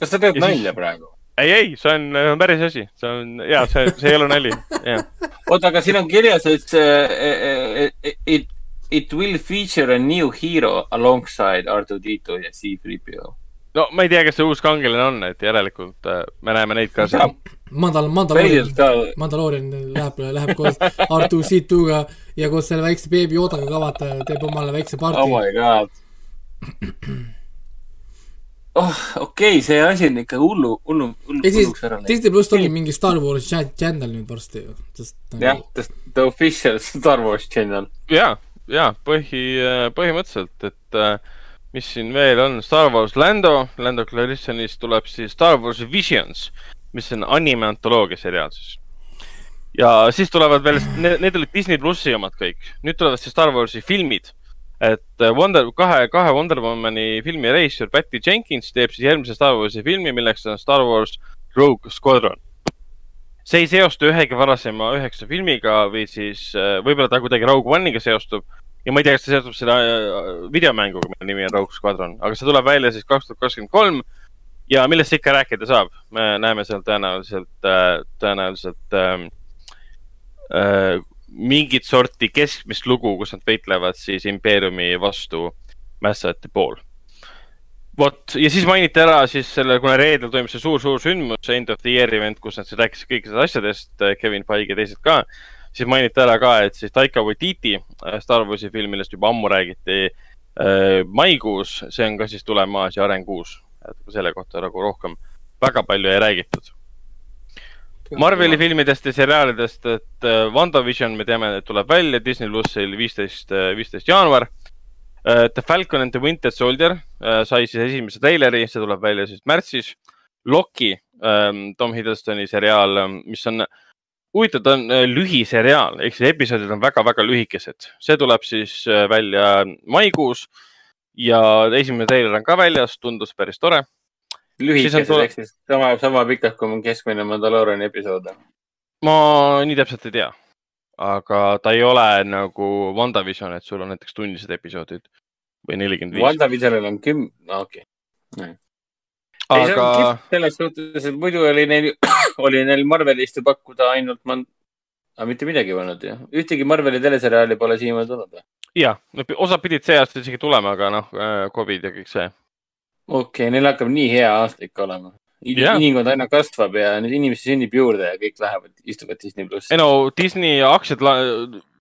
kas sa teed nalja praegu? ei, ei, see on, on päris asi, see on ja see, see ei ole nali, jah. oota, aga siin on kirjas, et see, it, it will feature a new hero alongside R2D2 ja C3PO. no ma ei tea, kas see uus kangelane on, et järelikult äh, me näeme neid ka seal. Mandal-, Mandaloorian Mandaloorian läheb, läheb koos R2C2-ga ja koos selle väikse beebi Yodaga ka vaata, teeb omale väikse oh party. my god. oh, okei okay,, see asi on ikka hullu, hullu, hullu, hulluks ära läinud. Disney pluss ongi mingi Star Wars cha- channel nüüd varsti ju, sest jah nagu, the official Star Wars channel. ja, ja põhi, põhimõtteliselt, et äh, mis siin veel on, Star Wars Lando, Lando Calrissianist tuleb siis Star Wars Visions, mis on anime antoloogia seriaal siis. ja siis tulevad veel, need olid Disney plussi omad kõik, nüüd tulevad siis Star Warsi filmid. Et äh, Wonder, kahe, kahe Wonder Womani filmi reisijal Patty Jenkins teeb siis järgmise Star Warsi filmi, milleks on Star Wars Rogue Squadron. see ei seostu ühegi varasema üheksa filmiga või siis äh, võib-olla ta kuidagi Rogue One'iga seostub ja ma ei tea, kas see seostub selle äh, videomänguga, mille nimi on Rogue Squadron, aga see tuleb välja siis kaks tuhat kakskümmend kolm. ja millest ikka rääkida saab, me näeme seal tõenäoliselt, tõenäoliselt ähm, äh, mingit sorti keskmist lugu, kus nad võitlevad siis impeeriumi vastu Massati pool. vot ja siis mainiti ära siis selle, kuna reedel toimus see suur-suur sündmus, End of the Year event, kus nad siis rääkisid kõikidest asjadest, äh, Kevin Feige ja teised ka. siis mainiti ära ka, et siis Taika Waititi äh, Star Warsi film, millest juba ammu räägiti äh,, maikuus, see on ka siis tulemas ja arenguus. et selle kohta nagu rohkem väga palju ei räägitud. Marveli filmidest ja seriaalidest, et äh, WandaVision, me teame, et tuleb välja Disney plussil viisteist, viisteist jaanuar Uh, The Falcon and the Winter Soldier sai siis esimese treileri, see tuleb välja siis märtsis. Loki um,, Tom Hiddlestoni seriaal, mis on, huvitav, ta on lühiseriaal ehk siis episoodid on väga-väga lühikesed. see tuleb siis välja maikuus ja esimene treiler on ka väljas, tundus päris tore. Lühikesed tule... ehk siis sama, sama pikad kui keskmine Mandalooriani episood? ma nii täpselt ei tea aga ta ei ole nagu WandaVision, et sul on näiteks tunnised episoodid või nelikümmend viis. WandaVisionil on küm-, no okei okay.. aga. selles suhtes, et muidu oli neil, oli neil Marvelist ju pakkuda ainult man-, aga mitte midagi polnud ju. ühtegi Marveli teleseriaali pole siiamaani tulnud või? jah, osad pidid see aasta isegi tulema, aga noh, äh, Covid ja kõik see. Okei okay,, neil hakkab nii hea aasta ikka olema inimkond aina kasvab ja neid inimesi sünnib juurde ja kõik lähevad, istuvad Disney plussi. ei no Disney aktsiad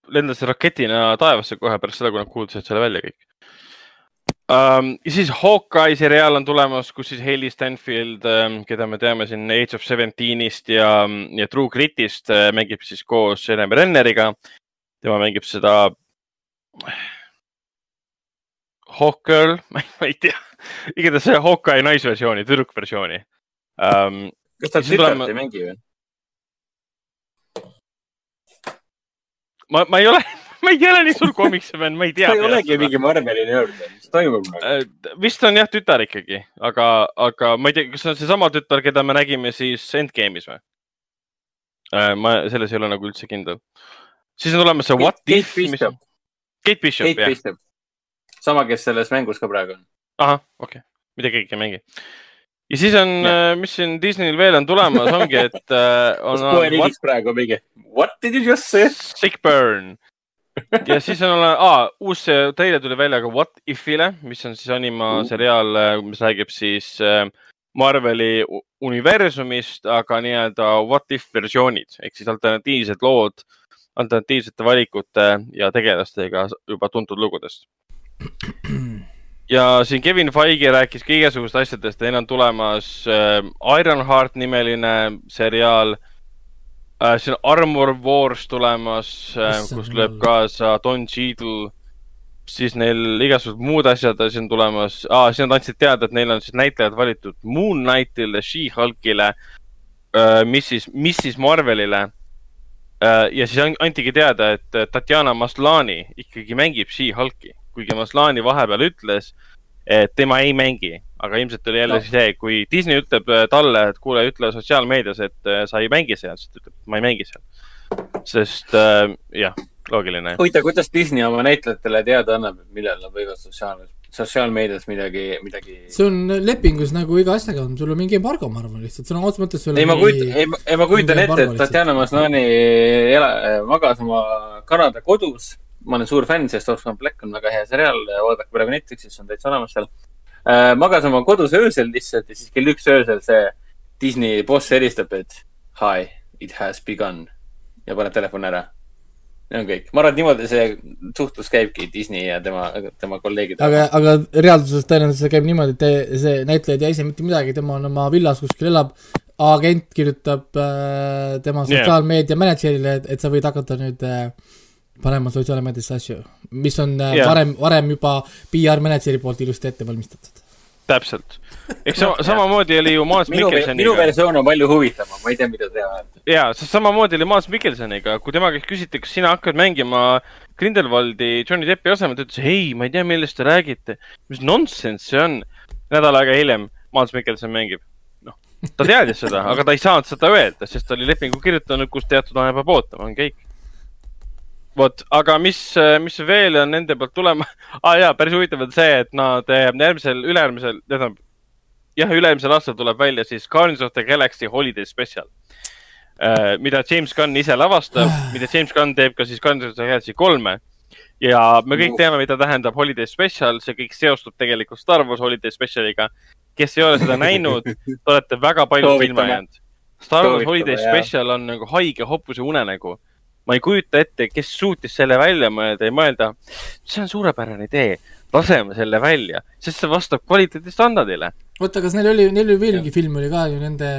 lendasid raketina taevasse kohe pärast seda, kui nad kuulutasid selle välja kõik um,. ja siis Hawkeye seriaal on tulemas, kus siis Hailey Stanfield um,, keda me teame siin Age of Seventeenist ja, ja True Gritist uh,, mängib siis koos Jeremy Renneriga. tema mängib seda Hawkgirl, ma ei tea, igatahes see Hawkeye naisversiooni, tüdrukversiooni um,. kas ta tütart tulema... ei mängi või? ma, ma ei ole ma ei ole nii suur komiksifänn, ma ei tea. ta ei olegi mingi Marveli nörd, mis toimub uh,? vist on jah tütar ikkagi, aga, aga ma ei tea, kas see on seesama tütar, keda me nägime siis Endgame'is või uh,? ma selles ei ole nagu üldse kindel. siis on tulemas see What Kate If. Bishop. Kate Bishop, jah. Sama, kes selles mängus ka praegu on. ahah, okei okay., mida keegi ei mängi ja siis on, äh, mis siin Disneyl veel on tulemas, ongi, et äh, on. Enix praegu mingi, what did you just say? Sick burn ja siis on ah,, uus treiler tuli välja ka What If'ile, mis on siis animaseriaal uh., mis räägib siis äh, Marveli universumist, aga nii-öelda What If versioonid ehk siis alternatiivsed lood alternatiivsete valikute ja tegelastega juba tuntud lugudest ja siin Kevin Feige rääkis ka igasugust asjadest, neil on tulemas äh, Ironheart nimeline seriaal äh,. siin on Armor Wars tulemas äh,, kus lööb kaasa Don Cheadle. siis neil igasugused muud asjad siin tulemas ah,. siis nad andsid teada, et neil on siis näitlejad valitud Moon Knightile, She-Hulkile äh,, Mrs, Mrs Marvelile äh,. ja siis antigi teada, et Tatjana Maslani ikkagi mängib She-Hulki kuigi Maslani vahepeal ütles, et tema ei mängi, aga ilmselt oli jälle no. see, kui Disney ütleb äh, talle, et kuule, ütle sotsiaalmeedias, et äh, sa ei mängi seal, siis ta ütleb, ma ei mängi seal. sest äh, jah, loogiline. huvitav, kuidas Disney oma näitlejatele teada annab, millal nad võivad sotsiaalmeedias sotsiaalmeedias midagi, midagi. see on lepingus nagu iga asjaga on, sul on mingi embargo, ma arvan lihtsalt, sõna otseses mõttes. ei, ma kujutan, ei, ei ma kujutan ette, et Tatjana Maslani magas oma Kanada kodus ma olen suur fänn, sest Orphan Black on väga hea seriaal, vaadake praegu Netflixis, on täitsa olemas seal äh,. magas oma kodus öösel lihtsalt ja siis kell üks öösel see Disney boss helistab, et hi, it has begun ja paneb telefoni ära. ja on kõik. ma arvan, et niimoodi see suhtlus käibki Disney ja tema, tema kolleegidega. aga, aga reaalsuses tõenäoliselt see käib niimoodi, et see näitleja ei tea ise mitte midagi, tema on oma villas kuskil elab agent kirjutab äh, tema sotsiaalmeedia yeah. mänedžerile, et, et sa võid hakata nüüd äh, panema sotsiaalmeediasse asju, mis on. Äh, varem, varem juba PR mänedžeri poolt ilusti ette valmistatud. täpselt, eks sama, samamoodi oli ju Maas Mikkelsoniga. minu versioon on palju huvitavam, ma ei tea, mida teha. ja, sest samamoodi oli Maas Mikkelsoniga, kui tema käest küsiti, kas sina hakkad mängima Grindelwaldi Johnny Deppi asemel, ta ütles ei, ma ei tea, millest te räägite. mis nonsense see on. nädal aega hiljem Maas Mikkelson mängib noh, ta teadis seda, aga ta ei saanud seda öelda, sest ta oli lepingu kirjutanud, kus teatud aja peab ootama, on kõik vot, aga mis, mis veel on nende poolt tulema ah,? jaa, päris huvitav on see, et nad järgmisel, ülejärgmisel, tähendab, jah, üle-eelmisel aastal tuleb välja siis Guardians of the Galaxy Holiday Special äh,. mida James Gunn ise lavastab, mida James Gunn teeb ka siis Guardians of the Galaxy kolme. ja me kõik teame, mida tähendab Holiday Special, see kõik seostub tegelikult Star Wars Holiday Specialiga. kes ei ole seda näinud, te olete väga palju silma jäänud. Star Wars Holiday jah. Special on nagu haige hobuse unenägu. Ma ei kujuta ette, kes suutis selle välja mõelda ja mõelda, see on suurepärane idee, laseme selle välja, sest see vastab kvaliteedistandardile. oota, kas neil oli, neil oli veel mingi film oli ka ju nende,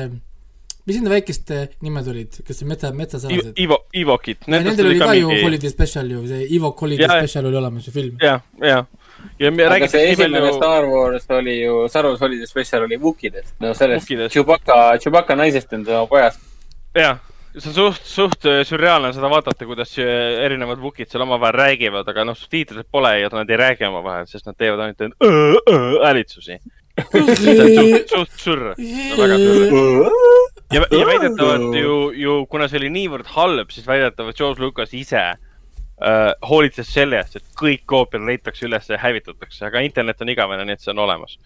mis nende väikeste nimed olid, kes metsa, metsasalased? Ivo, Ivokit. Nendel oli ka ju Holiday Special ju, see Evok Holiday jah. Special oli olemas ju film. jah, jah. ja me aga räägime see esimene palju, Star Wars oli ju, Star Wars Holiday Special oli Wookidest. no sellest. Chewbacca, Chewbacca naisest tema pojast. jah, see on suht, suht äh, sürreaalne seda vaadata, kuidas äh, erinevad Wookid seal omavahel räägivad, aga noh, subtiitreid pole ja nad ei räägi omavahel, sest nad teevad ainult häälitsusi. suht, suht surr, väga surr. ja, ja väidetavalt ju, ju kuna see oli niivõrd halb, siis väidetavalt George Lucas ise äh, hoolitses selle eest, et kõik koopiad leitakse üles ja hävitatakse, aga internet on igavene, nii et see on olemas.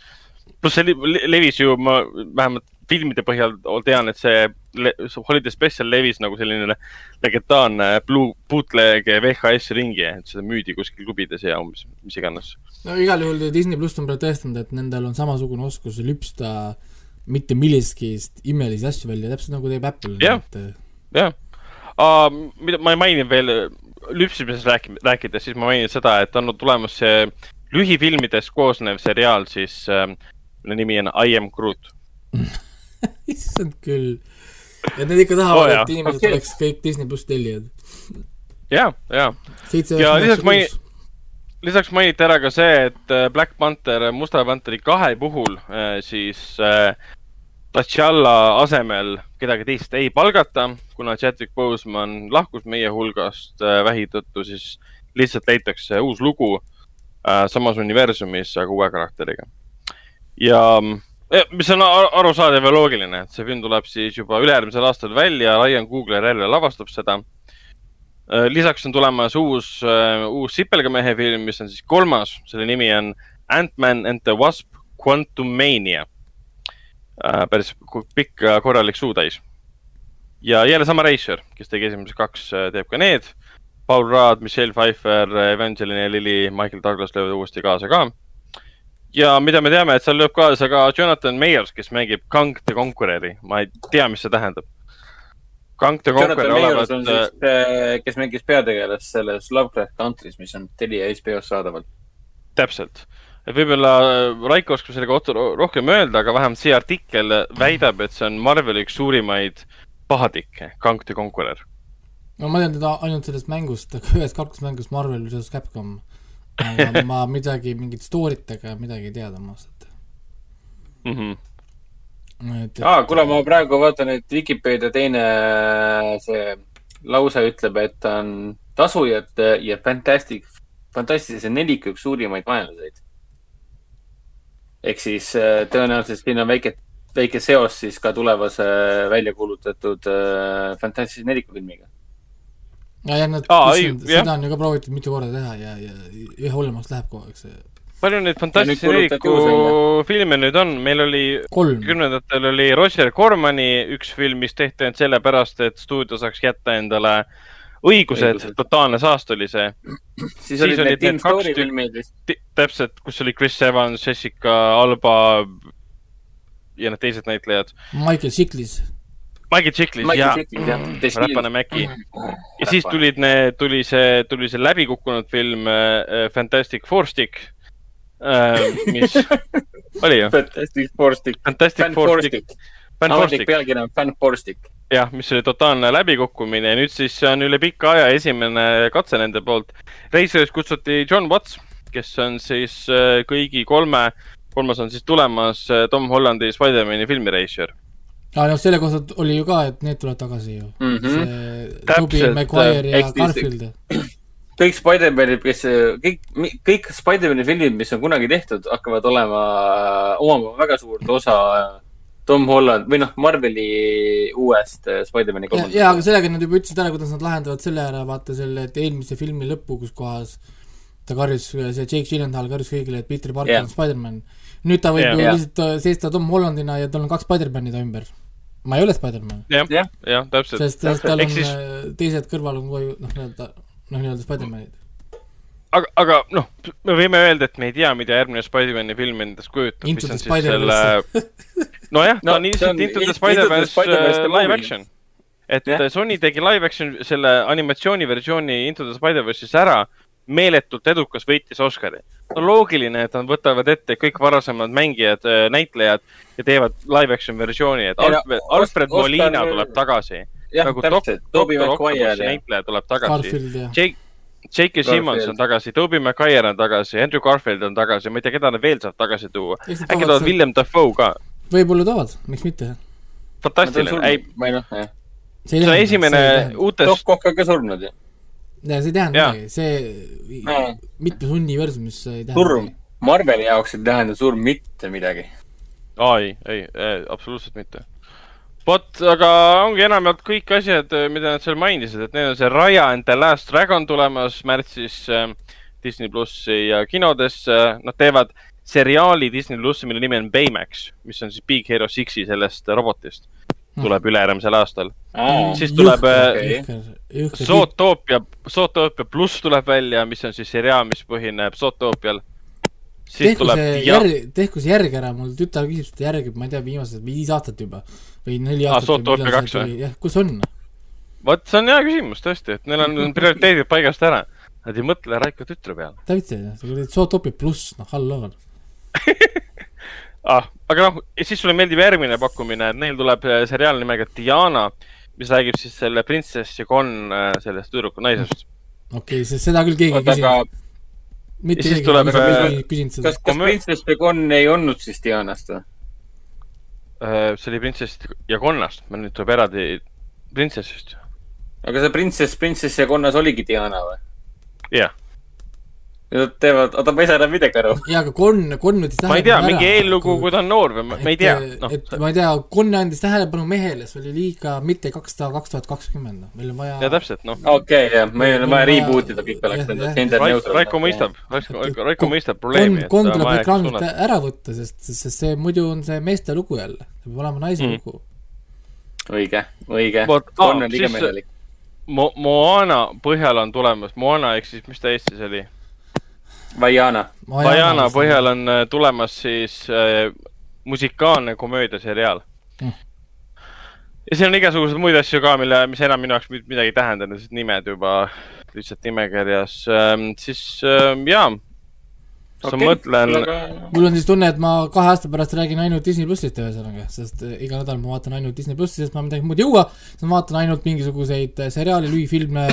pluss see le- levis ju, ma vähemalt filmide põhjal tean, et see Holiday Special levis nagu selline legendaarne blue, bootleg VHS ringi, et seda müüdi kuskil klubides ja umbes, mis iganes. no igal juhul Disney pluss on praegu tõestanud, et nendel on samasugune oskus lüpsta mitte millestki imelisi asju välja, täpselt nagu teeb Apple. Jah. jah uh,, mida ma ei maininud veel lüpsimisest rääki-, rääkides, siis ma mainin seda, et on tulemas see lühifilmidest koosnev seriaal siis äh,, mille nimi on I am Groot. issand küll. Ja need ikka tahavad oh,, et inimesed okay. oleks kõik Disney pluss tellijad. ja, ja Ja lisaks ma ei- üheksa, kuus. lisaks mainiti ära ka see, et äh, Black Panther, Musta Pantheri kahe puhul äh, siis äh, T'Challa asemel kedagi teist ei palgata, kuna Chadwick Boseman lahkus meie hulgast äh, vähi tõttu, siis lihtsalt leitakse uus lugu äh, samas universumis, aga uue karakteriga. ja eh, mis on arusaadav ja loogiline, et see film tuleb siis juba ülejärgmisel aastal välja, Ryan Coogler jälle lavastab seda Äh, lisaks on tulemas uus, uus sipelgamehe film, mis on siis kolmas, selle nimi on Ant-Man and the Wasp Quantum Mania. päris pikk ja korralik suutäis. ja jälle sama reisijal, kes tegi esimesed kaks, teeb ka need. Paul Rudd, Michelle Pfeiffer, Evangeline Lilly, Michael Douglas löövad uuesti kaasa ka. Ja mida me teame, et seal lööb kaasa ka Jonathan Mayers, kes mängib Kang the Conqueror'i, ma ei tea, mis see tähendab. Kang the Conqueror olevat siis, kes mängis peategelast selles Lovecraft Country's, mis on Telia HBO-s saadaval. täpselt, et võib-olla äh, Raiko oskab selle kohta ro- rohkem öelda, aga vähemalt see artikkel väidab, et see on Marveli üks suurimaid pahatikke, Kang the Conqueror. no ma tean teda ainult sellest mängust, ühest kaklusmängust Marvel versus Capcom. Aga ma midagi, mingit story't ega midagi ei tea temast, Mm -hmm. et, et aa, kuule, ma praegu vaatan, et Vikipeedia teine see lause ütleb, et ta on tasujate ja Fantastic, fantastilise neliku üks suurimaid vaenlaseid. ehk siis äh, tõenäoliselt siin on väike, väike seos siis ka tulevase välja kuulutatud äh, Fantastilise neliku filmiga. ja, ja nad, seda on ju ka proovitud mitu korda teha ja, ja üha hullemaks läheb kogu aeg see. palju neid kuulutati uus filme nüüd on, meil oli kümnendatel oli Roger Cormani üks film, mis tehti ainult sellepärast, et stuudio saaks jätta endale õigused, Õigused. totaalne saast oli see. siis Siis olid need Tim need kaks Story tükki- filmid vist. täpselt, kus oli Chris Evans, Jessica Alba ja need teised näitlejad. Michael Chiklis, Michael Chiklis ja räpane Mäki. ja siis tulid need, tuli see, tuli see läbikukkunud film äh, Fantastic Four Stick äh,, mis oli ju, Fantastic Four Stick. Fantastic Fan Four Stick, ametlik pealkiri on Fan Four Stick. jah, mis oli totaalne läbikukkumine ja nüüd siis on üle pika aja esimene katse nende poolt. reisijaks kutsuti John Watts, kes on siis äh, kõigi kolme, kolmas on siis tulemas äh, Tom Hollandi Spider-man'i filmi reisijal. Aa noh, selle kohta oli ju ka, et need tulevad tagasi ju mm. Mhm. see Tobey Maguire ja Garfield. kõik Spider-manid, kes, kõik, kõik Spider-mani filmid, mis on kunagi tehtud, hakkavad olema, omama väga suurt osa Tom Holland või noh, Marveli uuest äh, Spider-mani kolmandast. ja aga sellega nad juba ütlesid ära, kuidas nad lahendavad selle ära, vaata selle, et eelmise filmi lõppu, kus kohas ta karjus, see Jake Gyllenhaal karjus kõigile, et Peter Parker Jah. on Spider-man. nüüd ta võib Jah. ju Jah. lihtsalt äh, seista Tom Hollandina ja tal on kaks Spider-mani ta ümber. Ma ei ole Spider-man, jah, jah, jah, täpselt. sest, sest tal on siis- siis... teised kõrval on koju, noh, nii-öelda, noh, nii-öelda Spider-manid. aga, aga noh, me võime öelda, et me ei tea, mida järgmine Spider-man'i film endast kujutab. Into the Spider-verse. nojah, ta No on lihtsalt Into the Spider-verse äh, live action. et yeah. Sony tegi live action selle animatsiooni versiooni Into the Spider-verse'is ära, meeletult edukas, võitis Oscari. No loogiline, et nad võtavad ette kõik varasemad mängijad, näitlejad ja teevad live action versiooni, et Alfred, Alfred Oscar- Molina tuleb tagasi. jah, nagu täpselt, Toobi McGuire ja näitleja tuleb tagasi. Jake, J.K. Simmons on tagasi, Toobi McGuire on tagasi, Andrew Garfield on tagasi, ma ei tea, keda nad veel saab tagasi tuua. Äkki toovad Willem Dafoe ka. võib-olla toovad, miks mitte. fantastiline, ei, ma ei noh, jah. see on esimene Doc uutest, Cock on ka surnud ju. Ja see ei tähenda midagi, see Jaa. mitmes universumis ei tähenda surm. Marveli jaoks ei tähenda surm mitte midagi. aa ei, ei, absoluutselt mitte. vot, aga ongi enamjaolt kõik asjad, mida nad seal mainisid, et neil on see Raya and the Last Dragon tulemas märtsis äh, Disney plussi ja kinodesse, nad teevad seriaali Disney plussi, mille nimi on Baymax, mis on siis Big Hero Sixi sellest robotist, tuleb ülejärgmisel aastal. siis tuleb äh. Zootopia, Zootopia pluss tuleb välja, mis on siis seriaal, mis põhineb Zootoopial. siis tehku tuleb järg, tehku see järg ära, mul tütar küsib seda järge, ma ei tea, viimased viis aastat juba või neli Aa, aastat. Zootopia kaks või? jah, kus on? vot see on hea küsimus tõesti, et neil on prioriteedid paigast ära. Nad ei mõtle Raiko tütre peale täitsa, Zootopia pluss, noh, halloo. ah,. aga noh, siis sulle meeldib järgmine pakkumine, et neil tuleb äh, seriaal nimega Diana, mis räägib siis selle printsess Jagon äh, sellest tüdruku naisest. okei okay,, seda küll keegi ei küsinud. mitte ja siis keegi tuleb, ei äh, küsinud- seda kas, kas Princess Begon ei olnud siis Dianast või? Äh, see oli printsess Jagonnast, meil nüüd tuleb eraldi printsessist. aga see Princess, Princess ja konnas oligi Diana või? jah, Nad teevad, oota, ma ei saa enam midagi aru. jaa, aga Kon, Kon võttis ma ei tea, mingi eellugu, kui ta on noor või ma ma ei tea, noh. et ma ei tea, Kon andis tähelepanu mehele, see oli liiga mitte kakssada, kaks tuhat kakskümmend, meil on vaja ja täpselt, noh. okei, jah, meil on vaja reboot ida, kõik oleks jah, nende jah. gender Raiko, mõistab, Raiko, Et- Raiko mõistab Kon probleemi,, Kon et tuleb ekraanilt ära võtta, sest, sest see muidu on see meeste lugu jälle, see peab olema naise Mm. lugu. õige, õige. Kon on liiga. Mo-, Moana põhjal on tulemas, Moana ehk siis, mis ta Eestis oli? Vaiana. Diana põhjal on äh, tulemas siis äh, musikaalne komöödiaseriaal Mm. ja siin on igasuguseid muid asju ka, mille, mis enam minu jaoks mid- midagi ei tähenda, need nimed juba lihtsalt nimekirjas ähm,, siis ähm, jaa, okay. mõtlen, mul on siis tunne, et ma kahe aasta pärast räägin ainult Disney plussist ühesõnaga, sest eh, iga nädal ma vaatan ainult Disney plussi, sest ma midagi muud ei jõua, siis ma vaatan ainult mingisuguseid eh, seriaale, lühifilme,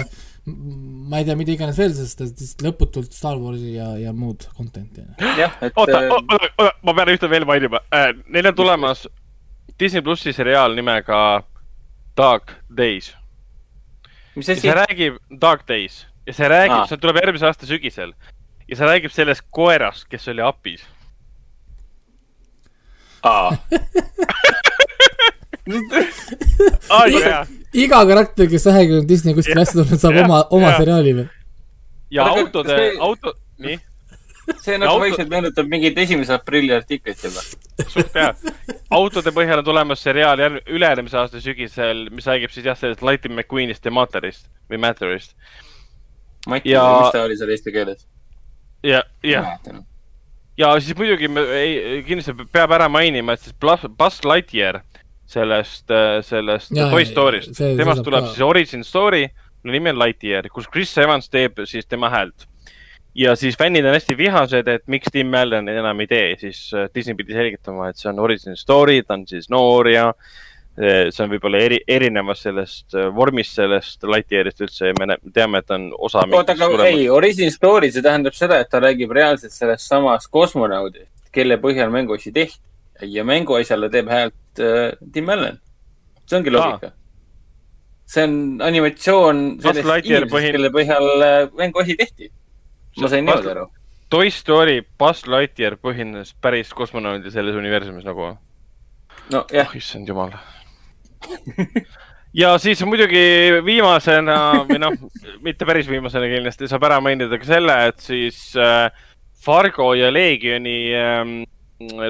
ma ei tea, mida iganes veel, sest lihtsalt lõputult Star Warsi ja, ja muud content'i. jah, et oota, oota, oota, ma pean ühte veel mainima neil on tulemas Disney plussi seriaal nimega Dark Days mis asi see? räägib Dark Days ja see räägib ah., see tuleb järgmise aasta sügisel ja see räägib sellest koerast, kes oli apis. aa, jaa, iga karakter, kes vähegi on Disney kuskil Jah, hästi tulnud, saab jah, oma, oma jah. seriaali või? ja aga autode auto, nii, see nagu auto- vaikselt meenutab mingit esimese aprilli artiklit juba. suht hea. autode põhjal on tulemas seriaal järg-, ülejärgmise aasta sügisel, mis räägib siis jah, sellest Lightning McQueenist ja Matterist või Matterist. Mati Ja-, mis ta oli seal eesti keeles? ja, ja, ja siis muidugi me ei, kindlasti peab ära mainima, et siis Buzz Lightyear sellest, sellest Jaa, Toy Story'st, temast tuleb ka- siis origin story, mille nimi on Lightyear, kus Chris Evans teeb siis tema häält. ja siis fännid on hästi vihased, et miks Tim Allen enam ei tee, siis äh, Disney pidi selgitama, et see on origin story, ta on siis noor ja äh, see on võib-olla eri, erinevas sellest äh, vormist sellest Lightyearist üldse ja me teame, et on osa oota, aga ei, origin story, see tähendab seda, et ta räägib reaalselt sellest samast kosmonaudist, kelle põhjal mänguasi tehti ja mänguasjale teeb häält äh, Tim Allen. see ongi loogika. see on animatsioon sellest inimesest põhin-, kelle põhjal äh, mänguasi tehti. ma sain niimoodi aru. Toy Story Buzz Lightyear põhines päris kosmonaudil selles universumis nagu nojah, oh,, issand jumal. Ja siis muidugi viimasena või noh, mitte päris viimasena kindlasti saab ära mainida ka selle, et siis äh, Fargo ja Leegioni ähm,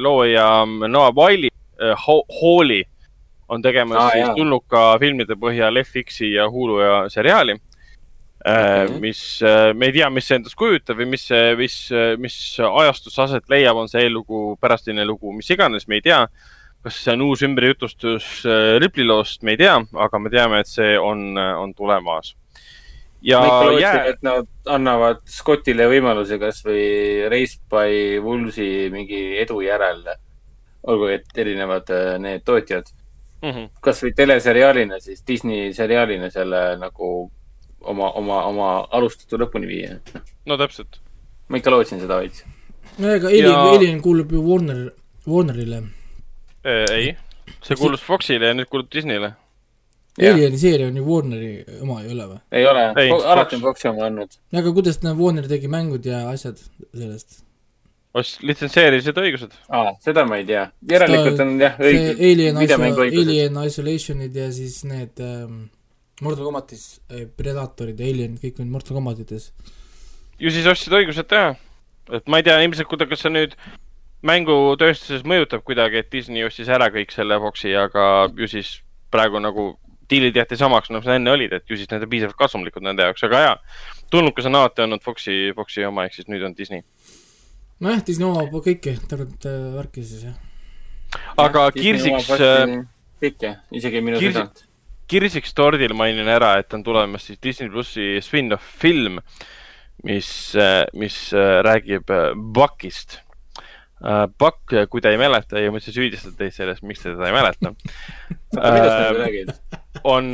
looja Noah Wiley äh,, Hall'i on tegemas ah, siis tulnuka filmide põhjal FX-i ja Hulu ja seriaali. okay., mis, me ei tea, mis see endast kujutab või mis, mis, mis ajastus aset leiab, on see eellugu, pärastine lugu, mis iganes, me ei tea. Kas see on uus ümberjutustus äh, Ripley loost, me ei tea, aga me teame, et see on, on tulemas. ja jää, et nad annavad Scottile võimaluse kasvõi Race by Woolsey mingi edu järel. olgu, et erinevad äh, need tootjad, Mhm. kasvõi teleseriaalina siis, Disney seriaalina selle nagu oma, oma, oma alustatu lõpuni viia. no täpselt. ma ikka lootsin seda veits. no ega Alien Ja- ja..., Alien kuulub ju Warner, Warnerile. ei, see kuulus Foxile ja nüüd kuulub Disneyle. Alieni seeria on ju Warneri oma, ei ole või? ei ole alati on Foxi oma olnud. aga kuidas ta Warner tegi mängud ja asjad sellest? ost-, litsenseerisid õigused. aa, seda ma ei tea. järelikult on jah õige. Alien. Alien Isolationid ja siis need ähm, Mortal Combatis äh, Predatorid ja Alien, kõik on Mortal Combatites. ju siis ostsid õigused teha. et ma ei tea ilmselt, kuidas, kas see nüüd mängutööstuses mõjutab kuidagi, et Disney ostis ära kõik selle Foxi, aga ju siis praegu nagu diilid jäeti samaks, nagu sa enne olid, et ju siis need on piisavalt kasumlikud nende jaoks, aga jaa. tulnukas on alati olnud Foxi, Foxi oma, ehk siis nüüd on Disney. nojah, Disney omab kõike tervet äh, värki siis jah. aga kirsiks, kõike, isegi minu Kirsi- südant. kirsiks tordil mainin ära, et on tulemas siis Disney plussi spin-off film, mis, mis äh, räägib äh, Buckist. Buck, kui te ei mäleta ja ma üldse süüdistan teid selles, miks te teda ei mäleta, Äh, on,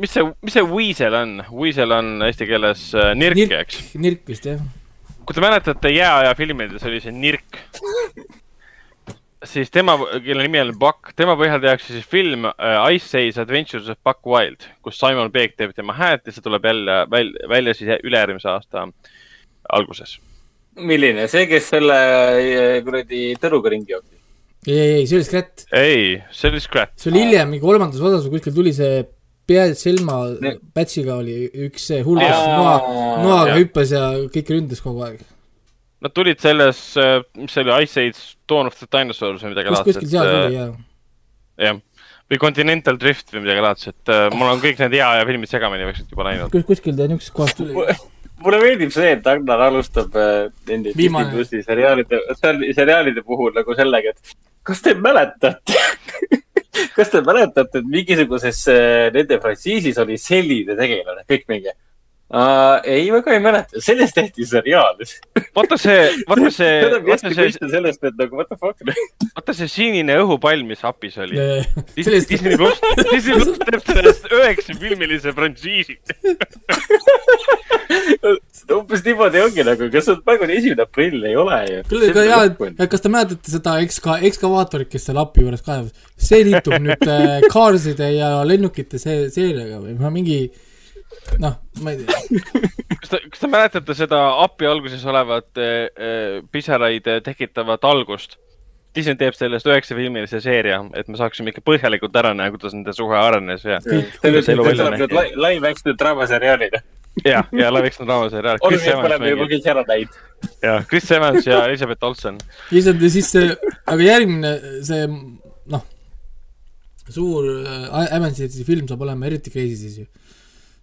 mis see, mis see Weasel on? Weasel on eesti keeles äh, nirk, Nirk. eks. Nirk vist jah. kui te mäletate Jääaja filmides oli see nirk, siis tema, kelle nimi on Buck, tema põhjal tehakse siis film äh, Ice Age Adventures of Buck Wild, kus Simon Pegg teeb tema häält ja see tuleb jälle välja, välja siis ülejärgmise aasta alguses. milline, see, kes selle eh, kuradi tõruga ringi jooksis? ei, ei, ei, see oli Scrat. ei, see oli Scrat. see oli hiljem, mingi kolmandas osas või kuskil tuli see pea Selma Ne- Pätsiga oli üks see hull, kes noa, noaga jah. hüppas ja kõiki ründas kogu aeg. Nad tulid selles, mis see oli, Ice Age Dawn of the Dinosaurs või midagi kus kuskil seal laadset. oli jaa. jah, või Continental Drift või midagi laadset. mul on kõik need Jääaja filmid segamini vaikselt juba läinud. kus, kuskil ta niisugusest kohast tuli. mulle meeldib see, et Agnar alustab äh, nende Disney plussi seriaalide, seriaalide puhul nagu sellega, et kas te mäletate kas te mäletate, et mingisuguses äh, nende frantsiisis oli selline tegelane, kõik mingi uh,. ei, väga ei mäleta, sellest tehti seriaal. vaata see, vaata see, seda vaata hästi see, mõista sellest, et nagu what the fuck. vaata see sinine õhupall, mis apis oli. Disney sellest, Disney pluss, Disney pluss teeb sellest üheksa filmilise frantsiisi. umbes niimoodi ongi nagu, kas on praegu esimene aprill, ei ole ju. küll, aga jaa, et kas te mäletate seda ekska-, ekskavaatorit, kes seal api juures kaevas? see liitub nüüd äh, Carside ja lennukite see seeriaga või ma mingi noh, ma ei tea. kas te, kas te mäletate seda api alguses olevat äh, pisaraid äh, tekitavat algust? Disney teeb sellest üheksafilmilise seeria, et me saaksime ikka põhjalikult ära näha, kuidas nende suhe arenes ja, live action draamaseriaalina. ja, ja Laviks on draamaseeriaal. Chris olgugi, et me Evans oleme juba kõik ära näinud. ja Chris Evans ja Elizabeth Olsen. lihtsalt ja siis see, aga järgmine see noh, suur äh, Avengersi film saab olema eriti crazy siis ju.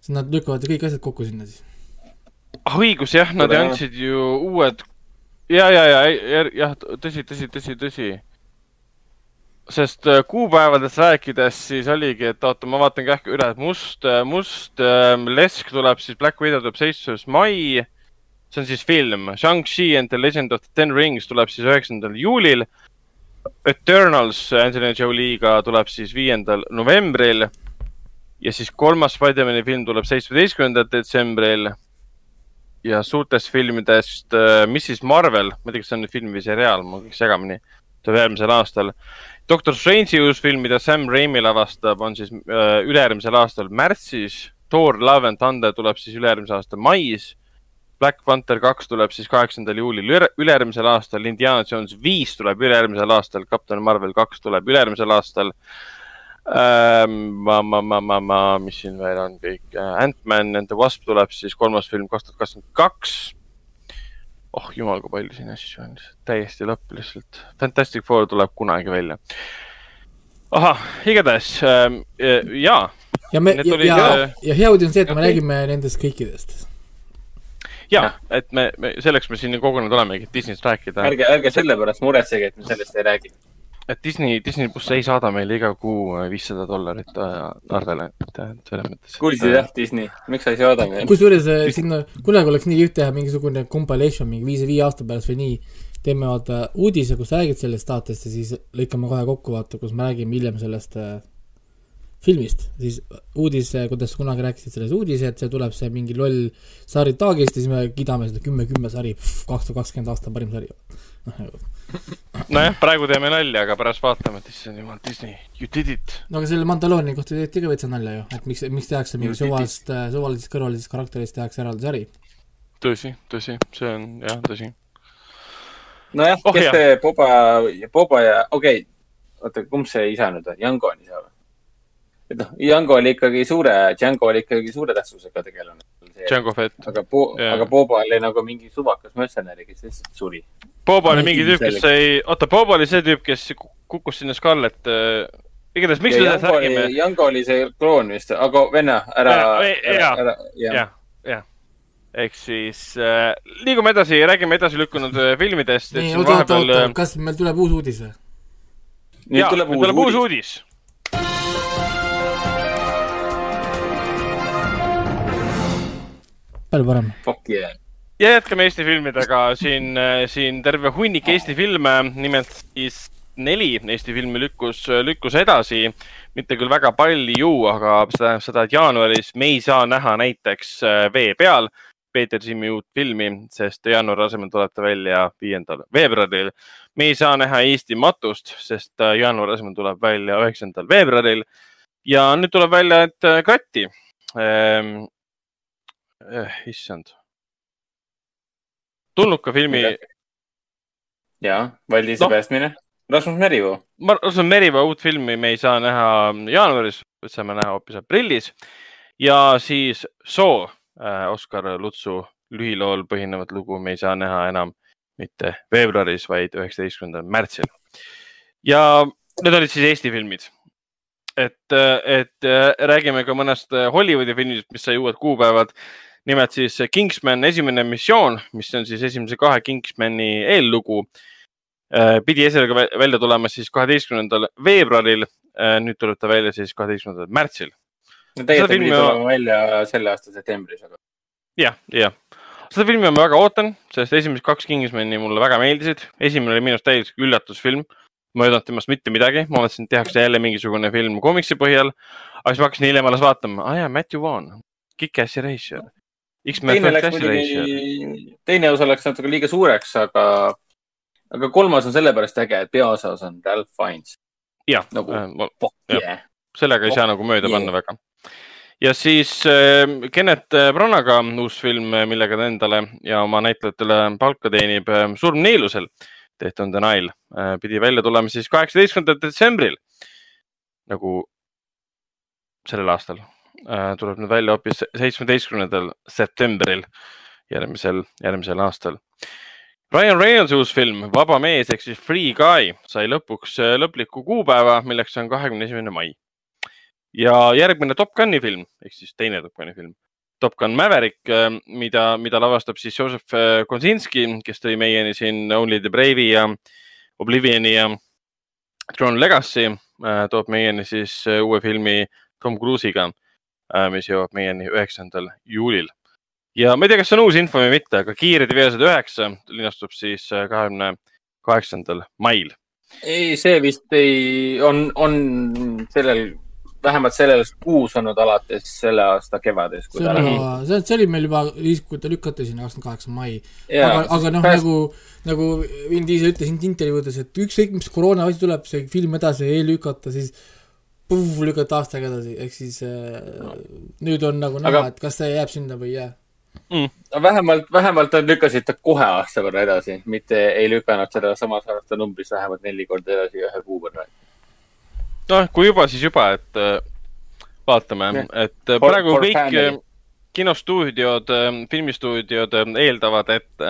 Siis nad lükkavad kõik asjad kokku sinna siis. ah õigus jah, nad Tore. andsid ju uued ja, ja, ja, ja, jah, tõsi, tõsi, tõsi, tõsi. sest äh, kuupäevadest rääkides siis oligi, et oota, ma vaatan kähku üle, et must, must ähm, lesk tuleb siis, Black Widow tuleb seitsmes mai. see on siis film, Shang-Chi and the Legend of the Ten Rings tuleb siis üheksandal juulil. Eternals Angelina Jolie'ga tuleb siis viiendal novembril. Ja siis kolmas Spider-man'i film tuleb seitsmeteistkümnendal detsembril ja suurtest filmidest äh, Mrs Marvel, ma ei tea, kas see on nüüd film või seriaal, mul kõik segamini, tuleb järgmisel aastal. Doctor Strange'i uus film, mida Sam Raimi lavastab, on siis äh, ülejärgmisel aastal märtsis. Thor Love and Thunder tuleb siis ülejärgmise aasta mais. Black Panther kaks tuleb siis kaheksandal juulil üle- ülejärgmisel aastal, Indiana Jones viis tuleb ülejärgmisel aastal, Captain Marvel kaks tuleb ülejärgmisel aastal. ma, ma, ma, ma, ma, mis siin veel on kõik, Ant-Man and the Wasp tuleb siis kolmas film kaks tuhat kakskümmend kaks. oh jumal, kui palju siin asju on, täiesti lõpp lihtsalt. Fantastic Four tuleb kunagi välja. ahah, igatahes ähm, jaa, ja me, Need ja, ja, äh, ja hea uudis on see, et me räägime nendest kõikidest. ja, et me, me, selleks me siin kogunenud olemegi, et Disneyst rääkida. ärge, ärge sellepärast muretsege, et me sellest ei räägi. Et Disney, Disney pluss ei saada meile iga kuu viissada dollarit äh, arvele, et äh, selles mõttes. kuulsid jah, Disney, miks sa ei saada meile? kusjuures äh, sinna, kunagi oleks nii kihvt teha mingisugune compilation mingi viis, viie aasta pärast või nii, teeme vaata uudise, kus räägid sellest saatest ja siis lõikame kohe kokku, vaata, kus me räägime hiljem sellest äh, filmist, siis uudis, kuidas sa kunagi rääkisid selles uudise, et see tuleb see mingi loll sari taagist ja siis me kiidame seda kümme, kümme sari, kaks tuhat kakskümmend aasta parim sari. noh, nagu nojah, praegu teeme nalja, aga pärast vaatame, et issand jumal, Disney, you did it. no aga selle Mandalooni kohta tehti ka veitsa nalja ju, et miks, miks tehakse mingi Ju titi. suvalisest, suvalisest kõrvalisest karakterist tehakse eraldi sari. tõsi, tõsi, see on jah, tõsi. nojah Oh, kes jah. see Boba, Boba ja, okei okay., oota, kumb see isa nüüd on, Django on isa või? et noh, Django oli ikkagi suure, Django oli ikkagi suure tähtsusega tegelane. Django Fett. aga Bo- Jaa. yeah., aga Boba oli nagu mingi suvakas mössenäri, kes lihtsalt suri. Boba oli mingi tüüp, kes ei, oota, Boba oli see tüüp, kes ku- kukkus sinna Scarlett äh,. igatahes, miks me sellest räägime?, Django oli see kloon vist, aga venna, ära, ära ära, jah. jah, ehk siis äh, liigume edasi, räägime edasi lükkunud äh, filmidest. nii, oota, oota, oota, kas meil tuleb uus uudis või? nüüd jaa, tuleb uus tuleb uudis. uudis. Palju parem. Fuck yeah. ja jätkame Eesti filmidega, siin, siin terve hunnik Eesti filme, nimelt siis neli Eesti filmi lükkus, lükkus edasi. mitte küll väga palju, aga see tähendab seda, et jaanuaris me ei saa näha näiteks äh, Vee peal Peeter Simmi uut filmi, sest jaanuari asemel tuleb ta välja viiendal veebruaril. me ei saa näha Eesti matust, sest äh, jaanuari asemel tuleb välja üheksandal veebruaril. ja nüüd tuleb välja, et äh, Kratti ähm,. Eh, issand tulnuka filmi, jaa, Valdise no. päästmine. Rasmus Merivoo. arvan, Meriva uut filmi me ei saa näha jaanuaris, saame näha hoopis aprillis ja siis Soo, Oskar Lutsu lühilool põhinevat lugu me ei saa näha enam mitte veebruaris, vaid üheksateistkümnendal märtsil. ja need olid siis Eesti filmid. et, et äh, räägime ka mõnest Hollywoodi filmist, mis sai uued kuupäevad. Nimelt siis Kingsman esimene missioon, mis on siis esimese kahe Kingsmani eellugu Äh, pidi esialgu vä- välja tulema siis kaheteistkümnendal veebruaril. nüüd tuleb ta välja siis kaheteistkümnendal märtsil. no tegelikult filmi pidi ma- tulema välja selle aasta septembris, aga jah, jah. seda filmi ma väga ootan, sest esimesed kaks Kingsmani mulle väga meeldisid. esimene oli minu arust täielik üllatusfilm. ma ei oodanud temast mitte midagi, ma mõtlesin, et tehakse jälle mingisugune film komiksi põhjal. aga siis ma hakkasin hiljem alles vaatama, aa jaa, Matthew Vaughn, Kick-Ass Erasure. X-Men teine osa läks natuke liiga suureks, aga, aga kolmas on sellepärast äge, et peaosas on Ralph Fiennes. jah, nagu Jah. yeah. sellega ei Oh, saa nagu mööda yeah. panna väga. ja siis äh, Kennet Branaga uus film, millega ta endale ja oma näitlejatele palka teenib, Surm Niilusel, Death on the Nile, pidi välja tulema siis kaheksateistkümnendal detsembril nagu sellel aastal. Tuleb nüüd välja hoopis seitsmeteistkümnendal septembril järgmisel, järgmisel aastal. Ryan Reynolds uus film Vaba mees ehk siis Free Guy sai lõpuks äh, lõpliku kuupäeva, milleks on kahekümne esimene mai. ja järgmine Top Guni film ehk siis teine Top Guni film, Top Gun Maverick, mida, mida lavastab siis Joseph äh, Kosinski, kes tõi meieni siin Only the Brave'i ja Oblivioni ja Throne Legacy, toob meieni siis äh, uue filmi Tom Cruise'iga, mis jõuab meieni üheksandal juulil ja ma ei tea, kas see on uus info või mitte, aga Kiired ja veased üheksa linastub siis äh, kahekümne kaheksandal mail. ei, see vist ei, on, on sellel, vähemalt selles kuus olnud alates selle aasta kevadest. see on juba, see, see oli meil juba siis, kui ta lükati sinna kakskümmend kaheksa mai. Aga, aga noh, pääst- nagu, nagu Vin Diesel ütles intervjuudes, et ükskõik, mis koroona asi tuleb, see film edasi ei lükata, siis puh, lükata aastaga edasi, ehk siis äh, nüüd on nagu näha Aga-, et kas see jääb sinna või ei jää. vähemalt, vähemalt nad lükkasid ta kohe aasta võrra edasi, mitte ei lükanud seda samas aasta numbris vähemalt neli korda edasi ühe kuu võrra. noh, kui juba, siis juba, et äh, vaatame Jah., et äh, For- praegu for kõik family. kinostuudiod, filmistuudiod eeldavad, et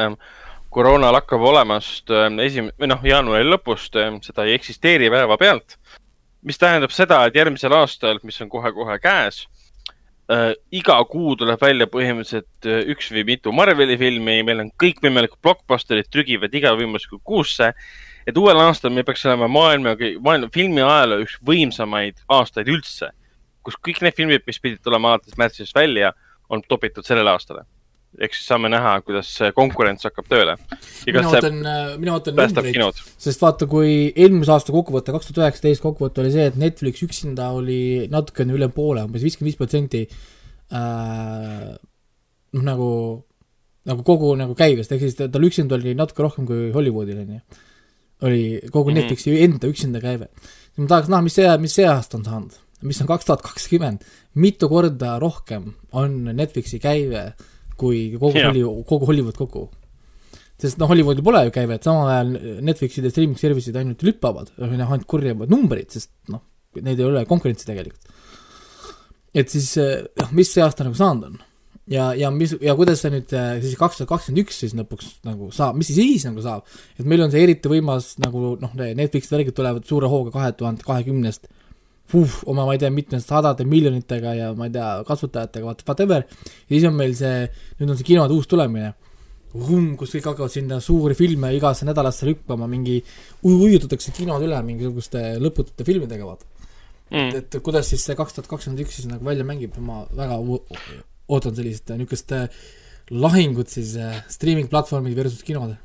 koroona lakkab olemast esim-, või noh, jaanuari lõpust, seda ei eksisteeri päevapealt. Mis tähendab seda, et järgmisel aastal, mis on kohe-kohe käes äh,, iga kuu tuleb välja põhimõtteliselt äh, üks või mitu Marveli filmi, meil on kõikvõimalikud blockbusterid trügivad iga võimalusega kuusse. et uuel aastal meil peaks olema maailma, maailma filmi ajaloo üks võimsamaid aastaid üldse, kus kõik need filmid, mis pidid tulema alates märtsist välja, on topitud sellele aastale ehk siis saame näha, kuidas konkurents hakkab tööle. mina ootan, mina ootan numbreid, sest vaata, kui eelmise aasta kokkuvõte, kaks tuhat üheksateist kokkuvõte oli see, et Netflix üksinda oli natukene üle poole, umbes viiskümmend viis protsenti äh, noh, nagu, nagu kogu nagu käibest, ehk siis tal üksinda oli natuke rohkem kui Hollywoodil, on ju. oli kogu mm -hmm. Netflixi enda üksinda käive. ma tahaks näha, mis see, mis see aasta on saanud, mis on kaks tuhat kakskümmend, mitu korda rohkem on Netflixi käive äh, kui kogu Hollywood, kogu Hollywood kokku. sest noh, Hollywoodil pole ju käivet, samal ajal Netflixid ja streaming service'id ainult lüppavad, noh, ainult korjavad numbreid, sest noh, neid ei ole konkurentsi tegelikult. et siis noh, mis see aasta nagu saanud on? ja, ja mis, ja kuidas see nüüd siis kaks tuhat kakskümmend üks siis lõpuks nagu saab, mis siis siis nagu saab? et meil on see eriti võimas nagu noh, Netflixi värgid tulevad suure hooga kahe tuhande kahekümnest uh, oma, ma ei tea, mitmete sadade miljonitega ja ma ei tea, kasutajatega, whatever, ja siis on meil see, nüüd on see kinode uus tulemine, kus kõik hakkavad sinna suuri filme igasse nädalasse lükkama, mingi, ujutatakse kinod üle mingisuguste lõputute filmidega, vaata. Mm.. et, et kuidas siis see kaks tuhat kakskümmend üks siis nagu välja mängib, ma väga ootan sellist niisugust lahingut siis äh, streaming platvormid versus kinod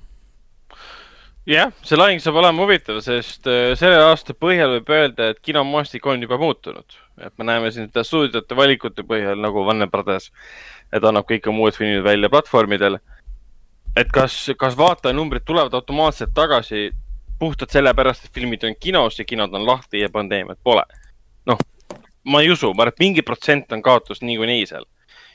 jah, see lahing saab olema huvitav, sest äh, selle aasta põhjal võib öelda, et kinomaastik on juba muutunud. et me näeme siin seda stuudiote valikute põhjal nagu Warner Brothers, et annab kõik oma uued filmid välja platvormidel. et kas, kas vaatajanumbrid tulevad automaatselt tagasi puhtalt sellepärast, et filmid on kinos ja kinod on lahti ja pandeemiat pole. noh, ma ei usu, ma arvan, et mingi protsent on kaotus niikuinii seal.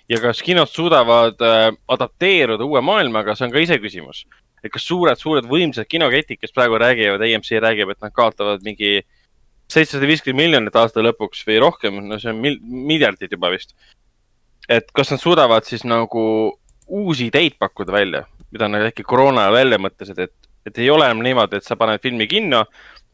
ja kas kinod suudavad äh, adapteeruda uue maailmaga, see on ka iseküsimus et kas suured, suured võimsad kinoketid, kes praegu räägivad, AMC räägib, et nad kaotavad mingi seitsesada viiskümmend miljonit aasta lõpuks või rohkem, no see on mil-, miljardid juba vist. et kas nad suudavad siis nagu uusi ideid pakkuda välja, mida nad äkki koroona ajal välja mõtlesid, et, et ei ole enam niimoodi, et sa paned filmi kinno,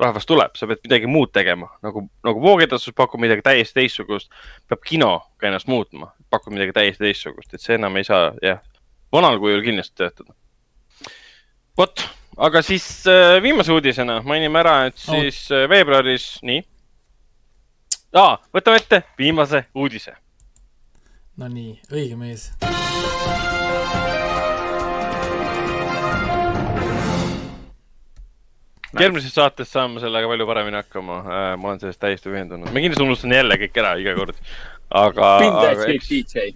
rahvas tuleb, sa pead midagi muud tegema, nagu, nagu voogedastus pakub midagi täiesti teistsugust, peab kino ka ennast muutma, pakub midagi täiesti teistsugust, et see enam ei saa, jah, vanal kujul kindlasti töötada vot, aga siis äh, viimase uudisena mainime ära, et siis oh. veebruaris, nii ah,. võtame ette viimase uudise. Nonii, õige mees. järgmises saates saame sellega palju paremini hakkama äh,, ma olen sellest täiesti veendunud. ma kindlasti unustan jälle kõik ära iga kord, aga. Spin that shit, DJ.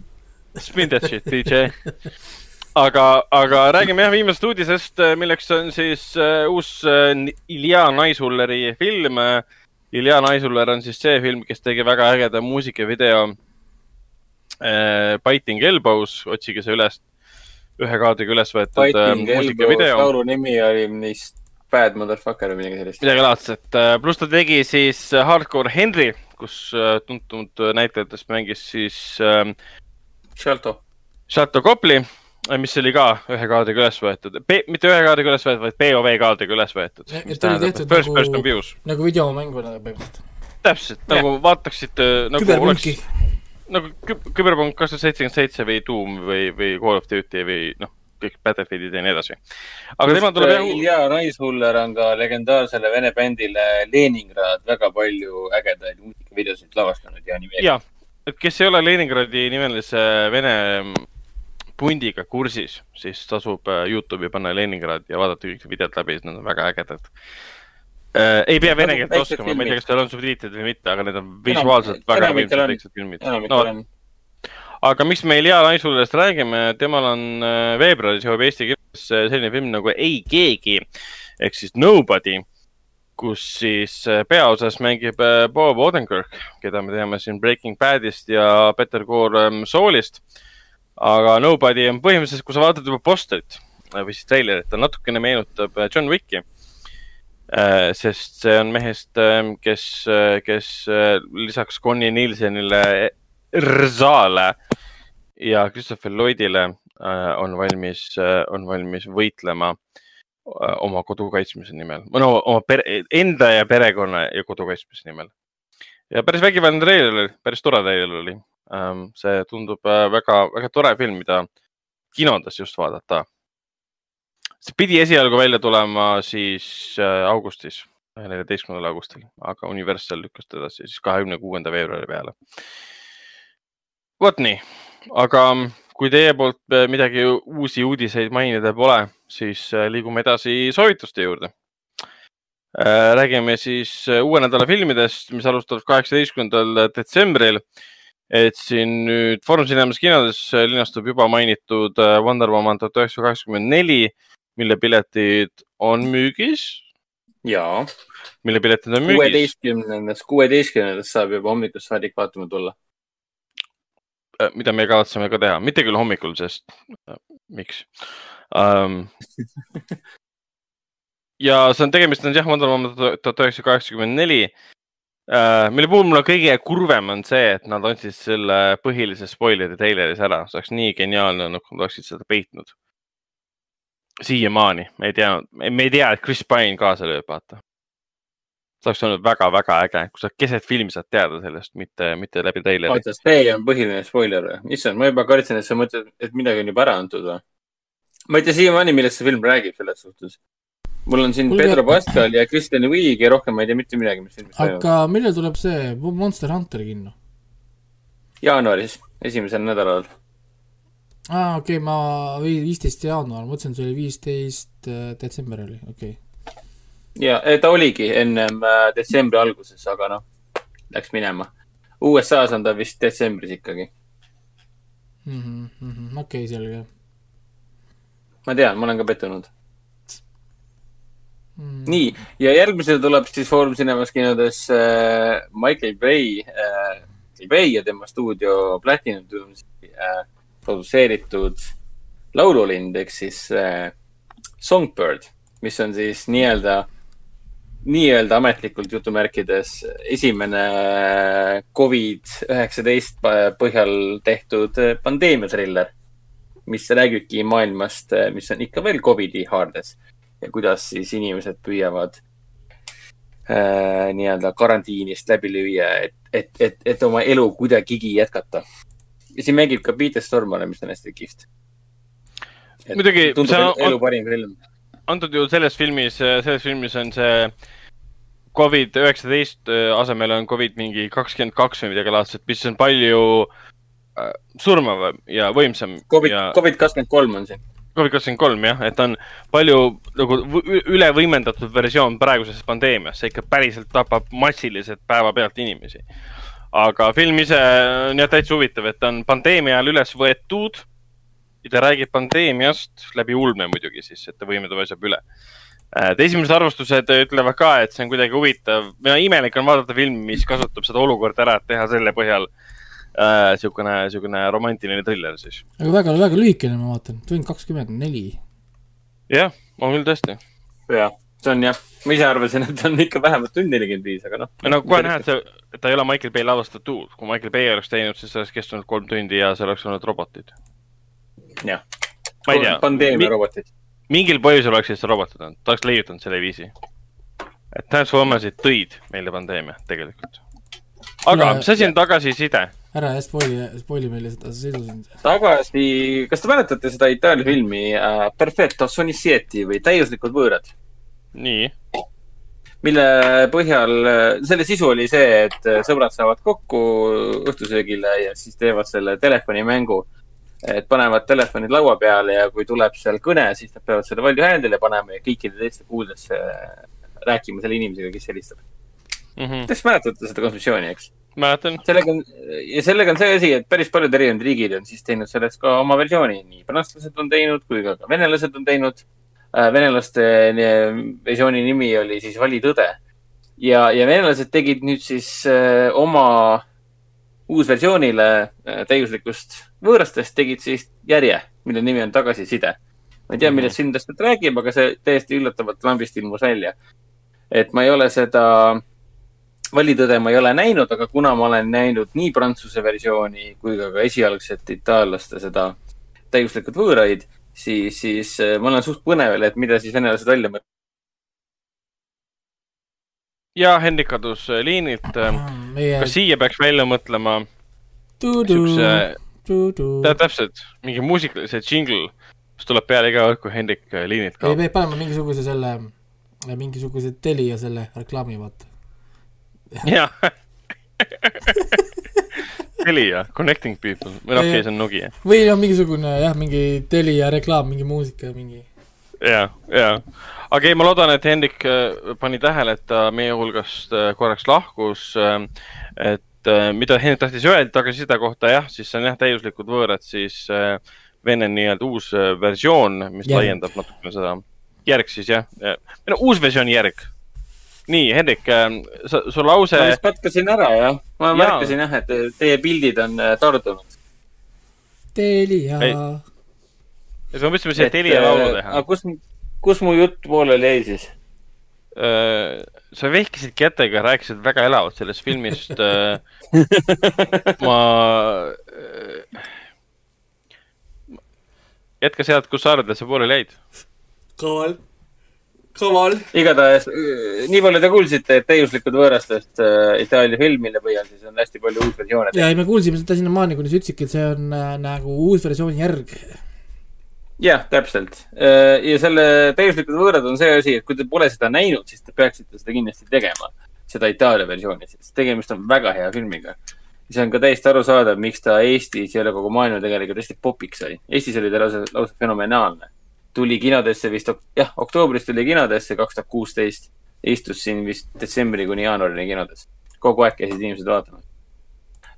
Spin that shit, DJ aga, aga räägime jah viimasest uudisest, milleks on siis uh, uus uh, Ilja Naishulleri film. Ilja Naishuller on siis see film, kes tegi väga ägeda muusikavideo uh, Biting Elbows, otsige see üles, ühe kaadriga üles võetud Biting muusikavideo. laulu nimi oli vist Bad Motherfucker või midagi sellist. midagi laadset, pluss ta tegi siis Hardcore Henry, kus tuntud näitlejatest mängis siis äh,. Shalto. Shalto Kopli mis oli ka ühe kaardiga üles võetud, mitte ühe kaardiga üles võetud, vaid POV kaardiga üles võetud. et oli tehtud first nagu, person views. nagu videomänguna põhimõtteliselt. täpselt, nagu yeah. vaataksite nagu oleks, nagu Küberpunk kaks tuhat seitsekümmend seitse või Doom või, või Call of Duty või noh, kõik Battlefieldid ja nii edasi. aga tema tuleb jah. Ilja Naishuller on ka legendaarsele vene bändile Leningrad väga palju ägedaid muusikavideosid lavastanud ja animeerinud. jah, et kes ei ole Leningradi nimelise vene pundiga kursis, siis tasub äh, Youtube'i panna Leningrad ja vaadata kõik videod läbi, sest need on väga ägedad. Äh,. ei pea vene keelt oskama, ma ei tea, kas seal on subtiitrid või mitte, aga need on visuaalselt enam, väga võimsad väiksed filmid. No, aga miks me Ilja Naisullest räägime, temal on äh, veebruaris jõuab eesti keeles äh, selline film nagu Ei keegi ehk siis Nobody, kus siis peaosas mängib Bob Odenkirk, keda me teame siin Breaking Badist ja Better Call ähm, Saulist aga Nobody on põhimõtteliselt, kui sa vaatad juba posterit äh, või siis treilerit, ta natukene meenutab äh, John Wicki. Äh, sest see on mehest, ähm, kes, kes lisaks Connie Nielsenile, Rzale ja Christopher Lloydile on valmis, on valmis võitlema oma kodu kaitsmise nimel, no oma pere, enda ja perekonna ja kodu kaitsmise nimel. ja päris vägivaldne treiler päris tore treiler oli. See tundub väga-väga tore film, mida kinodes just vaadata. see pidi esialgu välja tulema siis augustis neljateistkümnendal augustil, aga Universal lükkas ta edasi siis kahekümne kuuenda veebruari peale. vot nii, aga kui teie poolt äh, midagi uusi uudiseid mainida pole, siis äh, liigume edasi soovituste juurde. Äh, räägime siis uue nädala filmidest, mis alustavad kaheksateistkümnendal detsembril. Et siin nüüd Foorum Cinemas kinodes linastub juba mainitud Wonder Woman tuhat üheksasada kaheksakümmend neli, mille piletid on müügis jaa. mille piletid on müügis. kuueteistkümnendast, kuueteistkümnendast saab juba hommikust saadik vaatama tulla. Äh, mida me kavatseme ka teha, mitte küll hommikul, sest äh, miks um, ja see on, tegemist on jah, Wonder Woman tuhat üheksasada kaheksakümmend neli Uh, mille puhul mul on kõige kurvem on see, et nad andsid selle põhilise spoileri treileris ära, see oleks nii geniaalne, kui nad oleksid seda peitnud siiamaani, me ei tea, me ei tea, et Chris Pine kaasa lööb, vaata. see oleks olnud väga-väga äge, kui sa keset filmi saad teada sellest, mitte, mitte läbi treileri. oota, see on põhiline spoiler või? issand, ma juba kartsin, et sa mõtled, et midagi on juba ära antud või? ma ei tea siiamaani, millest see film räägib selles suhtes. Mul on siin Kulge... Pedro Pascal ja Kristjan Wiig ja rohkem ma ei tea mitte midagi, mis filmis toimub. aga millal tuleb see Monster Hunteri kinno? jaanuaris, esimesel nädalal aa ah,, okei okay,, ma, viisteist jaanuar, mõtlesin, see oli viisteist äh, detsember oli, okei okay.. ja, ta oligi ennem äh, detsembri alguses, aga noh, läks minema. USA-s on ta vist detsembris ikkagi mm -hmm,. Mm -hmm, okei okay,, selge. ma tean, ma olen ka pettunud mm.. nii, ja järgmisel tuleb siis Foorum Cinemas kinodes äh, Michael Bay äh,, Michael Bay ja tema stuudio Platinum Dunes äh, produtseeritud laululind ehk siis äh, Songbird, mis on siis nii-öelda, nii-öelda ametlikult jutumärkides esimene äh, Covid üheksateist põhjal tehtud äh, pandeemiatriller, mis räägibki maailmast, äh, mis on ikka veel Covidi haardes ja kuidas siis inimesed püüavad äh, nii-öelda karantiinist läbi lüüa, et, et, et, et oma elu kuidagigi jätkata ja siin mängib ka Peter Stormare, mis on hästi kihvt. muidugi. tundub on, elu parim film. antud juhul selles filmis, selles filmis on see Covid üheksateist äh, asemel on Covid mingi kakskümmend kaks või midagi laadset, mis on palju äh, surmavam ja võimsam. Covid ja..., Covid kakskümmend kolm on siin. Covid kakskümmend kolm jah, et on palju nagu üle võimendatud versioon praegusest pandeemiast, see ikka päriselt tapab massiliselt päevapealt inimesi aga film ise on jah täitsa huvitav, et ta on pandeemia ajal üles võetud ja ta räägib pandeemiast läbi ulme muidugi siis, et ta võimendab asja üle. et esimesed arvustused ütlevad ka, et see on kuidagi huvitav, imelik on vaadata filmi, mis kasutab seda olukorda ära, et teha selle põhjal äh, niisugune, niisugune romantiline triller siis. aga väga, väga lühikene, ma vaatan, tund kakskümmend neli. jah, on küll tõesti. jah see on jah, ma ise arvasin, et on ikka vähemalt tund nelikümmend viis, aga noh. no kohe näha, et see, et ta ei ole Michael Bay lavastatud, kui Michael Bay oleks teinud, siis see oleks kestnud kolm tundi ja seal oleks olnud robotid. jah. ma ei tea. pandeemia robotid. mingil põhjusel oleksid see robotid olnud, ta oleks leiutanud selle viisi. et Transformersid tõid meile pandeemia tegelikult. aga mis asi on tagasiside? Ära jah spoili, spoili meile seda sisu siin. tagasi, kas te mäletate seda Itaalia filmi äh, Perfetto Sonisieti või Täiuslikud võõrad? nii. mille põhjal, selle sisu oli see, et sõbrad saavad kokku õhtusöögile ja siis teevad selle telefonimängu. et panevad telefonid laua peale ja kui tuleb seal kõne, siis nad peavad selle valju häälile panema ja kõikide teiste kuuldes rääkima selle inimesega, kes helistab mm. -hmm. Te mäletate seda kontseptsiooni, eks? Mäletan. sellega on, ja sellega on see asi, et päris paljud erinevad riigid on siis teinud sellest ka oma versiooni, nii prantslased on teinud kui ka venelased on teinud Äh, venelaste äh, versiooni nimi oli siis Vali tõde. ja, ja venelased tegid nüüd siis äh, oma uusversioonile täiuslikust võõrastest, tegid siis järje, mille nimi on Tagasiside. ma ei tea, millest mhm. film täpselt räägib, aga see täiesti üllatavalt lambist ilmus välja. et ma ei ole seda valitõde ma ei ole näinud, aga kuna ma olen näinud nii prantsuse versiooni kui ka, ka esialgset itaallaste seda täiuslikud võõraid, siis, siis äh, ma olen suht põnevel, et mida siis venelased välja mõtlevad. ja Hendrik kadus äh, liinilt. meie kas siia peaks välja mõtlema siukse, täpselt, mingi muusikalise jingle, mis tuleb peale iga kord, kui Hendrik äh, liinilt ei, kaob. me paneme mingisuguse selle, mingisuguse Telia selle reklaami, vaata. Jah. Telia, Connecting People, või noh, okei, see on Nokia. või on mingisugune jah, mingi Telia reklaam, mingi muusika, mingi. ja, ja, aga ei, ma loodan, et Hendrik äh, pani tähele, et ta meie hulgast äh, korraks lahkus. et äh, mida Hendrik tahtis öelda tagasiside kohta, jah, siis see on jah, täiuslikud võõrad, siis Vene nii-öelda uus versioon, mis Järg. laiendab natukene seda. järg siis jah, või no uus versioon järg. nii, Hendrik, sa, su lause ma vist katkasin ära jah, ma Jaa. märkasin jah, et teie pildid on äh, tardunud. Telia et me mõtlesime siia Telia laulu teha aga. kus, kus mu jutt pooleli jäi siis? Äh, sa vehkisid kätega, rääkisid väga elavalt sellest filmist. ma. jätka sealt, kus sa arvad, et sa pooleli jäid. kaval. igatahes, nii palju te kuulsite, et täiuslikud võõrastest äh, Itaalia film, mille põhjal siis on hästi palju uusversioone ja ei, me kuulsime seda sinnamaani, kuni sa ütlesidki, et see on äh, nagu uus versiooni järg. jah, täpselt. ja selle täiuslikud võõrad on see asi, et kui te pole seda näinud, siis te peaksite seda kindlasti tegema. seda Itaalia versiooni, sest tegemist on väga hea filmiga. see on ka täiesti arusaadav, miks ta Eestis ja üle kogu maailma tegelikult hästi popiks sai. Eestis oli ta lausa, lausa fenomenaalne. Tuli kinodesse vist, jah, oktoobris tuli kinodesse kaks tuhat kuusteist. istus siin vist detsembri kuni jaanuarini kinodes. kogu aeg käisid inimesed vaatamas.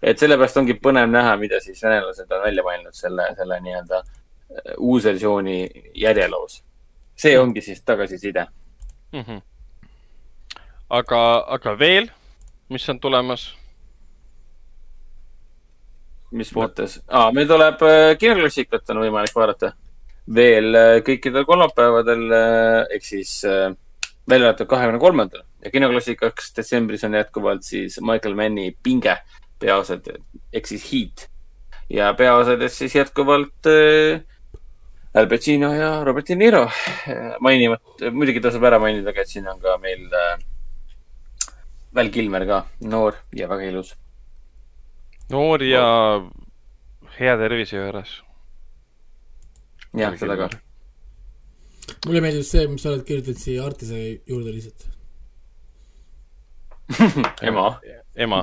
et sellepärast ongi põnev näha, mida siis venelased on välja mõelnud selle, selle nii-öelda äh, uusversiooni järjeloos. see ongi siis tagasiside. mm. -hmm. aga, aga veel, mis on tulemas? mis mõttes ah,? meil tuleb äh, kinoklassikat on võimalik vaadata veel äh, kõikidel kolmapäevadel äh, ehk siis äh, välja arvatud kahekümne kolmandal ja kinoklassikaks detsembris on jätkuvalt siis Michael Manni Pinge peaosad ehk siis Heat ja peaosades siis jätkuvalt äh, Al Pacino ja Robert De Niro mainimata, muidugi tasub ära mainida ka, et siin on ka meil äh, Val Kilmer ka, noor ja väga ilus. noor ja hea tervise juures. jah, seda ka. mulle meeldib see, mis sa oled kirjutanud siia Artise juurde lihtsalt. ema. ema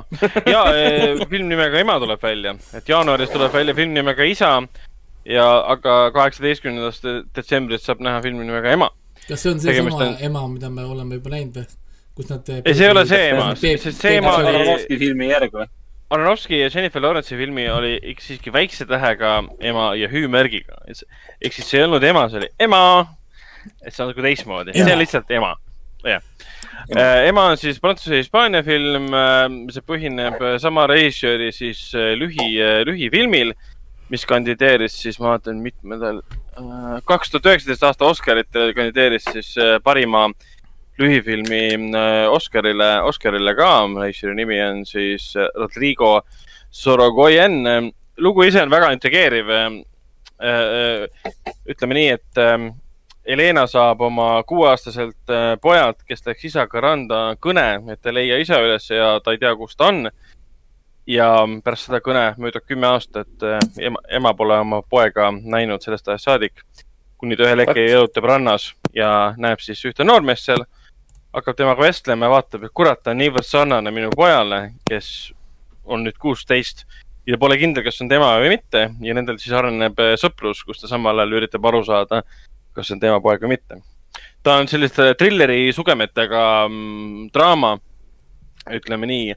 ja eh, film nimega Ema tuleb välja, et jaanuaris tuleb välja film nimega Isa ja aga kaheksateistkümnendast detsembrist saab näha filmi nimega Ema. kas see on seesama on- ema, mida me oleme juba näinud või? kus nad. ei, see ei ole see Ema, sest see Ema oli, filmi järg või? Aronofsky ja Jennifer Lawrence'i filmi oli ikka siiski väikse tähega ema ja hüüumärgiga. ehk siis see ei olnud ema, see oli ema. et see on nagu teistmoodi, see on lihtsalt ema, jah. ema on siis Prantsuse-Hispaania film, see põhineb äh, sama režissööri siis äh, lühi, lühifilmil, mis kandideeris siis, ma vaatan, mitmendal, kaks tuhat üheksateist aasta Oscaritele kandideeris siis äh, parima lühifilmi äh, Oscarile, Oscarile ka, režissööri nimi on siis äh, Rodrigo Sorogoyen. lugu ise on väga intrigeeriv. ütleme nii, et Helena saab oma kuueaastaselt äh, pojalt, kes läks isaga randa, kõne, et ta ei leia isa üles ja ta ei tea, kus ta on. ja pärast seda kõne möödub kümme aastat, ema, ema pole oma poega näinud sellest ajast saadik, kuni ta ühel hetkel jalutab rannas ja näeb siis ühte noormeest seal, hakkab temaga vestlema ja vaatab, et kurat, ta on niivõrd sarnane minu pojale, kes on nüüd kuusteist ja pole kindel, kas on tema või mitte ja nendel siis areneb äh, sõprus, kus ta samal ajal üritab aru saada, kas see on tema poeg või mitte. ta on selliste trilleri sugemetega mm, draama, ütleme nii,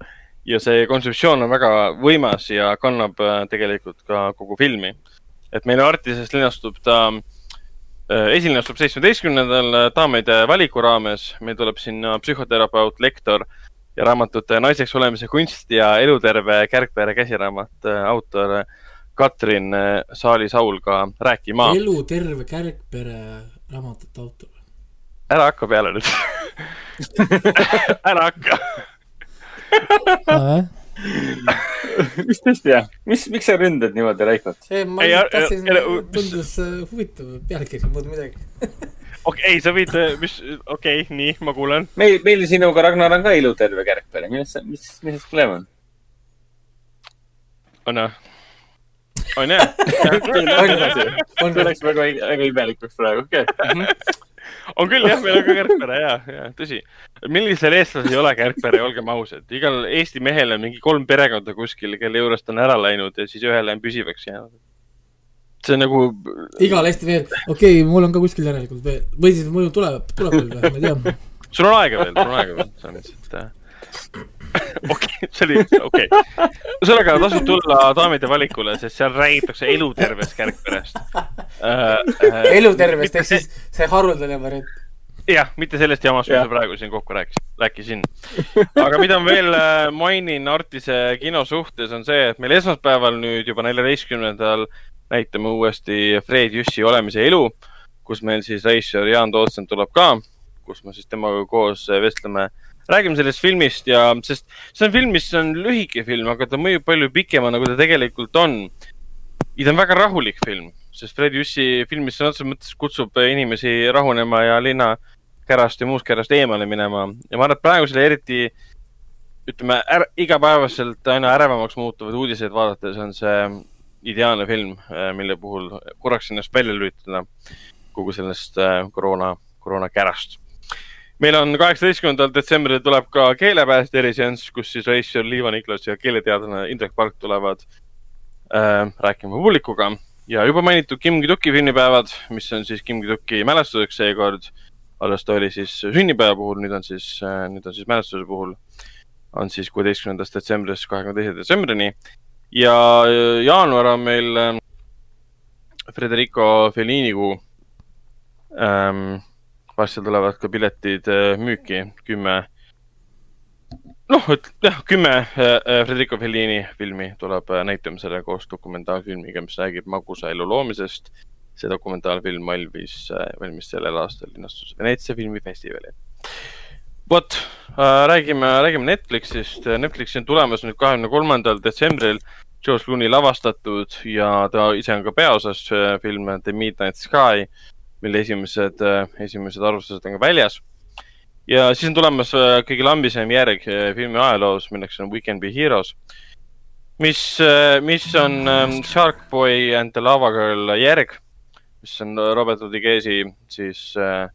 ja see kontseptsioon on väga võimas ja kannab äh, tegelikult ka kogu filmi. et meil Artises linastub ta äh, esilinastub seitsmeteistkümnendal daamide valiku raames, meil tuleb sinna psühhoterapeut, lektor ja raamatute Naiseks olemise kunst ja eluterve kärgpere käsiraamat, autor Katrin äh, Saali-Saul ka rääkima. elu terve kärgpere raamatute autor. ära hakka peale nüüd ära hakka. mis tõesti jah, mis, miks sa ründad niimoodi Raikot? ei, ma Ei, ja- tahtsin tundus äh, huvitav pealkiri, muud midagi. okei, ei, sa võid, mis, okei okay,, nii, ma kuulen. meil, meil sinuga, Ragnar, on ka iluterve kärkpere, milles sa, mis, mis probleem on? on jah? on jah? see läks väga, väga imelikuks praegu, okei okay.. On küll jah, meil on ka kärkpere ja, ja tõsi. millisel eestlasel ei ole kärkpere, olgem ausad, igal Eesti mehel on mingi kolm perekonda kuskil, kelle juurest on ära läinud ja siis ühele on püsivaks jäänud. see on nagu, igal Eesti veel, okei okay,, mul on ka kuskil järelikult veel, või siis mul tuleb, tuleb veel ma ei tea. sul on aega veel, sul on aega veel, see on lihtsalt okei, see oli, okei okay.. ühesõnaga tasub tulla daamide valikule, sest seal räägitakse elutervest kärkperest äh,. elutervest ehk siis see haruldane variant. jah, mitte sellest jamast, mis ma praegu siin kokku rääkisin, rääkisin. aga mida ma veel äh, mainin Artise kino suhtes, on see, et meil esmaspäeval nüüd juba neljateistkümnendal näitame uuesti Fred Jüssi Olemise elu, kus meil siis reisijal Jaan Tootsen tuleb ka, kus me siis temaga koos äh, vestleme, räägime sellest filmist ja, sest see on film, mis on lühike film, aga ta mõjub palju pikemana, kui ta tegelikult on. ja ta on väga rahulik film, sest Fred Jüssi filmis sõna otseses mõttes kutsub inimesi rahunema ja linna kärast ja muust kärast eemale minema ja ma arvan, et praegusel eriti ütleme, igapäevaselt aina ärevamaks muutuvaid uudiseid vaadates on see ideaalne film, mille puhul korraks ennast välja lülitada kogu sellest äh, koroona, koroona kärast. Meil on kaheksateistkümnendal detsembril tuleb ka keelepääste eriseanss, kus siis reisijal Liiva Niklas ja keeleteadlane Indrek Park tulevad äh, rääkima publikuga ja juba mainitud Kim Ki-duki filmipäevad, mis on siis Kim Ki-duki mälestuseks seekord alles ta oli siis sünnipäeva puhul, nüüd on siis, nüüd on siis mälestuse puhul, on siis kuueteistkümnendast detsembrist kahekümne teise detsembrini. ja äh, jaanuar on meil äh, Federico Fellini kuu ähm,. Varsti tulevad ka piletid äh, müüki, kümme, noh, et jah, kümme äh, Federico Fellini filmi tuleb äh, näitamisele koos dokumentaalfilmiga, mis räägib magusa elu loomisest see dokumentaalfilm valmis, valmis sellel aastal linnastus Veneetsia filmifestivalil. vot äh,, räägime, räägime Netflixist. Netflixi on tulemas nüüd kahekümne kolmandal detsembril George Clooney lavastatud ja ta ise on ka peaosas äh, film The Midnight Sky, mille esimesed, esimesed arvustused on ka väljas. ja siis on tulemas äh, kõige lambisem järg äh, filmi ajaloos, milleks on We Can Be Heroes, mis, mis on ähm, Shark Boy and the Lava Girl järg mis on Robert Rodriguez'i siis äh,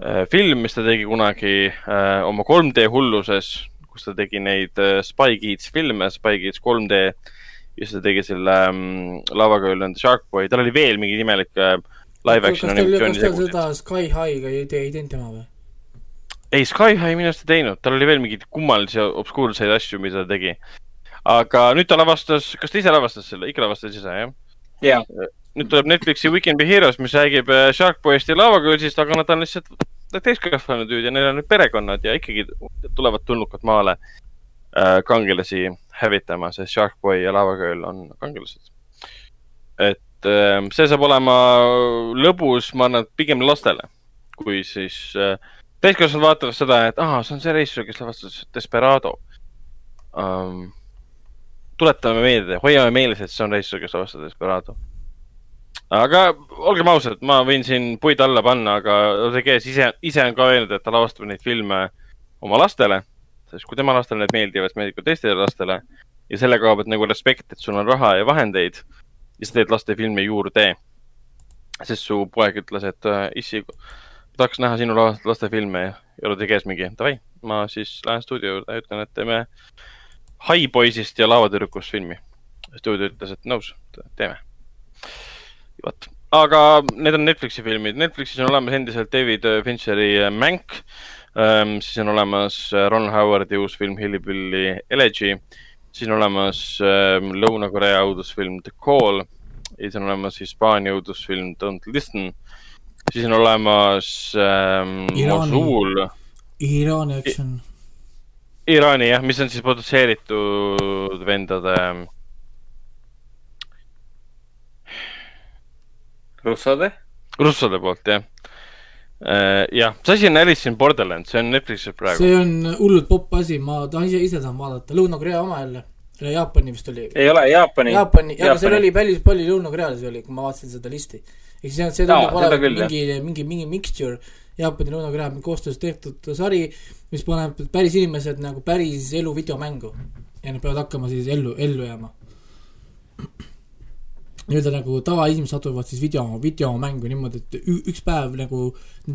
äh, film, mis ta tegi kunagi äh, oma 3D hulluses, kus ta tegi neid äh, Spy Kids filme, Spy Kids 3D ja siis ta tegi selle ähm, Lava Girl and the Shark Boy, tal oli veel mingeid imelikke äh, live kas action teil, kas teil animatsioonitegusid. seda Sky High'ga ei teinud tema või? ei, Sky High minu arust ei teinud, tal oli veel mingeid kummalisi obskuurseid asju, mida ta tegi. aga nüüd ta lavastas, kas ta ise lavastas selle, ikka lavastas ise jah? ja, nüüd tuleb Netflixi We Can Be Heroes, mis räägib äh, Shark Boy'st ja Lava Girlsist, aga nad on lihtsalt täiskasvanud nüüd ja neil on nüüd perekonnad ja ikkagi tulevad tulnukad maale äh, kangelasi hävitama, sest Shark Boy ja Lava Girl on kangelased. et äh, see saab olema lõbus, ma et pigem lastele, kui siis äh, täiskasvanud vaatavad seda, et aa, see on see reisijal, kes lavastas Desperado um,. tuletame meelde, hoiame meeles, et see on reisijal, kes lavastas Desperado aga olgem ausad, ma võin siin puid alla panna, aga Rodriguez ise, ise on ka öelnud, et ta lavastab neid filme oma lastele. sest kui tema lastele need meeldivad, siis meeldib ka teistele lastele. ja selle koha pealt nagu respekt, et sul on raha ja vahendeid ja sa teed lastefilme juurde. sest su poeg ütles, et äh, issi, tahaks näha sinu lastefilme ja Rodriguez mingi, davai, ma siis lähen stuudio juurde ja ütlen, et teeme Haipoisist ja laevatüdrukust filmi. stuudio ütles, et nõus, teeme vot, aga need on Netflixi filmid, Netflixis on olemas endiselt David Fincheri Mänk ähm,, siis on olemas Ron Howardi uus film Hillybilly Elegy, siis on olemas ähm, Lõuna-Korea õudusfilm The Call. Ja siis on olemas Hispaania õudusfilm Don't Listen, siis on olemas ähm. Mosul, Iraani action. Iraani jah, mis on siis produtseeritud vendade russode, russode poolt jah. äh, jah, see asi on Alice in Borderland, see on Netflixis praegu. see on hullult popp asi, ma tahan ise, ise tahan vaadata, Lõuna-Korea oma jälle, Jaapani vist oli. ei ole Jaapani. Jaapani, aga seal oli päris palju lõunakorealasi oli, kui ma vaatasin seda listi. ehk on, see tundub seda olevat mingi, mingi, mingi mixture Jaapani ja Lõuna-Korea koostöös tehtud sari, mis paneb päris inimesed nagu päris elu videomängu. ja nad peavad hakkama siis ellu, ellu jääma. Nii-öelda nagu tavainimesed satuvad siis video, videomängu niimoodi, et üks päev nagu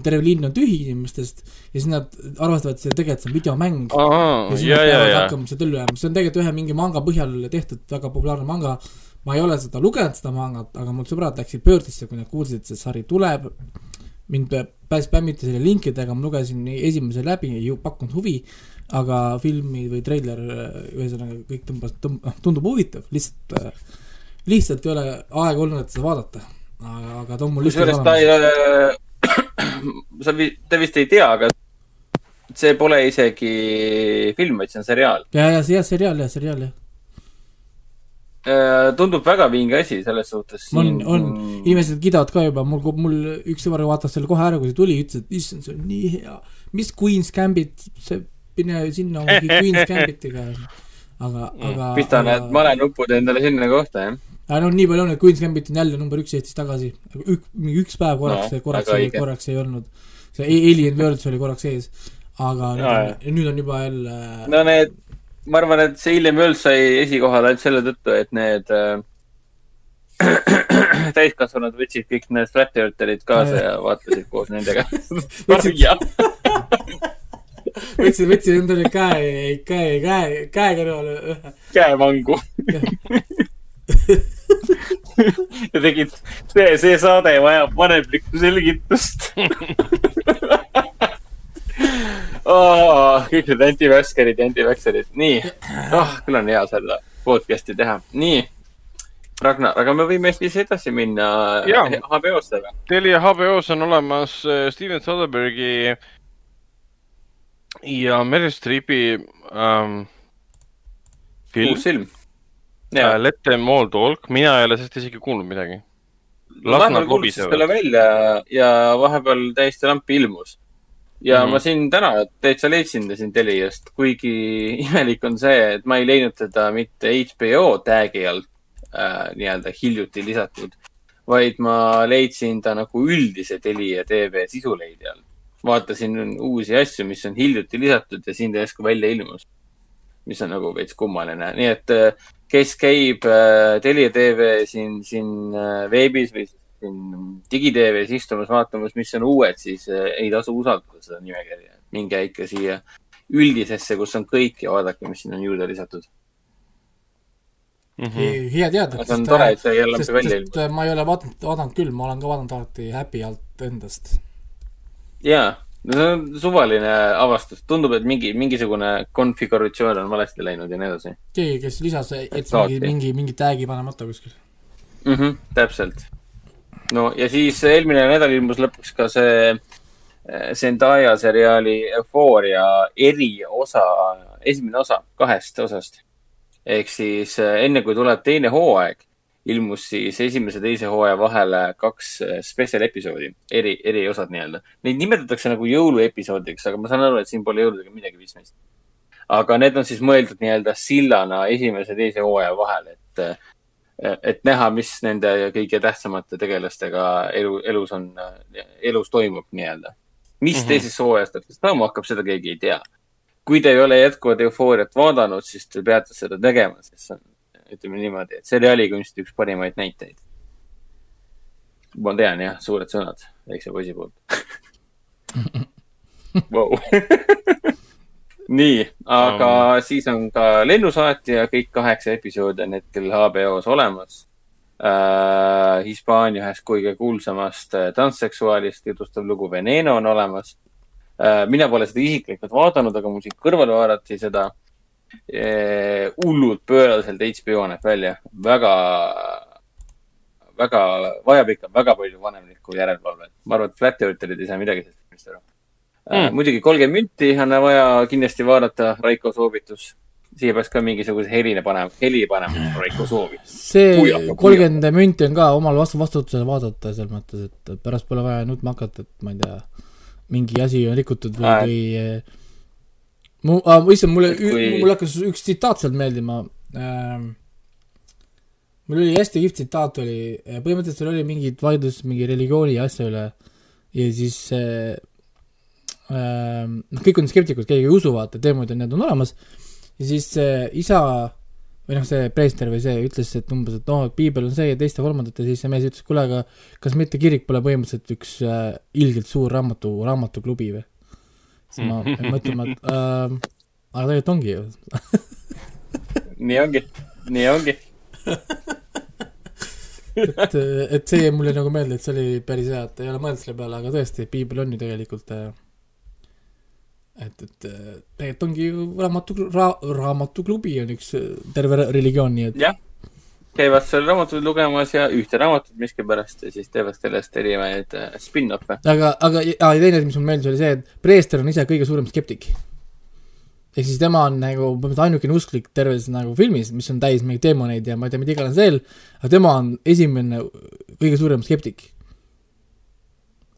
terve linn on tühi inimestest ja siis nad arvestavad, et see tegelikult see on videomäng ja siis ja, nad peavad ja, hakkama sealt ellu jääma, see on tegelikult ühe mingi manga põhjal tehtud väga populaarne manga. ma ei ole seda lugenud, seda mangat, aga mul sõbrad läksid pöördisse, kui nad kuulsid, et see sari tuleb. mind päris spämmiti selle linkidega, ma lugesin esimese läbi, ei pakkunud huvi, aga filmi või treiler, ühesõnaga kõik tõmbas, noh, tundub huvitav, lihtsalt, lihtsalt ei ole aega olnud, et seda vaadata. aga, aga ta on mul kusjuures ta ei, sa, te vist ei tea, aga see pole isegi film, vaid see on seriaal. ja, ja see jah, seriaal jah, seriaal jah. tundub väga vinge asi selles suhtes. on, on, inimesed kiidavad ka juba, mul, mul üks sõber vaatas selle kohe ära, kui see tuli, ütles, et issand, see on nii hea. mis Queen's Gambit, see, mine sinna mingi Queen's Gambitiga. aga, aga. pista need malenupud endale sinna kohta, jah. Aga noh, nii palju on, et Queen's Gambit on jälle number üks Eestis tagasi. ük-, mingi üks päev korraks No, no,, korraks ei, korraks ei olnud. see Alien Worlds oli korraks ees. aga nüüd Jaa, on, nüüd on juba jälle no need, ma arvan, et see Hiljem World sai esikohale ainult selle tõttu, et need äh, täiskasvanud võtsid kõik need Flat Eartherid kaasa ja vaatasid koos nendega. jah, võtsin, võtsin endale käe, käe, käe, käe kõrvale ühe käemangu. ja tegid, see, see saade vajab vanemlikku selgitust oh,. kõik need antiväskerid ja antiväkserid, nii oh,, küll on hea seda podcast'i teha, nii. Ragnar, aga me võime siis edasi minna Jaa. HBO-stega. Telia HBO-s on olemas äh, Steven Soderberghi ja Meryl Streepi ähm, film uus film. Äh, Let them all talk, mina ei ole sellest isegi kuulnud midagi. vahepeal nad kuulutas selle välja ja vahepeal täiesti lampi ilmus. ja mm. -hmm. ma siin täna täitsa leidsin ta siin Teliast, kuigi imelik on see, et ma ei leidnud teda mitte HBO tag'i alt äh, nii-öelda hiljuti lisatud, vaid ma leidsin ta nagu üldise Telia tv sisuleidi all. vaatasin uusi asju, mis on hiljuti lisatud ja siin ta järsku välja ilmus. mis on nagu veits kummaline, nii et äh, kes käib äh, Telia tv siin, siin äh, veebis või siin digiteeves istumas, vaatamas, mis on uued, siis äh, ei tasu usaldada seda nimekirja. minge ikka siia üldisesse, kus on kõik ja vaadake, mis siin on juurde lisatud. Mhm. hea teada. see on tore, et see jälle sest, välja ilmus. ma ei ole vaadanud, vaadanud küll, ma olen ka vaadanud alati Happy alt endast. jaa, no see on suvaline avastus, tundub, et mingi, mingisugune konfiguratsioon on valesti läinud ja nii edasi keegi, kes lisas, et Saati. mingi, mingi, mingi tag'i panemata kuskil. mm. -hmm, täpselt. no ja siis eelmine nädal ilmus lõpuks ka see äh, Zendaya seriaali Euphoria eriosa, esimene osa kahest osast. ehk siis äh, enne kui tuleb teine hooaeg, ilmus siis esimese teise hooaja vahele kaks äh, spetsial episoodi, eri, eriosad nii-öelda. Neid nimetatakse nagu jõuluepisoodideks, aga ma saan aru, et siin pole jõuludega midagi pistmist. aga need on siis mõeldud nii-öelda sillana esimese teise hooaja vahel, et äh, et näha, mis nende kõige tähtsamate tegelastega elu, elus on, elus toimub nii-öelda. mis mm. -hmm. teises hooajas täpselt toimuma hakkab, seda keegi ei tea. kui te ei ole jätkuvalt eufooriat vaadanud, siis te peate seda tegema, sest see on, ütleme niimoodi, et seriaali kunsti üks parimaid näiteid. ma tean jah, suured sõnad väikse poisi poolt wow.. nii, aga um. siis on ka Lennusaatja, kõik kaheksa episoodi on hetkel HBO-s olemas äh,. Hispaania ühest kõige kuulsamast äh, transseksuaalist jutustav lugu Veneno on olemas äh,. mina pole seda isiklikult vaadanud, aga mul siit kõrvale vaadati seda äh, hullult pööraselt HBO näeb välja, väga, väga, vajab ikka väga palju vanemlikku järelevalvet. ma arvan, et Flat Eartherid ei saa midagi sellest filmist aru mm. Muidugi kolmkümmend minti on vaja kindlasti vaadata, Raiko soovitus. siia peaks ka mingisuguse heline panema, heli panema, Raiko soovitus. see kolmkümmend münti on ka omal vastu, vastutusele vaadata, selles mõttes, et pärast pole vaja nutma hakata, et ma ei tea, mingi asi on rikutud või või äh, mu ah,, issand, mulle kui- mul hakkas üks tsitaat sealt meeldima ähm,. mul oli hästi kihvt tsitaat oli, põhimõtteliselt seal oli mingid vaidlus mingi religiooni ja asja üle ja siis äh, ähm, noh, kõik on skeptikud, keegi ei usu, vaata, teemad ja need on olemas ja siis see isa või noh, see preester või see ütles, et umbes, et noh, et piibel on see ja teist ja kolmandat ja siis see mees ütles, kuule, aga kas mitte kirik pole põhimõtteliselt üks äh, ilgelt suur raamatu, raamatuklubi või? Siis ma jäin mõtlema, et äh, aga tegelikult ongi ju. nii ongi, nii ongi. et, et see jäi mulle nagu meelde, et see oli päris hea, et ei ole mõelnud selle peale, aga tõesti, piibel on ju tegelikult äh, et, et äh, tegelikult ongi ju raamatu ra,, raamatuklubi on üks äh, terve re- religioon, nii et jah, käivad seal raamatuid lugemas ja ühte raamatut miskipärast ja siis teevad sellest erinevaid äh, spin-off'e. aga, aga ja, teine asi, mis mulle meeldis, oli see, et preester on ise kõige suurem skeptik. ehk siis tema on nagu põhimõtteliselt ainukene usklik terves nagu filmis, mis on täis mingeid teemoneid ja ma ei tea, mida iganes veel, aga tema on esimene kõige suurem skeptik.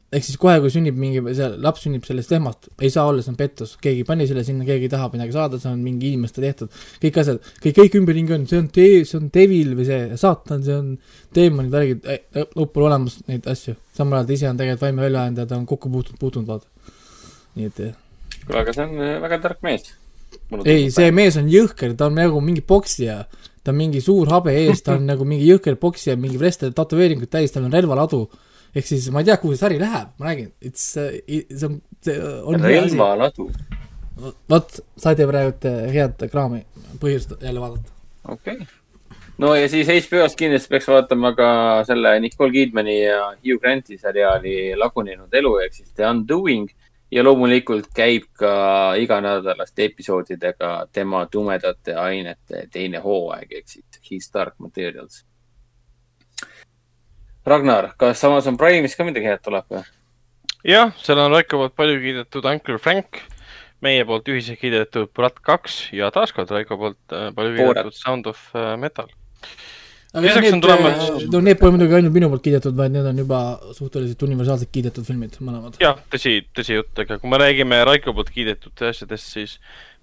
Ehk siis kohe, kui sünnib mingi, see laps sünnib sellest lehmast, ei saa olla, see on pettus, keegi pani selle sinna, keegi tahab midagi saada, see on mingi inimeste tehtud, kõik asjad, kõik, kõik ümberringi on, see on tee, see on devil või see saatan, see on teemonid, värgid, lõpp pole olemas neid asju. samal ajal ta ise on tegelikult vaime välja andnud ja ta on kokku puutunud, puutunud, vaata. nii et kuule, aga see on äh, väga tark mees. ei, see mees on jõhker, ta on nagu mingi poksija, ta on mingi suur habe ees, ta on nagu mingi jõhker poksija, mingi vreste tätoveeringuid täis, tal on relvaladu. Ehk siis ma ei tea, kuhu see sari läheb, ma räägin, it's, see on, see on hea asi. relvaladu, vot, saite praegu äh, head kraami, põhjust jälle vaadata. okei okay.. no ja siis HBO-st kindlasti peaks vaatama ka selle Nicole Kidmani ja Hugh Granti seriaali Lagunenud elu ehk siis The Undoing ja loomulikult käib ka iganädalaste episoodidega tema tumedate ainete teine hooaeg ehk siis His Dark Materials. Ragnar, kas Amazon Prime'is ka midagi head tuleb või? jah, seal on Raiko poolt palju kiidetud Uncle Frank, meie poolt ühiselt kiidetud Brat kaks ja taaskord Raiko poolt äh, palju kiidetud Sound of äh, Metal. Lisaks on tulemas-, no need pole muidugi ainult minu poolt kiidetud, vaid need on juba suhteliselt universaalselt kiidetud filmid, mõlemad. jah, tõsi, tõsi jutt, aga kui me räägime Raiko poolt kiidetud asjadest, siis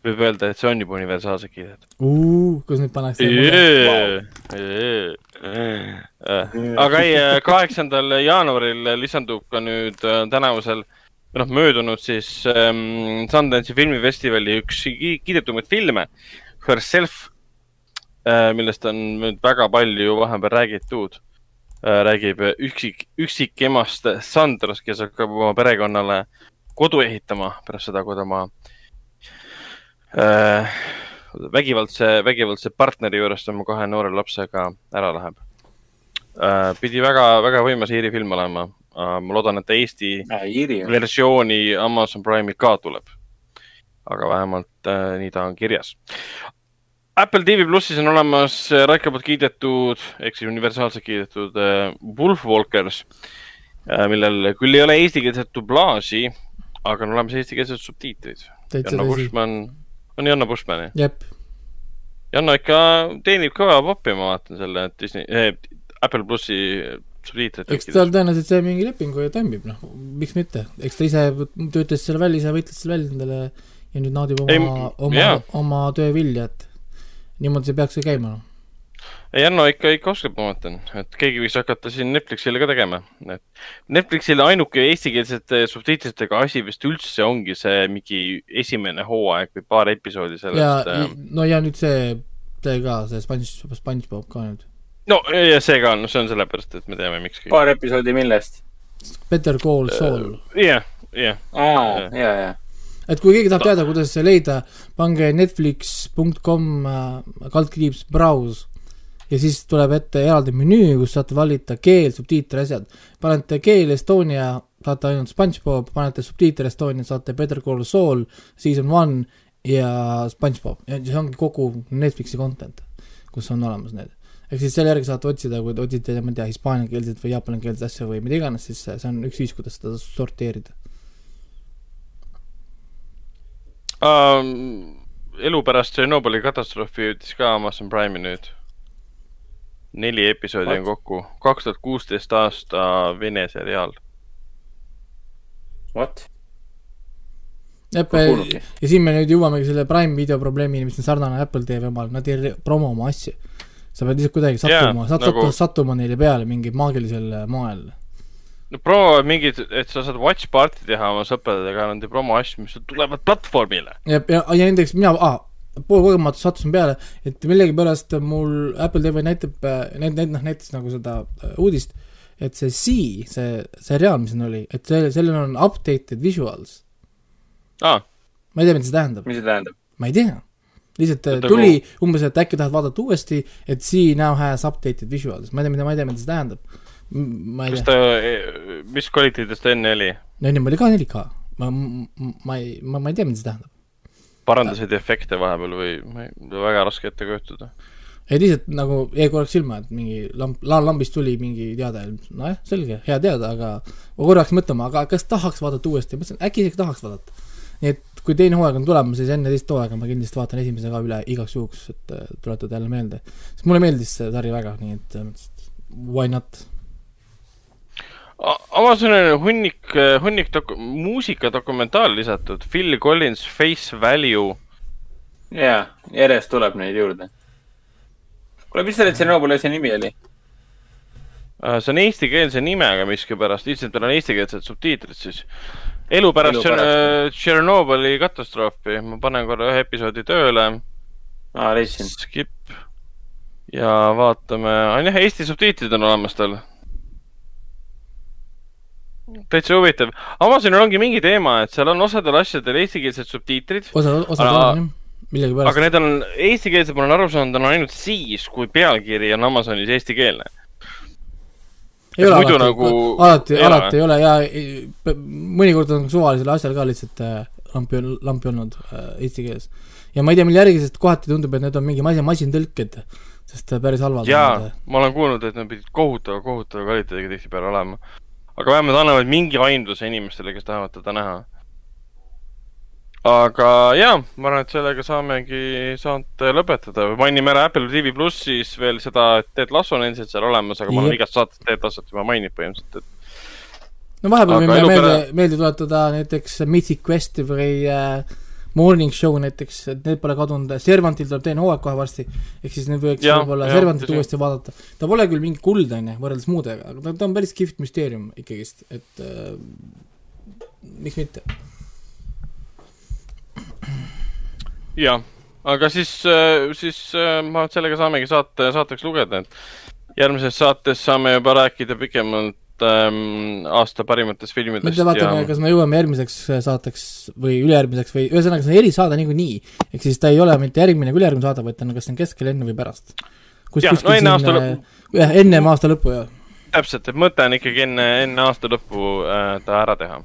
võib öelda, et see on juba universaalselt kiidetud. kus nüüd pannakse aga ei, kaheksandal jaanuaril lisandub ka nüüd äh, tänavusel noh, möödunud siis ähm, Sundance'i filmifestivali üks ki- kiidetumaid filme, Herself äh,, millest on nüüd väga palju vahepeal räägitud äh,. räägib üksik, üksikemast Sandrast, kes hakkab oma perekonnale kodu ehitama pärast seda, kui tema äh, vägivaldse, vägivaldse partneri juurest oma kahe noore lapsega ära läheb äh,. pidi väga, väga võimas Iiri film olema äh,. ma loodan, et Eesti Iiri. versiooni Amazon Prime'i ka tuleb. aga vähemalt äh, nii ta on kirjas. Apple TV plussis on olemas äh, Raiko poolt kiidetud ehk siis universaalselt kiidetud äh, Wolfwalkers äh,, millel küll ei ole eestikeelset dublaaži, aga on olemas eestikeelsed subtiitrid. Janno tõsi. On Janno Bushman jah? jep, Janno ikka teenib kõva poppi, ma vaatan selle Disney eh,, Apple plussi subtiitrid. eks tal tõenäoliselt sai mingi lepingu ja toimib, noh, miks mitte, eks ta ise töötas selle välja, ise võitles selle välja endale ja nüüd naudib oma, oma oma töö vilja, et niimoodi see peakski käima, noh. Janno ikka, ikka oskab, ma mõtlen, et keegi võiks hakata siin Netflixile ka tegema, et Netflixile ainuke eestikeelsete subtiitritega asi vist üldse ongi see mingi esimene hooaeg või paar episoodi ja sellest. äh, no ja nüüd see, see ka, see Sponge, SpongeBob ka nüüd. no ja see ka on, see on sellepärast, et me teame, miks paar episoodi millest? Better Call Saul. jah, jah, aa, ja, ja. et kui keegi tahab teada, kuidas see leida, pange netflix.com äh, kaldkriips browse ja siis tuleb ette eraldi menüü, kus saate valida keel, subtiiter, asjad. panete keel Estonia, saate ainult SpongeBob, panete subtiiter Estonia, saate Better Call Saul, season one ja SpongeBob ja see ongi kogu Netflixi content, kus on olemas need. ehk siis selle järgi saate otsida, kui te otsite, ma ei tea, hispaaniakeelset või jaapanakeelset asja või mida iganes, siis see on üks viis, kuidas seda sorteerida. um,. elu pärast Tšernobõli katastroofi jõudis ka Amazon Prime'i nüüd. Neli episoodi on kokku, kaks tuhat kuusteist aasta Vene seriaal. What? kuulnudki. ja siin me nüüd jõuamegi selle Prime video probleemini, mis on sarnane Apple TV omal, nad ei promo oma asju. sa pead lihtsalt kuidagi sattuma sat- nagu- nagu..., sattuma neile peale mingil maagilisel moel. no promo mingid, et sa saad watch party teha oma sõpradega, nad ei promo asju, mis tulevad platvormile. ja, ja, ja näiteks mina ah,, poolkogemata sattusin peale, et millegipärast mul Apple TV näitab, need, need noh, näitas nagu seda äh, uudist, et see C, see seriaal, mis siin oli, et see, sellel on updated visuals. aa, ma ei tea, mida see tähendab, mis see tähendab? ma ei tea. lihtsalt äh, tuli umbes, et äkki tahad vaadata uuesti, et C now has updated visuals, ma ei tea, mida, ma ei tea, mida see tähendab. ma ei kas tea, ta, mis kvaliteedis ta enne oli? ennem oli ka 4K, ma, ma ei, ma, ma ei tea, mida see tähendab. Parandasid efekte vahepeal või ma ei, väga raske ette kujutada. ei lihtsalt nagu jäi korraks silma, et mingi lamp, lambist tuli mingi teade, nojah, selge, hea teada, aga ma korraks mõtlema, aga kas tahaks vaadata uuesti, mõtlesin, äkki isegi tahaks vaadata. nii et kui teine hooaeg on tulemas, siis enne teist hooaega ma kindlasti vaatan esimese ka üle igaks juhuks, et äh, tuletada jälle meelde. sest mulle meeldis see sari väga, nii et et why not. Amazonil on hunnik, hunnik dok-, muusikadokumentaal lisatud, Phil Collins Face Value. jaa, järjest tuleb neid juurde. kuule, mis selle Tšernobõli asja nimi oli? Äh, see on eestikeelse nimega miskipärast, lihtsalt tal on eestikeelsed subtiitrid siis. elu pärast. Tšer- Tšernobõli katastroofi, ma panen korra ühe episoodi tööle, aa, leidsin. skip ja vaatame, on jah, Eesti subtiitrid on olemas tal. Täitsa huvitav, Amazonil ongi mingi teema, et seal on osadel asjadel eestikeelsed subtiitrid, osa, osa Aga- on jah, millegipärast aga. need on, eestikeelsed ma olen aru saanud, on ainult siis, kui pealkiri on Amazonis eestikeelne. ei ole alati nagu alati, alati ei ole ja mõnikord on suvalisel asjal ka lihtsalt äh, lampi, lampi olnud äh, eesti keeles. ja ma ei tea, mille järgi, sest kohati tundub, et need on mingi masin, masintõlked, sest äh, päris halvad jaa need,, ma olen kuulnud, et nad pidid kohutava, kohutava kvaliteediga tihtipeale olema. Aga vähemalt annavad mingi aimduse inimestele, kes tahavad teda näha. aga jaa, ma arvan, et sellega saamegi saate lõpetada mainime ära Apple TV plussis veel seda, et Ted Lasso on endiselt seal olemas, aga ma olen Jep. igast saatest Ted Lassot juba maininud põhimõtteliselt, et no vahepeal võime meelde meelde tuletada näiteks Mythic Questi või äh, Morning Show näiteks, et need pole kadunud, Servantil tuleb teine hooaeg kohe varsti, ehk siis nüüd võiks võib-olla Servantit uuesti vaadata. ta pole küll mingi kuld, on ju, võrreldes muudega, aga ta, ta on päris kihvt müsteerium ikkagist, et äh, miks mitte. jah, aga siis, siis äh, ma sellega saamegi saate, saateks lugeda, et järgmises saates saame juba rääkida pikemalt ähm, aasta parimatest filmidest mõtle, vaatame ja, kas me jõuame järgmiseks saateks või ülejärgmiseks või ühesõnaga, see on erisaade niikuinii. ehk siis ta ei ole mitte järgmine kui ülejärgmine saade, vaid ta on kas see on keskel, enne või pärast. kus kuskil no enne aasta siin, äh, jah, ennem aasta lõppu, jah. täpselt, et mõte on ikkagi enne, enne aasta lõppu äh, ta ära teha.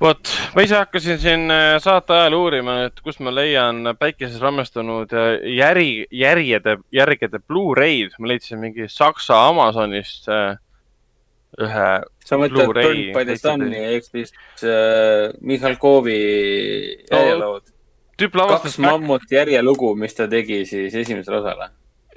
vot, ma ise hakkasin siin äh, saate ajal uurima, et kust ma leian päikeses rammestunud äh, järi, järjede, järgede Blu-ray'd, ma leidsin mingi Saksa Amazonist äh, ühe sa mõtled Burnt by the Sun'i ehk siis äh, Mihhalkovi järjelood. tüüp kaks lavastas back,, mammut järjelugu, mis ta tegi siis esimesele osale.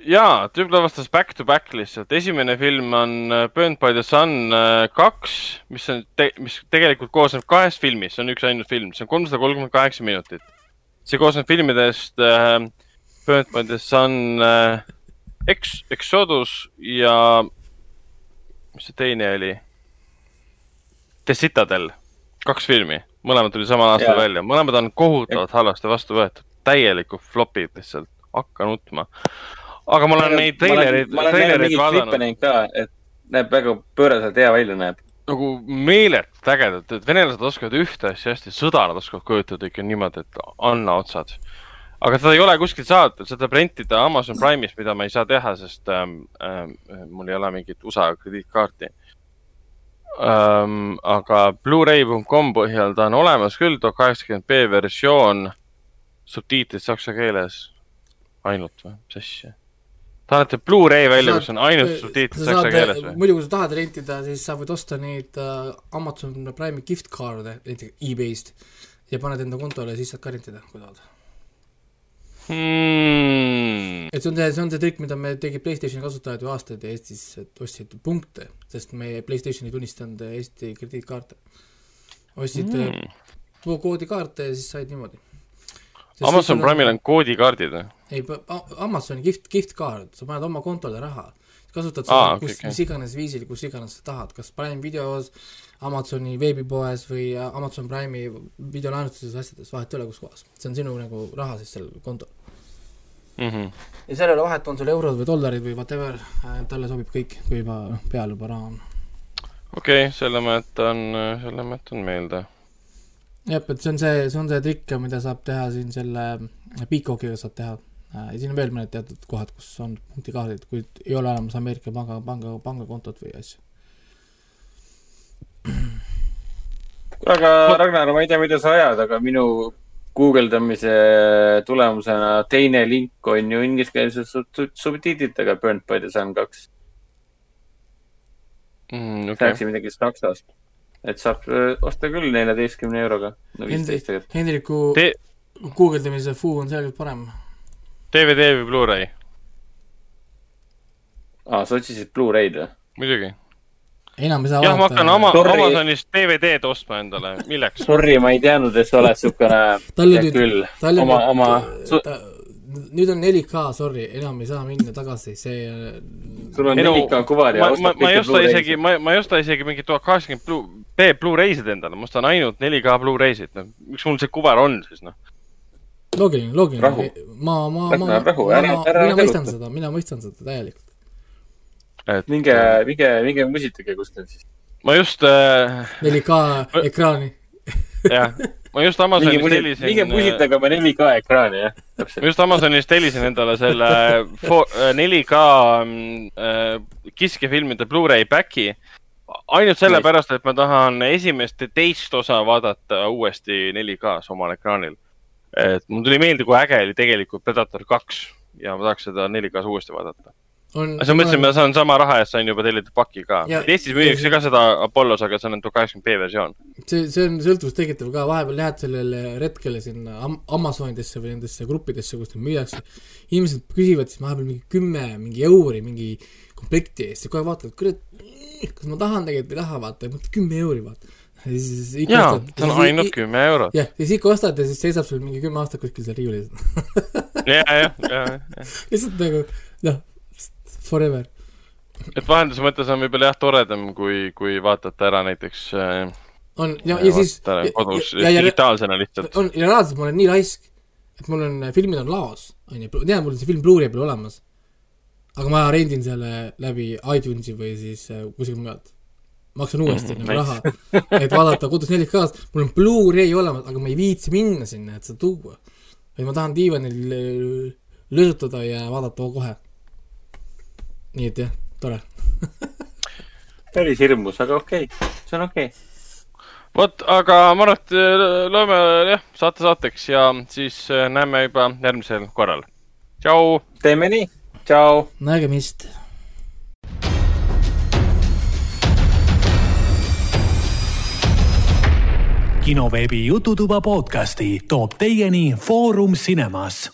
jaa, tüüp lavastas Back to Back lihtsalt, esimene film on äh, Burnt by the Sun äh, kaks, mis on te,, mis tegelikult koosneb kahest filmist, see on üks ainult film, see on kolmsada kolmkümmend kaheksa minutit. see koosneb filmidest äh, Burnt by the Sun äh, Ex-, Exodus ja mis see teine oli? The Citadel, kaks filmi, mõlemad tulid samal aastal Jaa. välja, mõlemad on kohutavalt halvasti vastu võetud, täielikult flopid lihtsalt, hakka nutma. aga ma olen neid treilereid, treilereid vaadanud et näeb väga pööraselt hea välja näeb. nagu meeletult ägedalt, et venelased oskavad ühte asja hästi, sõda nad oskavad kujutada ikka niimoodi, et anna otsad. Aga seda ei ole kuskilt saada, seda saab rentida Amazon Prime'ist, mida ma ei saa teha, sest ähm, ähm, mul ei ole mingit USA krediitkaarti ähm,. aga Blu-ray.com põhjal ta on olemas küll, tuhat kaheksakümmend B versioon, subtiitrid saksa keeles ainult või, mis asja? ta annab Blu-ray välja, kus on ainult subtiitrid saksa keeles või? muidu, kui sa tahad rentida, siis sa võid osta neid äh, Amazon Prime'i gift card'e näiteks e-base'ist ja paned enda kontole siis saad ka rentida, kui tahad. Hmm. et see on see, see on see trikk, mida me tegid Playstationi kasutajad ju aastaid Eestis et ostsid punkte, sest meie Playstation ei tunnistanud Eesti krediitkaarte. ostsid mm. Mm. too koodikaarte ja siis said niimoodi. Amazon Prime'il on koodikaardid või? ei, Amazoni gift, gift card, sa paned oma kontole raha, kasutad seda okei, kus, okei. mis iganes viisil, kus iganes sa tahad, kas Prime videos, Amazoni veebipoes või Amazon Prime'i videolaenutuses asjades, vahet ei ole, kus kohas. see on sinu nagu raha siis seal kontol. mm. -hmm. ja seal ei ole vahet, on sul eurod või dollarid või whatever, talle sobib kõik, kui juba noh, peal juba raha on. okei okay,, selle ma jätan, selle ma jätan meelde. jah, et see on see, see on see trikk, mida saab teha siin selle Peacockiga saab teha. ja siin on veel mõned teatud kohad, kus on punktikaardid, kuid ei ole olemas Ameerika panga, panga, pangakontot või asju. Aga Ragnar, ma ei tea, mida sa ajad, aga minu guugeldamise tulemusena teine link on ju ingliskeelse sub- subtiitritega Burnt by the Sun kaks. Mm, okay. rääkisin midagi Saksast. et saab öö, osta küll neljateistkümne euroga. no viisteist tegelikult. Hendriku Te- guugeldamise fuu on selgelt parem. DVD või Blu-ray? aa, sa otsisid Blu-ray'd või? muidugi. Enam ei saa jah, ma hakkan oma, Sorry. Amazonist DVD-d ostma endale, milleks? Sorry, ma ei teadnud, et sa oled siukene, Tal tead nüüd- küll, tal on oma, nüüd- oma, ta, nüüd on 4K, sorry, enam ei saa minna tagasi, see sul on Ei no, 4K kuvar ja ma, ma, ostad ma ei osta isegi, ma, ma ei osta isegi mingit tuhat kaheksakümmend Blu-, B Blu-ray'sid endale, ma ostan ainult 4K Blu-ray'sid, noh, miks mul see kuvar on siis, noh. loogiline, loogiline. Ma, ma, ma, ma, mina mõistan seda, mina mõistan seda täielikult. Et minge, minge, minge musitage kuskil siis. ma just äh,, 4K ekraani. jah, ma just minge Amazonist musi-, tellisin minge, musitage oma 4K ekraani, jah, ma täpselt. just Amazonist tellisin endale selle fo- äh, 4K mm, äh, kiskefilmide Blu-ray back'i. ainult sellepärast, et ma tahan esimest ja teist osa vaadata uuesti 4K-s omal ekraanil. et mul tuli meelde, kui äge oli tegelikult Predator kaks ja ma tahaks seda 4K-s uuesti vaadata. on, siis ma mõtlesin, ma saan sama raha eest sain juba tellida paki ka Ja-. Eestis müüakse ka seda Apollos, aga see on tuhat kaheksakümmend B versioon. see, see on sõltuvust tekitav ka, vahepeal lähed sellele retkele sinna Am- Amazonidesse või nendesse gruppidesse, kus neid müüakse. inimesed küsivad siis vahepeal mingi kümme, mingi euri mingi komplekti eest ja kohe vaatavad, kurat, kas ma tahan tegelikult või ei taha, vaata, kümme euri, vaata. ja siis ikka jaa, see on ainult kümme eurot. jah, ja siis ikka ostad ja siis seisab sul mingi kümme aastat kuskil seal riiulis. ja, ja, ja, ja. lihtsalt nagu noh, forever. et vahenduse mõttes on võib-olla jah toredam, kui, kui vaatate ära näiteks äh, on ja, ja siis kodus ja, ja, digitaalsena lihtsalt. on ja reaalselt ma olen nii laisk, et mul on, filmid on laos, onju, tean, mul on see film Blu-ray peal olemas. aga ma rendin selle läbi iTunesi või siis äh, kuskilt mujalt. maksan uuesti nagu nice. raha, et vaadata kodus 4K-s, mul on Blu-ray olemas, aga ma ei viitsi minna sinna, et seda tuua. vaid ma tahan diivanil äh, löösutada ja vaadata kohe. Nii et jah, tore. päris hirmus, aga okei okay., see on okei okay.. vot, aga ma arvan, et äh, loeme jah, saate saateks ja siis äh, näeme juba järgmisel korral. tšau. teeme nii, tšau. nägemist. kinoveebi Jututuba podcasti toob teieni Foorum Cinemas